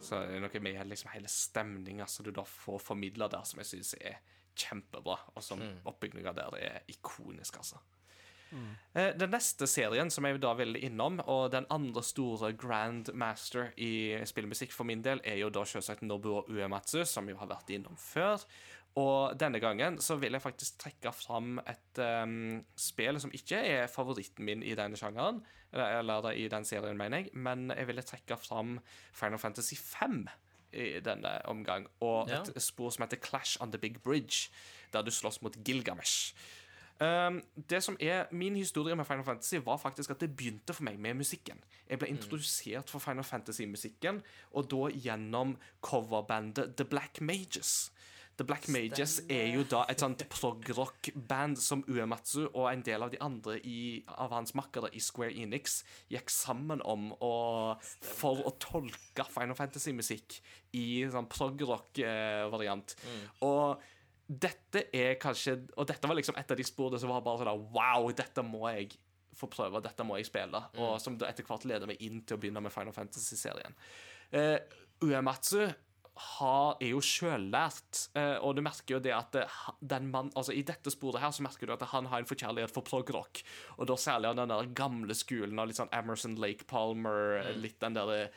Så det er noe med liksom hele stemninga som du da får formidla der, som jeg syns er kjempebra, og som oppbygninga der er ikonisk, altså. Mm. Den neste serien som jeg da vil innom, og den andre store grand master i spillmusikk for min del, er jo da selvsagt Nobuo Uematsu, som vi har vært innom før. Og denne gangen så vil jeg faktisk trekke fram et um, spill som ikke er favoritten min i denne sjangeren, eller, eller i den serien, mener jeg, men jeg ville trekke fram Final Fantasy 5 i denne omgang, og Ja. et spor som heter Clash on the Big Bridge, der du slåss mot Gilgamesh. Um, det som er Min historie med Final Fantasy var faktisk at det begynte for meg med musikken. Jeg ble introdusert for Final Fantasy-musikken, og da gjennom coverbandet The Black Mages. The Black Mages er jo da et sånt prog-rock-band som Uematsu og en del av de andre i, av hans makkere i Square Enix gikk sammen om å, for å tolke Final Fantasy-musikk i sånn prog-rock-variant. Og dette er kanskje Og dette var liksom et av de sporene som var bare sånn der, Wow, dette må jeg få prøve, dette må jeg spille. Og som etter hvert leder meg inn til å begynne med Final Fantasy-serien. Uh, Uematsu har, er jo sjøllært, uh, og du merker jo det at eh, den mann, altså i dette sporet her så merker du at han har en forkjærlighet for prog-rock. Og da særlig av den der gamle skolen av litt sånn Emerson Lake Palmer, litt den der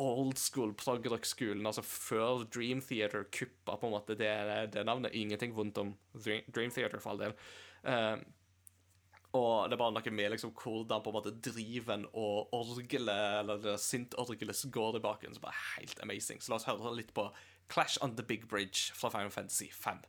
old school prog-rock-skolen, altså før Dream Theater kuppa på en måte det, det navnet. Ingenting vondt om Dream Theater, for all del. Eh, og det er bare noe med liksom hvordan på en måte driven og orgelet, eller som går bakgrunnen, som er helt amazing. Så la oss høre litt på Clash on the Big Bridge fra Final Fantasy 5.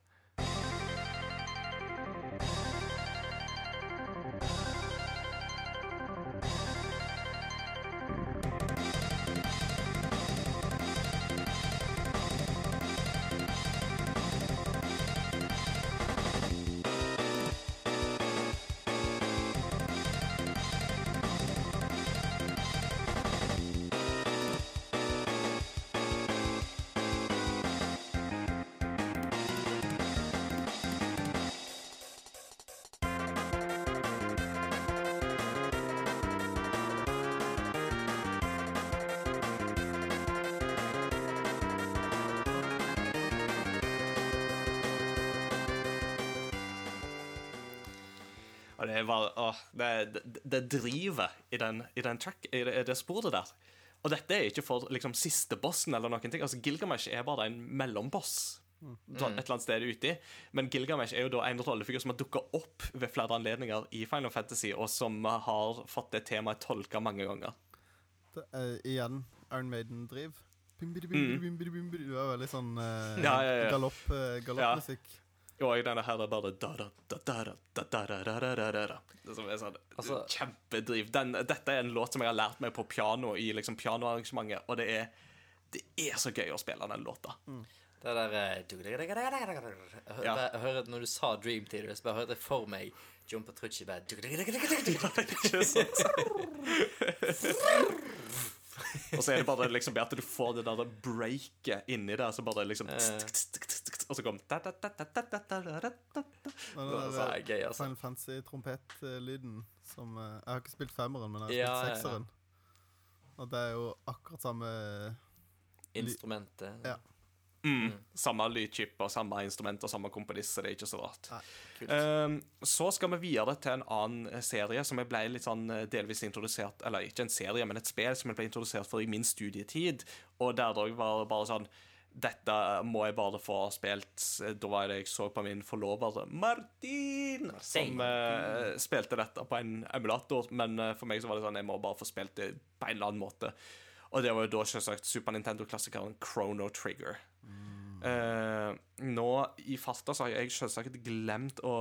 Og det er bare å, det, det, det driver i den, i den track, i det, det sporet der. Og dette er ikke for liksom siste bossen eller noen ting. Altså Gilgamesh er bare en mellomboss. mm. Et eller annet sted uti. Men Gilgamesh er jo da en rollefigur som har dukka opp ved flere anledninger i Final Fantasy, og som har fått det temaet tolka mange ganger. Det er, igjen Iron Maiden-driv. Det var veldig sånn eh, Ja, ja, ja. galopp, eh, galoppmusikk. Og denne her der det Som er sånn altså, kjempedriv. Den, dette er en låt som jeg har lært meg på piano i liksom pianoarrangementet, og det er, det er så gøy å spille den låta. Det der Jeg Når du sa Dream Theater, så bare hørte jeg for meg John Petrucci bare og så er det bare liksom at du får det der breaket inni der, så bare liksom Og så kommer Det den var gøy, altså. Final Fantasy-trompetlyden som eh, Jeg har ikke spilt femmeren, men jeg har spilt sekseren. Og det er jo akkurat samme Instrumentet. Ja. Mm. Samme lydchip og samme instrument og samme komponist, så det er ikke så rart. Ah, Um, så skal vi videre til en annen eh, serie som jeg ble litt sånn eh, delvis introdusert Eller ikke en serie, men et spill som jeg ble introdusert for i min studietid. Og der det òg var bare sånn Dette må jeg bare få spilt. Da var det jeg så på min forlover Martin, som uh, spilte dette på en emulator. Men uh, for meg så var det sånn jeg må bare få spilt det på en eller annen måte. Og det var jo da selvsagt Super Nintendo-klassikeren Chrono Trigger. Eh, nå i farta så har jeg selvsagt glemt å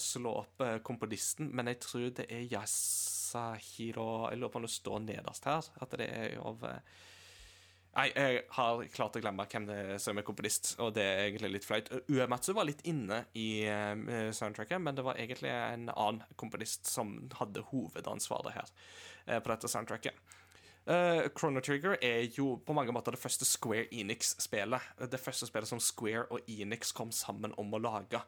slå opp eh, komponisten, men jeg tror det er Yasahiro Jeg lurer på om det står nederst her. At det er av eh, Nei, jeg har klart å glemme hvem det er som er komponist, og det er egentlig litt flaut. Uematsu var litt inne i eh, soundtracket, men det var egentlig en annen komponist som hadde hovedansvaret her på dette soundtracket. Uh, Chrono Trigger er jo på mange måter det første Square Enix-spillet. Det første spillet som Square og Enix kom sammen om å lage.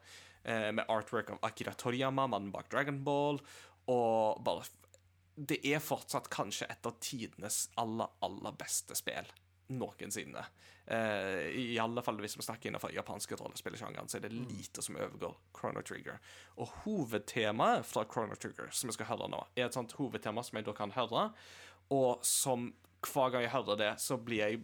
Uh, med artwork av Akira Toriyama, mannen bak Dragon Ball, og bare Det er fortsatt kanskje et av tidenes aller, aller beste spill noensinne. Uh, I alle fall hvis vi snakker innenfor japanske rollespillsjangeren, så er det lite som overgår Chrono Trigger. Og hovedtemaet fra Chrono Trigger, som vi skal høre nå, er et sånt hovedtema som jeg da kan høre, og som hver gang jeg hører det, så blir jeg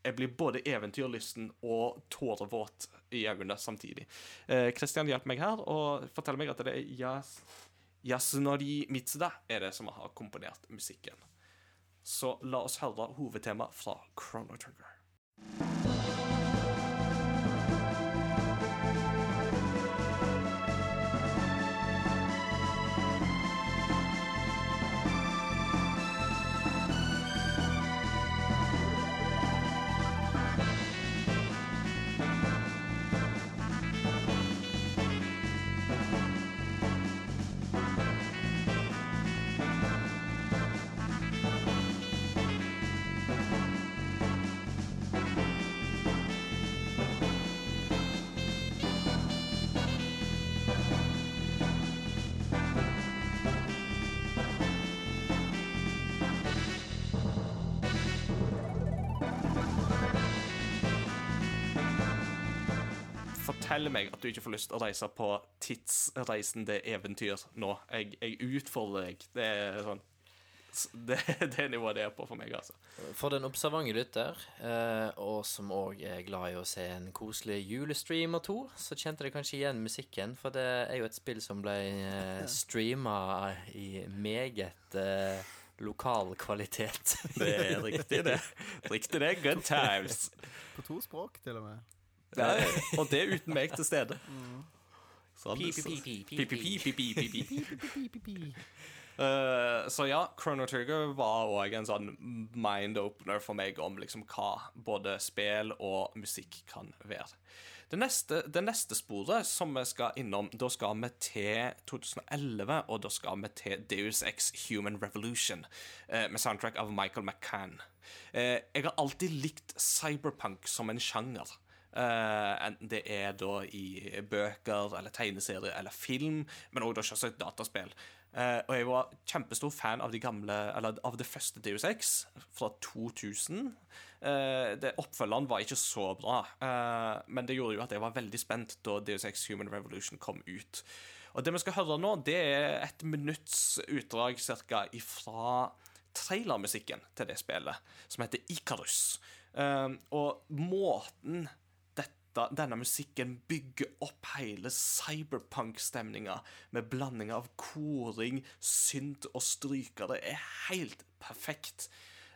jeg blir både eventyrlysten og tårevåt i øynene samtidig. Eh, hjelper hjelp meg her og fortell meg at det er Yas Yasunori Mitsuda er det som har komponert musikken. Så la oss høre hovedtemaet fra Chrono Trigger. Fortell meg at du ikke får lyst til å reise på tidsreisende eventyr nå. Jeg, jeg utfordrer deg. Det er sånn det, [LAUGHS] det nivået det er på for meg, altså. For den observante lytter, eh, og som òg er glad i å se en koselig julestream og to, så kjente dere kanskje igjen musikken, for det er jo et spill som ble eh, [LAUGHS] streama i meget eh, lokal kvalitet. Det er riktig, det. Riktig det. Good [LAUGHS] times. På to språk, til og med. Og det uten meg til stede. Sånn. Eh, så ja, Chrono Trigger var òg en sånn mind-opener for meg om liksom hva både spill og musikk kan være. Det neste, det neste sporet som vi skal innom, da skal vi til 2011, og da skal vi til Deus Ex Human Revolution, eh, med soundtrack av Michael McCann. Eh, jeg har alltid likt cyberpunk som en sjanger. Eh, enten det er da i bøker eller tegneserier eller film, men òg selvsagt dataspill. Uh, og jeg var kjempestor fan av de gamle Eller av det første Deus Ex fra 2000. Uh, det Oppfølgeren var ikke så bra, eh, men det gjorde jo at jeg var veldig spent da Deus Ex Human Revolution kom ut. Og det vi skal høre nå, det er et minutts utdrag cirka ifra trailermusikken til det spillet, som heter Icarus. Eh, og måten denne musikken bygger opp hele cyberpunk-stemninga med blanding av koring, synt og strykere, er helt perfekt.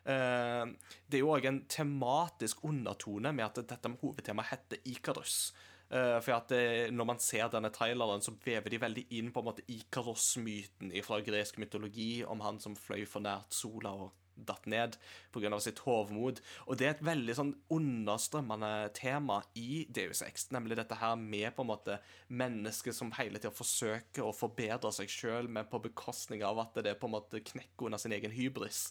Eh, det er jo òg en tematisk undertone med at dette hovedtemaet heter Ikarus. Eh, for at det, Når man ser denne traileren, så vever de veldig inn på en måte Ikaros-myten fra gresk mytologi om han som fløy for nært sola og datt ned pga. sitt hovmod. Og det er et veldig sånn understrømmende tema i Deus Ex, nemlig dette her med på en måte mennesker som hele tida forsøker å forbedre seg sjøl, men på bekostning av at det er på en måte knekker under sin egen hybris.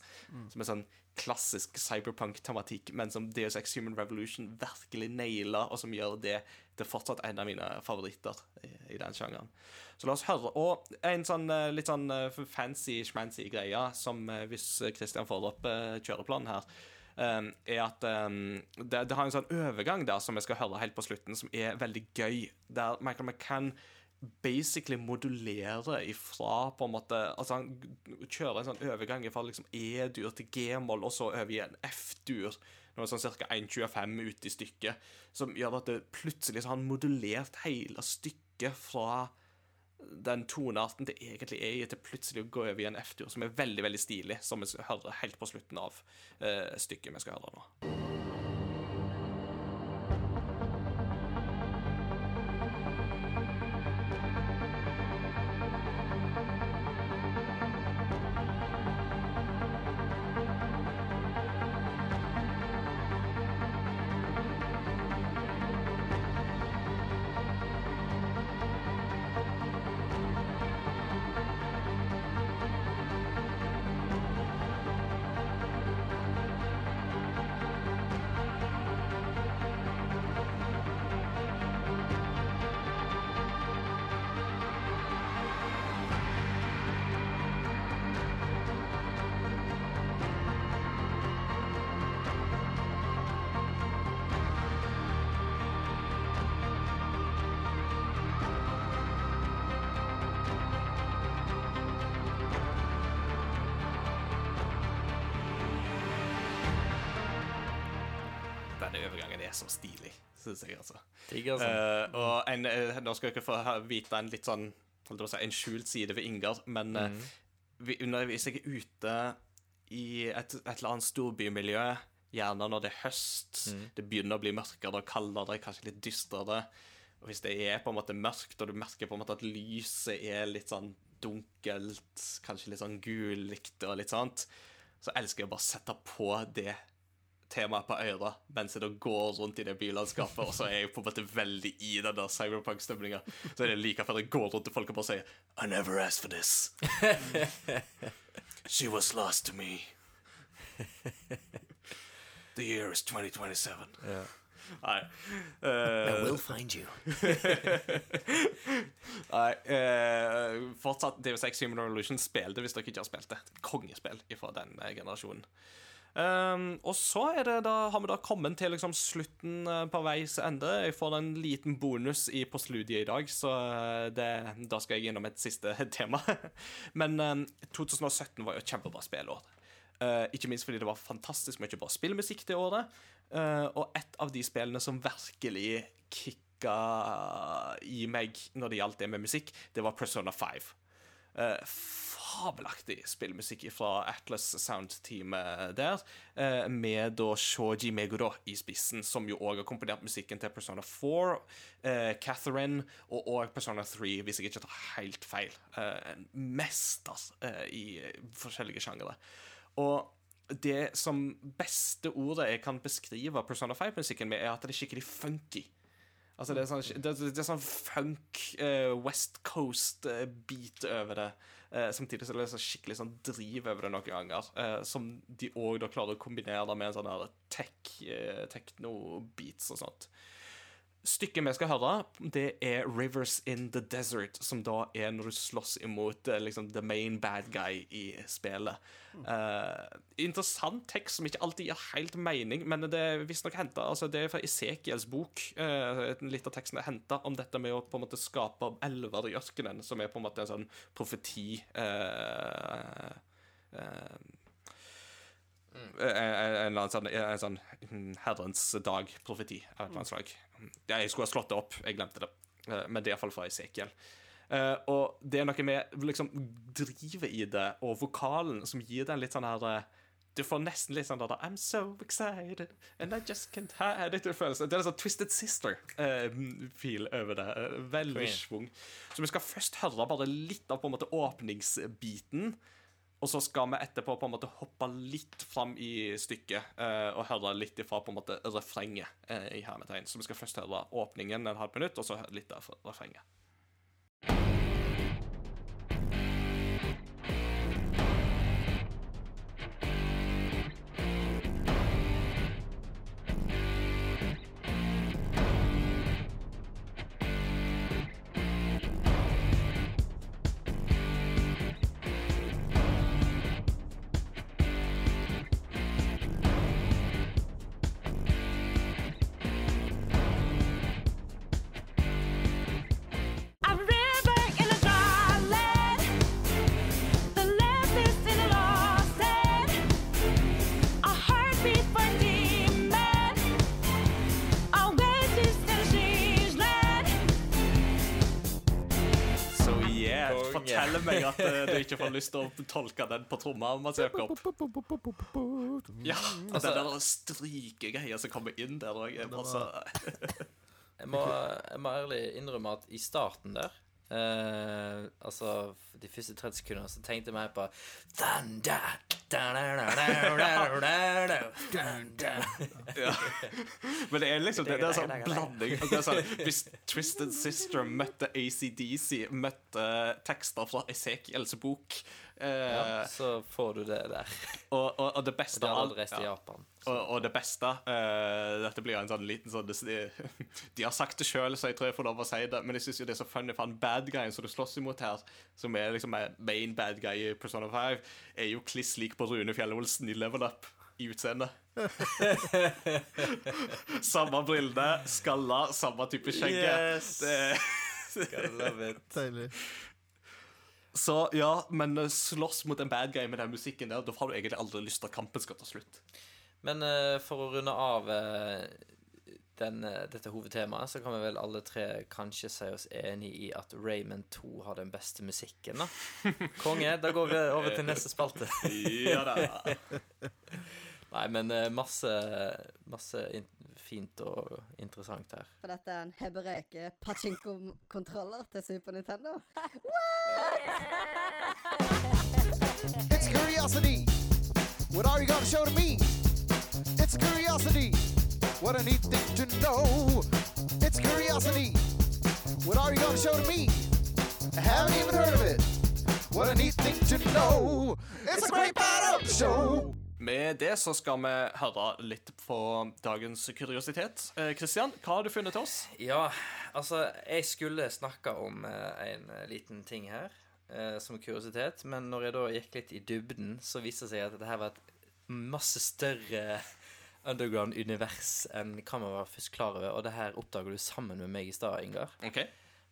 Som er sånn klassisk cyberpunk-tematikk, men som Deus Ex Human Revolution virkelig nailer, og som gjør det til fortsatt en av mine favoritter i, i den sjangeren. Så la oss høre. Og en sånn eh, litt sånn eh, fancy-schmancy greie, som eh, hvis Christian får opp kjøreplanen her, er at det, det har en sånn overgang der som vi skal høre helt på slutten, som er veldig gøy, der Michael McCann basically modulerer ifra på en måte Altså han kjører en sånn overgang fra liksom E-dur til G-moll, og så over i en F-dur. Noe sånn ca. 1,25 ute i stykket. Som gjør at det plutselig har han modulert hele stykket fra den tonearten det egentlig er i, til plutselig å gå over i en F-dur, som er veldig veldig stilig, som vi skal høre helt på slutten av uh, stykket vi skal høre nå. Nå skal dere få vite en litt sånn si, En skjult side ved Ingar, men eh, vi, når, hvis jeg er ute i et, et eller annet storbymiljø, gjerne når det er høst, det begynner å bli mørkere og kaldere, kanskje litt dystrere Og hvis det er på en måte mørkt, og du merker på en måte at lyset er litt sånn dunkelt, kanskje litt sånn gulikt og litt sånt, så elsker jeg å bare sette på det temaet på øret mens jeg da går rundt i det bylandskapet, og så er jeg på en måte veldig i den der cyberpunk-stemninga. Så er det like før jeg går rundt til folk og bare sier I never asked for this. [LAUGHS] She was lost to me. The year is 2027. Nei. Uh, I will find you. [LAUGHS] Nei, Uh, fortsatt Ex Human Revolution spill det hvis dere ikke har spilt det. Kongespill fra den eh, generasjonen. Um, og så da, har vi da kommet til liksom slutten eh, på veis ende. Jeg får en liten bonus i postludiet i dag, så eh, det, da skal jeg innom et siste [LAUGHS] tema. Men um, 2017 var jo et kjempebra spillår. Uh, ikke minst fordi det var fantastisk mye bra spillmusikk det året. Uh, og et av de spillene som virkelig kicka i meg når det gjaldt det med musikk, det var Persona 5. Eh, fabelaktig spillmusikk fra Atlas Sound-teamet der, eh, med da Shoji Meguro i spissen, som jo òg har komponert musikken til Persona 4, eh, Catherine og òg Persona 3, hvis jeg ikke tar helt feil. En mester i forskjellige sjangere. Og det som beste ordet jeg kan beskrive Persona 5-musikken med, er at det er skikkelig funky. Altså det er sånn, det, det er sånn funk, uh, West Coast-beat over det. Uh, samtidig så er det sånn skikkelig sånn driv over det noen ganger. Eh, som de òg klarer å kombinere med en sånn tech, eh, techno-beats og sånt. Stykket vi skal høre, det er Rivers in the Desert, som da er når du slåss imot eh, liksom, the main bad guy i spillet. Eh, interessant tekst som ikke alltid gir helt mening, men det er visstnok henta altså, Det er fra Esekiels bok. Uh, litt av teksten er henta om dette med å på en måte skape elver i ørkenen, som er på en måte en sånn profeti Uh, eh, en, en, en, eller sånn, en sånn mm, Herrens dag-profeti av et eller annet slag. Jeg skulle ha slått det opp, jeg glemte det. Eh, Men det er iallfall fra Esekiel. Eh, og det er noe med liksom drivet i det, og vokalen, som gir den litt sånn her eh, Du får nesten litt sånn der I'm so excited, and I just can't hide it. Det er en sånn Twisted Sister-feel over det. Eh, Veldig schwung. Så vi skal først høre bare litt av på en måte åpningsbiten. Og så skal vi etterpå på en måte hoppe litt fram i stykket eh, og høre litt ifra på en måte refrenget eh, i hermetegn. Så vi skal først høre åpningen en halv minutt, og så litt av refrenget. Ikke får lyst til å tolke den på tromma. [LAUGHS] Ja, Altså- den der strykegreia som kommer inn der òg, Jeg jeg må ærlig innrømme at i starten der eh, Altså, de første 30 sekundene så tenkte jeg mer på Thunder Thunder Ja. Men det er liksom det, det er sånn blanding. Det er sånn, hvis Twisted Sister møtte ACDC, møtte tekster fra Esekiels bok uh, ja, Så får du det der. og, og, og det beste Det er av aldri reist i ja. Japan. Og, og det beste uh, Dette blir en sånn liten sånn De, [LAUGHS] de har sagt det sjøl, så jeg tror jeg får lov å si det. Men jeg syns jo det er så funny, for han bad guyen som du slåss imot her, som er liksom main bad guy i Persona 5, er jo kliss lik på Rune Fjellolsen i Level Up i utseendet. [LAUGHS] samme brillene, skalla, samme type skjegge. Yes. Det, det. [LAUGHS] Deilig. så ja, men slåss mot en bad guy med den musikken der, da har du egentlig aldri lyst til at kampen skal ta slutt. Men eh, for å runde av eh, den, eh, dette hovedtemaet, så kan vi vel alle tre kanskje si oss enig i at Raymond 2 har den beste musikken, da. [LAUGHS] Konge. Da går vi over til neste spalte. Ja da. [LAUGHS] Nei, men masse, masse in fint og interessant her. For dette er en hebreke pachinko-kontroller til Super Nintendo. What? It's curiosity. What are you gonna show to me? It's curiosity. What a neat thing to know. It's curiosity. What are you gonna show to me? I haven't even heard of it. What a neat thing to know. It's a great part of the show. Med det så skal vi høre litt på dagens kuriositet. Eh, hva har du funnet til oss? Ja, altså, jeg skulle snakke om eh, en eh, liten ting her, eh, som kuriositet, men når jeg da gikk litt i dybden, så viste det seg at dette her var et masse større underground-univers enn hva man var først klar over, og det her oppdager du sammen med meg i stad, Ingar. Okay.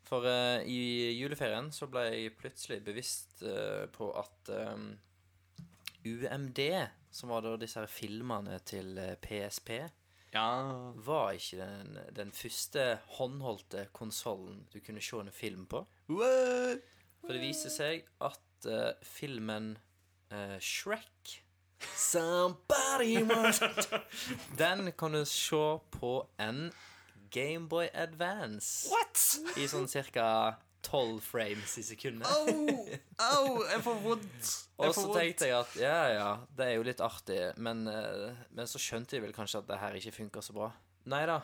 For uh, i juleferien så ble jeg plutselig bevisst uh, på at um, UMD, som var da disse her filmene til eh, PSP, Ja var ikke den, den første håndholdte konsollen du kunne se en film på. What? For det viser seg at uh, filmen eh, Shrek Somebody must [LAUGHS] Den kan du se på en Gameboy Advance. What? I sånn cirka 12 frames i sekundet. Au! Au! Jeg får vondt. Og så tenkte jeg at ja, ja, det er jo litt artig, men, eh, men så skjønte jeg vel kanskje at det her ikke funker så bra. Nei da.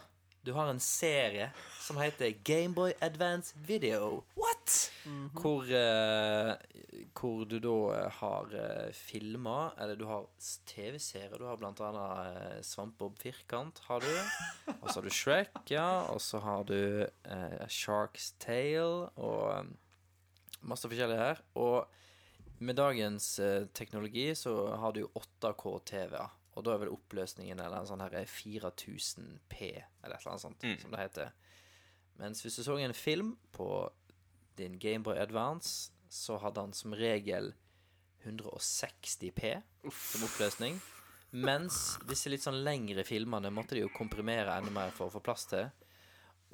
Du har en serie som heter Gameboy Advance Video. What? hvor, eh, hvor du da eh, har uh, filma Eller du har TV-serier. Du har blant annet uh, Svampbob Firkant, har du. [LAUGHS] Og så har du Shrek, ja. Og så har du eh, Shark's Tale og um, masse forskjellig her. Og med dagens eh, teknologi så har du jo 8K-TV-er. Og da er vel oppløsningen eller en sånn her 4000P, eller et eller annet sånt, som det heter. Mens hvis du så en film på din Gameboy Advance, så hadde han som regel 160P som oppløsning. Mens disse litt sånn lengre filmene måtte de jo komprimere enda mer for å få plass til.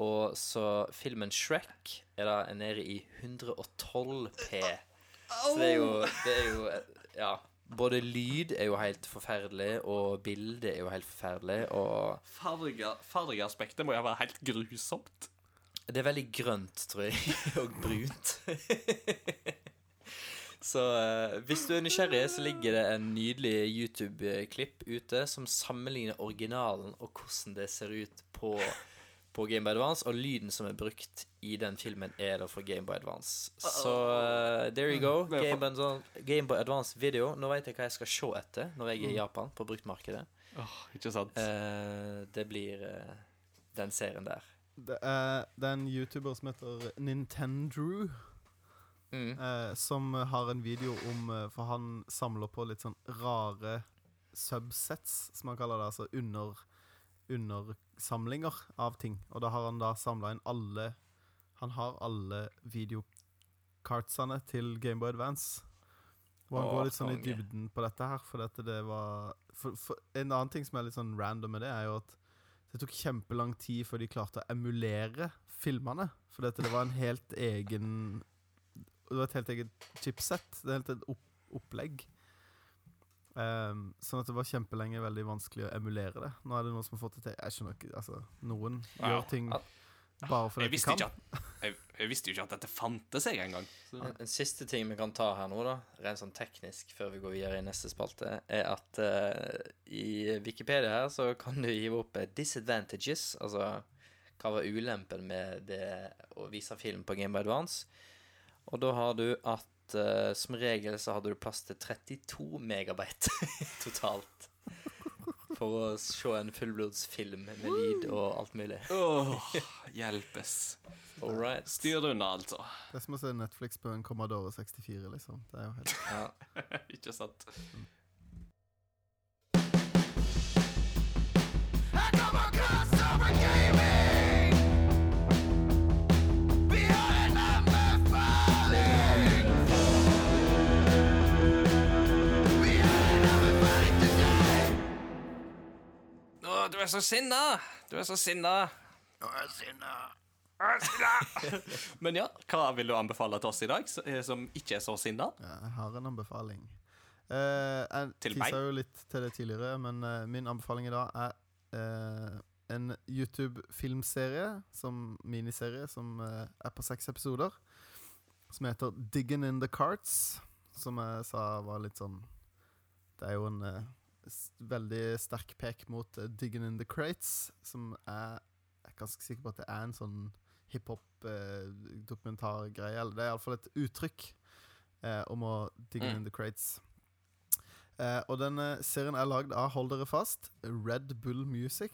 Og så filmen Shrek er da nede i 112P. Så det er jo, det er jo Ja. Både lyd er jo helt forferdelig, og bildet er jo helt forferdelig, og Farge, fargeaspektet må jo være helt grusomt. Det er veldig grønt, tror jeg, [LAUGHS] og brunt. [LAUGHS] Så eh, hvis du er nysgjerrig, så ligger det en nydelig YouTube-klipp ute som sammenligner originalen og hvordan det ser ut på, på Game By Advance, og lyden som er brukt i den filmen, er da fra Game By Advance. Så uh, there you go. Det er Game By, Advance- Game By Advance video. Nå vet jeg hva jeg skal se etter når jeg er i Japan, på bruktmarkedet. Oh, ikke sant? Uh, det blir uh, den serien der. Det er, det er en YouTuber som heter Nintendrew, Mm. eh, som har en video om For han samler på litt sånn rare subsets, som han kaller det. Altså under, undersamlinger av ting. Og da har han da samla inn alle Han har alle videokartsene til Gameboy Advance. Og han Åh, går litt sånn i dybden på dette her, for dette det var for, for En annen ting som er litt sånn random med det, er jo at det tok kjempelang tid før de klarte å emulere filmene. For dette, det var en helt egen Det var et helt eget chipset. Det er helt et opp, opplegg. Ehm, sånn at det var kjempelenge veldig vanskelig å emulere det. Nå er det noen som har fått det til. Jeg skjønner ikke Altså, noen Ja. gjør ting bare fordi Jeg de kan. ikke at, jeg, jeg visste jo ikke at dette fantes jeg engang. Så- En, en siste ting vi kan ta her nå, da, rent sånn teknisk, før vi går videre i neste spalte, er at uh, i Wikipedia her så kan du hive opp eh, 'disadvantages', altså hva var ulempen med det å vise film på Game by Advance. Og da har du at eh, som regel så hadde du plass til 32 megabyte [LAUGHS] totalt. For å se en fullblodsfilm med lyd og alt mulig. Åh, hjelpes. All right. Styr unna, altså. Det er som å se Netflix på en Commodore 64, liksom. Det er jo helt Ja. [LAUGHS] ikke sant? Å, du er så sinna! Du er så sinna. Du er sinna. [LAUGHS] Men ja, hva vil du anbefale til oss i dag, eh, som ikke er så sinna? Ja, jeg har en anbefaling. Eh, jeg Til tisa jo litt til det tidligere, men eh, min anbefaling i dag er eh, en YouTube-filmserie, som miniserie, som eh, er på seks episoder, som heter Diggin' in the Carts, som jeg sa var litt sånn Det er jo en eh, veldig sterk pek mot uh, Diggin' in the Crates, som er Jeg er ganske sikker på at det er en sånn hiphop-dokumentargreie. eller det er iallfall et uttrykk eh, om å digge Mm. in the crates. Eh, og denne serien er lagd av, hold dere fast, Red Bull Music.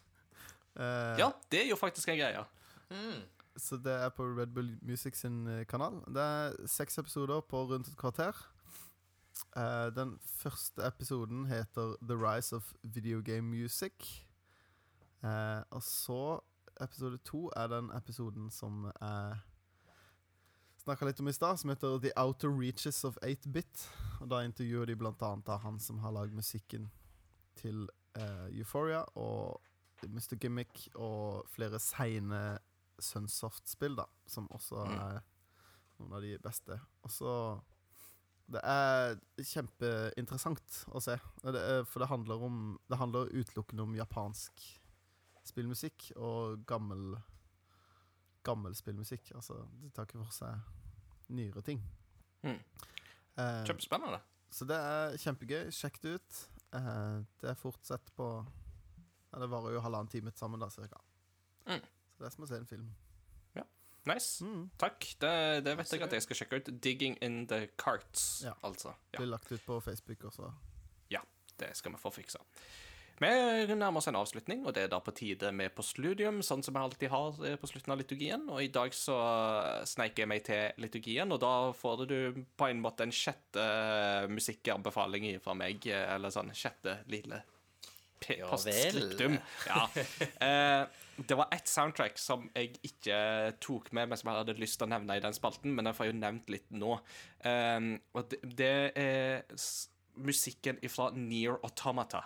[LAUGHS] eh, Ja, det er jo faktisk en greie. Mm. Så det er på Red Bull Music sin eh, kanal. Det er seks episoder på rundt et kvarter. Eh, den første episoden heter The Rise of Video Game Music. Uh, og så episode to er den episoden som jeg snakka litt om i stad, som heter The Outer Reaches of 8-Bit. Og da intervjuer de annet han som har lagd musikken til uh, Euphoria og Mr. Gimmick og flere seine Sunsoft-spill, da, som også Mm. er noen av de beste. Og så Det er kjempeinteressant å se, det er, for det handler om Det handler utelukkende om japansk spillmusikk og gammel Gammel spillmusikk. Altså, det tar ikke for seg nyere ting. Mm. Eh, Kjempespennende. så det er kjempegøy. Sjekk det ut. Eh, det er fortsatt på ja, Det varer jo halvannen time sammen, da, cirka. Mm. Så det er som å se en film. Nice. Mm. Takk. Det, det vet jeg at jeg skal sjekke ut. 'Digging in the Carts', Ja. altså. Ja, Blir lagt ut på Facebook også. Ja. det skal vi få fiksa. Vi nærmer oss en avslutning, og det er da på tide med postludium, sånn som vi alltid har eh, på slutten av liturgien. Og i dag så sneik jeg meg til liturgien, og da får du på en måte en sjette eh, musikkanbefaling fra meg, eh, eller sånn sjette lille p- Ja. Ja. [LAUGHS] Eh, det var ett soundtrack som jeg ikke tok med, men som jeg hadde lyst til å nevne i den spalten, men jeg får jo nevnt litt nå. Um, og det, det er musikken fra Near Automata.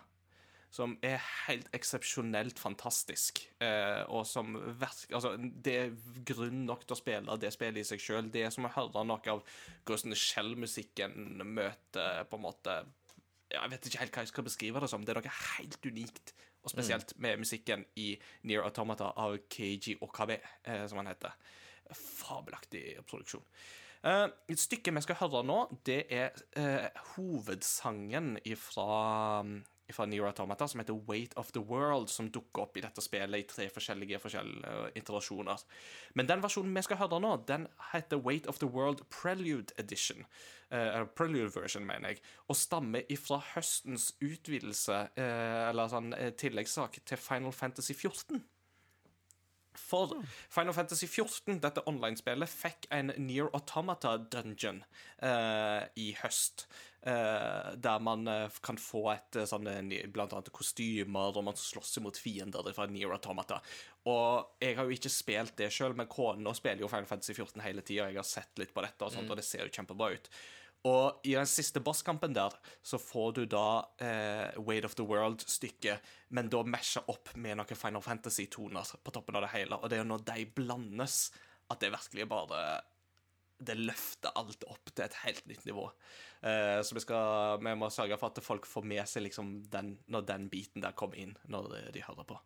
Som er helt eksepsjonelt fantastisk. Uh, og som verk, altså, Det er grunn nok til å spille det spillet i seg sjøl. Det er som å høre noe av hvordan Shell-musikken møter på en måte Jeg vet ikke helt hva jeg skal beskrive det som. Det er noe helt unikt, og spesielt med musikken i Near Automata av Keiji Okabe, eh, som han heter. Fabelaktig produksjon. Eh, stykke vi skal høre nå, det er eh, hovedsangen fra fra Nier Automata, som heter Weight of the World, som dukker opp i dette spillet i tre forskjellige, forskjellige interasjoner. Men den versjonen vi skal høre nå, den heter Weight of the World Prelude Edition. Eh, Prelude version, mener jeg. Og stammer ifra høstens utvidelse, eh, eller sånn eh, tilleggssak, til Final Fantasy 14. For Final Fantasy 14, dette online-spillet, fikk en Near Automata dungeon uh, i høst. Uh, der man eh, kan få et sånn, blant annet kostymer, og man slåss mot fiender fra Near Automata. Og jeg har jo ikke spilt det sjøl, men kona spiller jo Final Fantasy 14 hele tida. Jeg har sett litt på dette, og, sånt, og det ser jo kjempebra ut. Og i den siste bosskampen der, så får du da eh, Weight of the World-stykket, men da masha opp med noen Final Fantasy-toner på toppen av det hele. Og det er jo når de blandes, at det virkelig bare Det løfter alt opp til et helt nytt nivå. Eh, så vi, skal, vi må sørge for at folk får med seg liksom den, når den biten der kommer inn, når de, de hører på.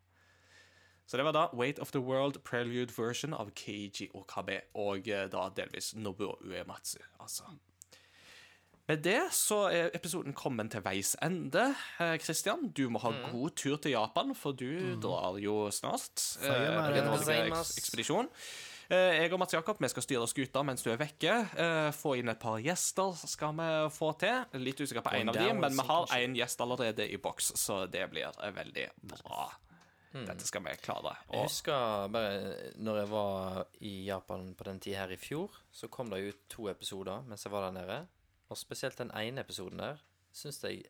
Så det var da Weight of the World Prelude version av Keiji Okabe, og eh, da delvis Nobuo Uematsu, altså. Med det så er episoden kommet til veis ende. Kristian, du må ha god tur til Japan, for du drar jo snart. Eh, ekspedisjon. Eh, Jeg og Mats Jakob vi skal styre skuta mens du er vekke. Eh, Få inn et par gjester skal vi få til. Litt usikker på én en av dem, men vi har én gjest allerede i boks, så det blir eh, veldig bra. Dette skal vi klare. Jeg husker bare når jeg var i Japan på den tida her i fjor, så kom det ut to episoder mens jeg var der nede. Og spesielt den ene episoden der syns jeg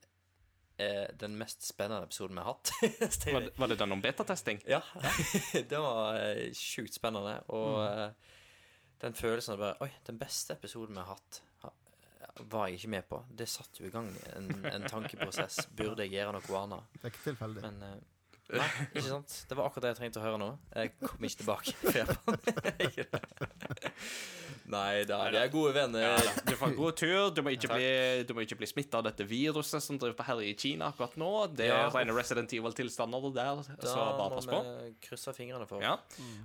er den mest spennende episoden vi har hatt. [LAUGHS] Var det, var det den om betatesting? Ja. [LAUGHS] det var eh, sjukt spennende. Og eh, den følelsen av bare Oi, den beste episoden vi har hatt, var jeg ikke med på. Det satte jo i gang en, en tankeprosess. Burde jeg gjøre noe annet? Det er ikke tilfeldig. Men eh, Nei, ikke sant? Det var akkurat det jeg trengte å høre nå. Jeg kom ikke tilbake. [LAUGHS] Nei da, vi er gode venner. Du får en god tur. Du må ikke bli, du må ikke bli smitta av dette viruset som driver på herje i Kina akkurat nå. Det er Ja. rene Resident Evil-tilstander der, så Da bare pass på. vi krysse fingrene for. Ja.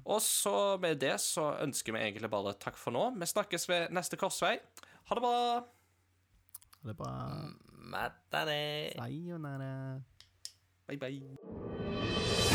Og så med det så ønsker vi egentlig bare takk for nå. Vi snakkes ved neste korsvei. Ha det bra. Ha Det bra. Matane. Sayonara. 拜拜。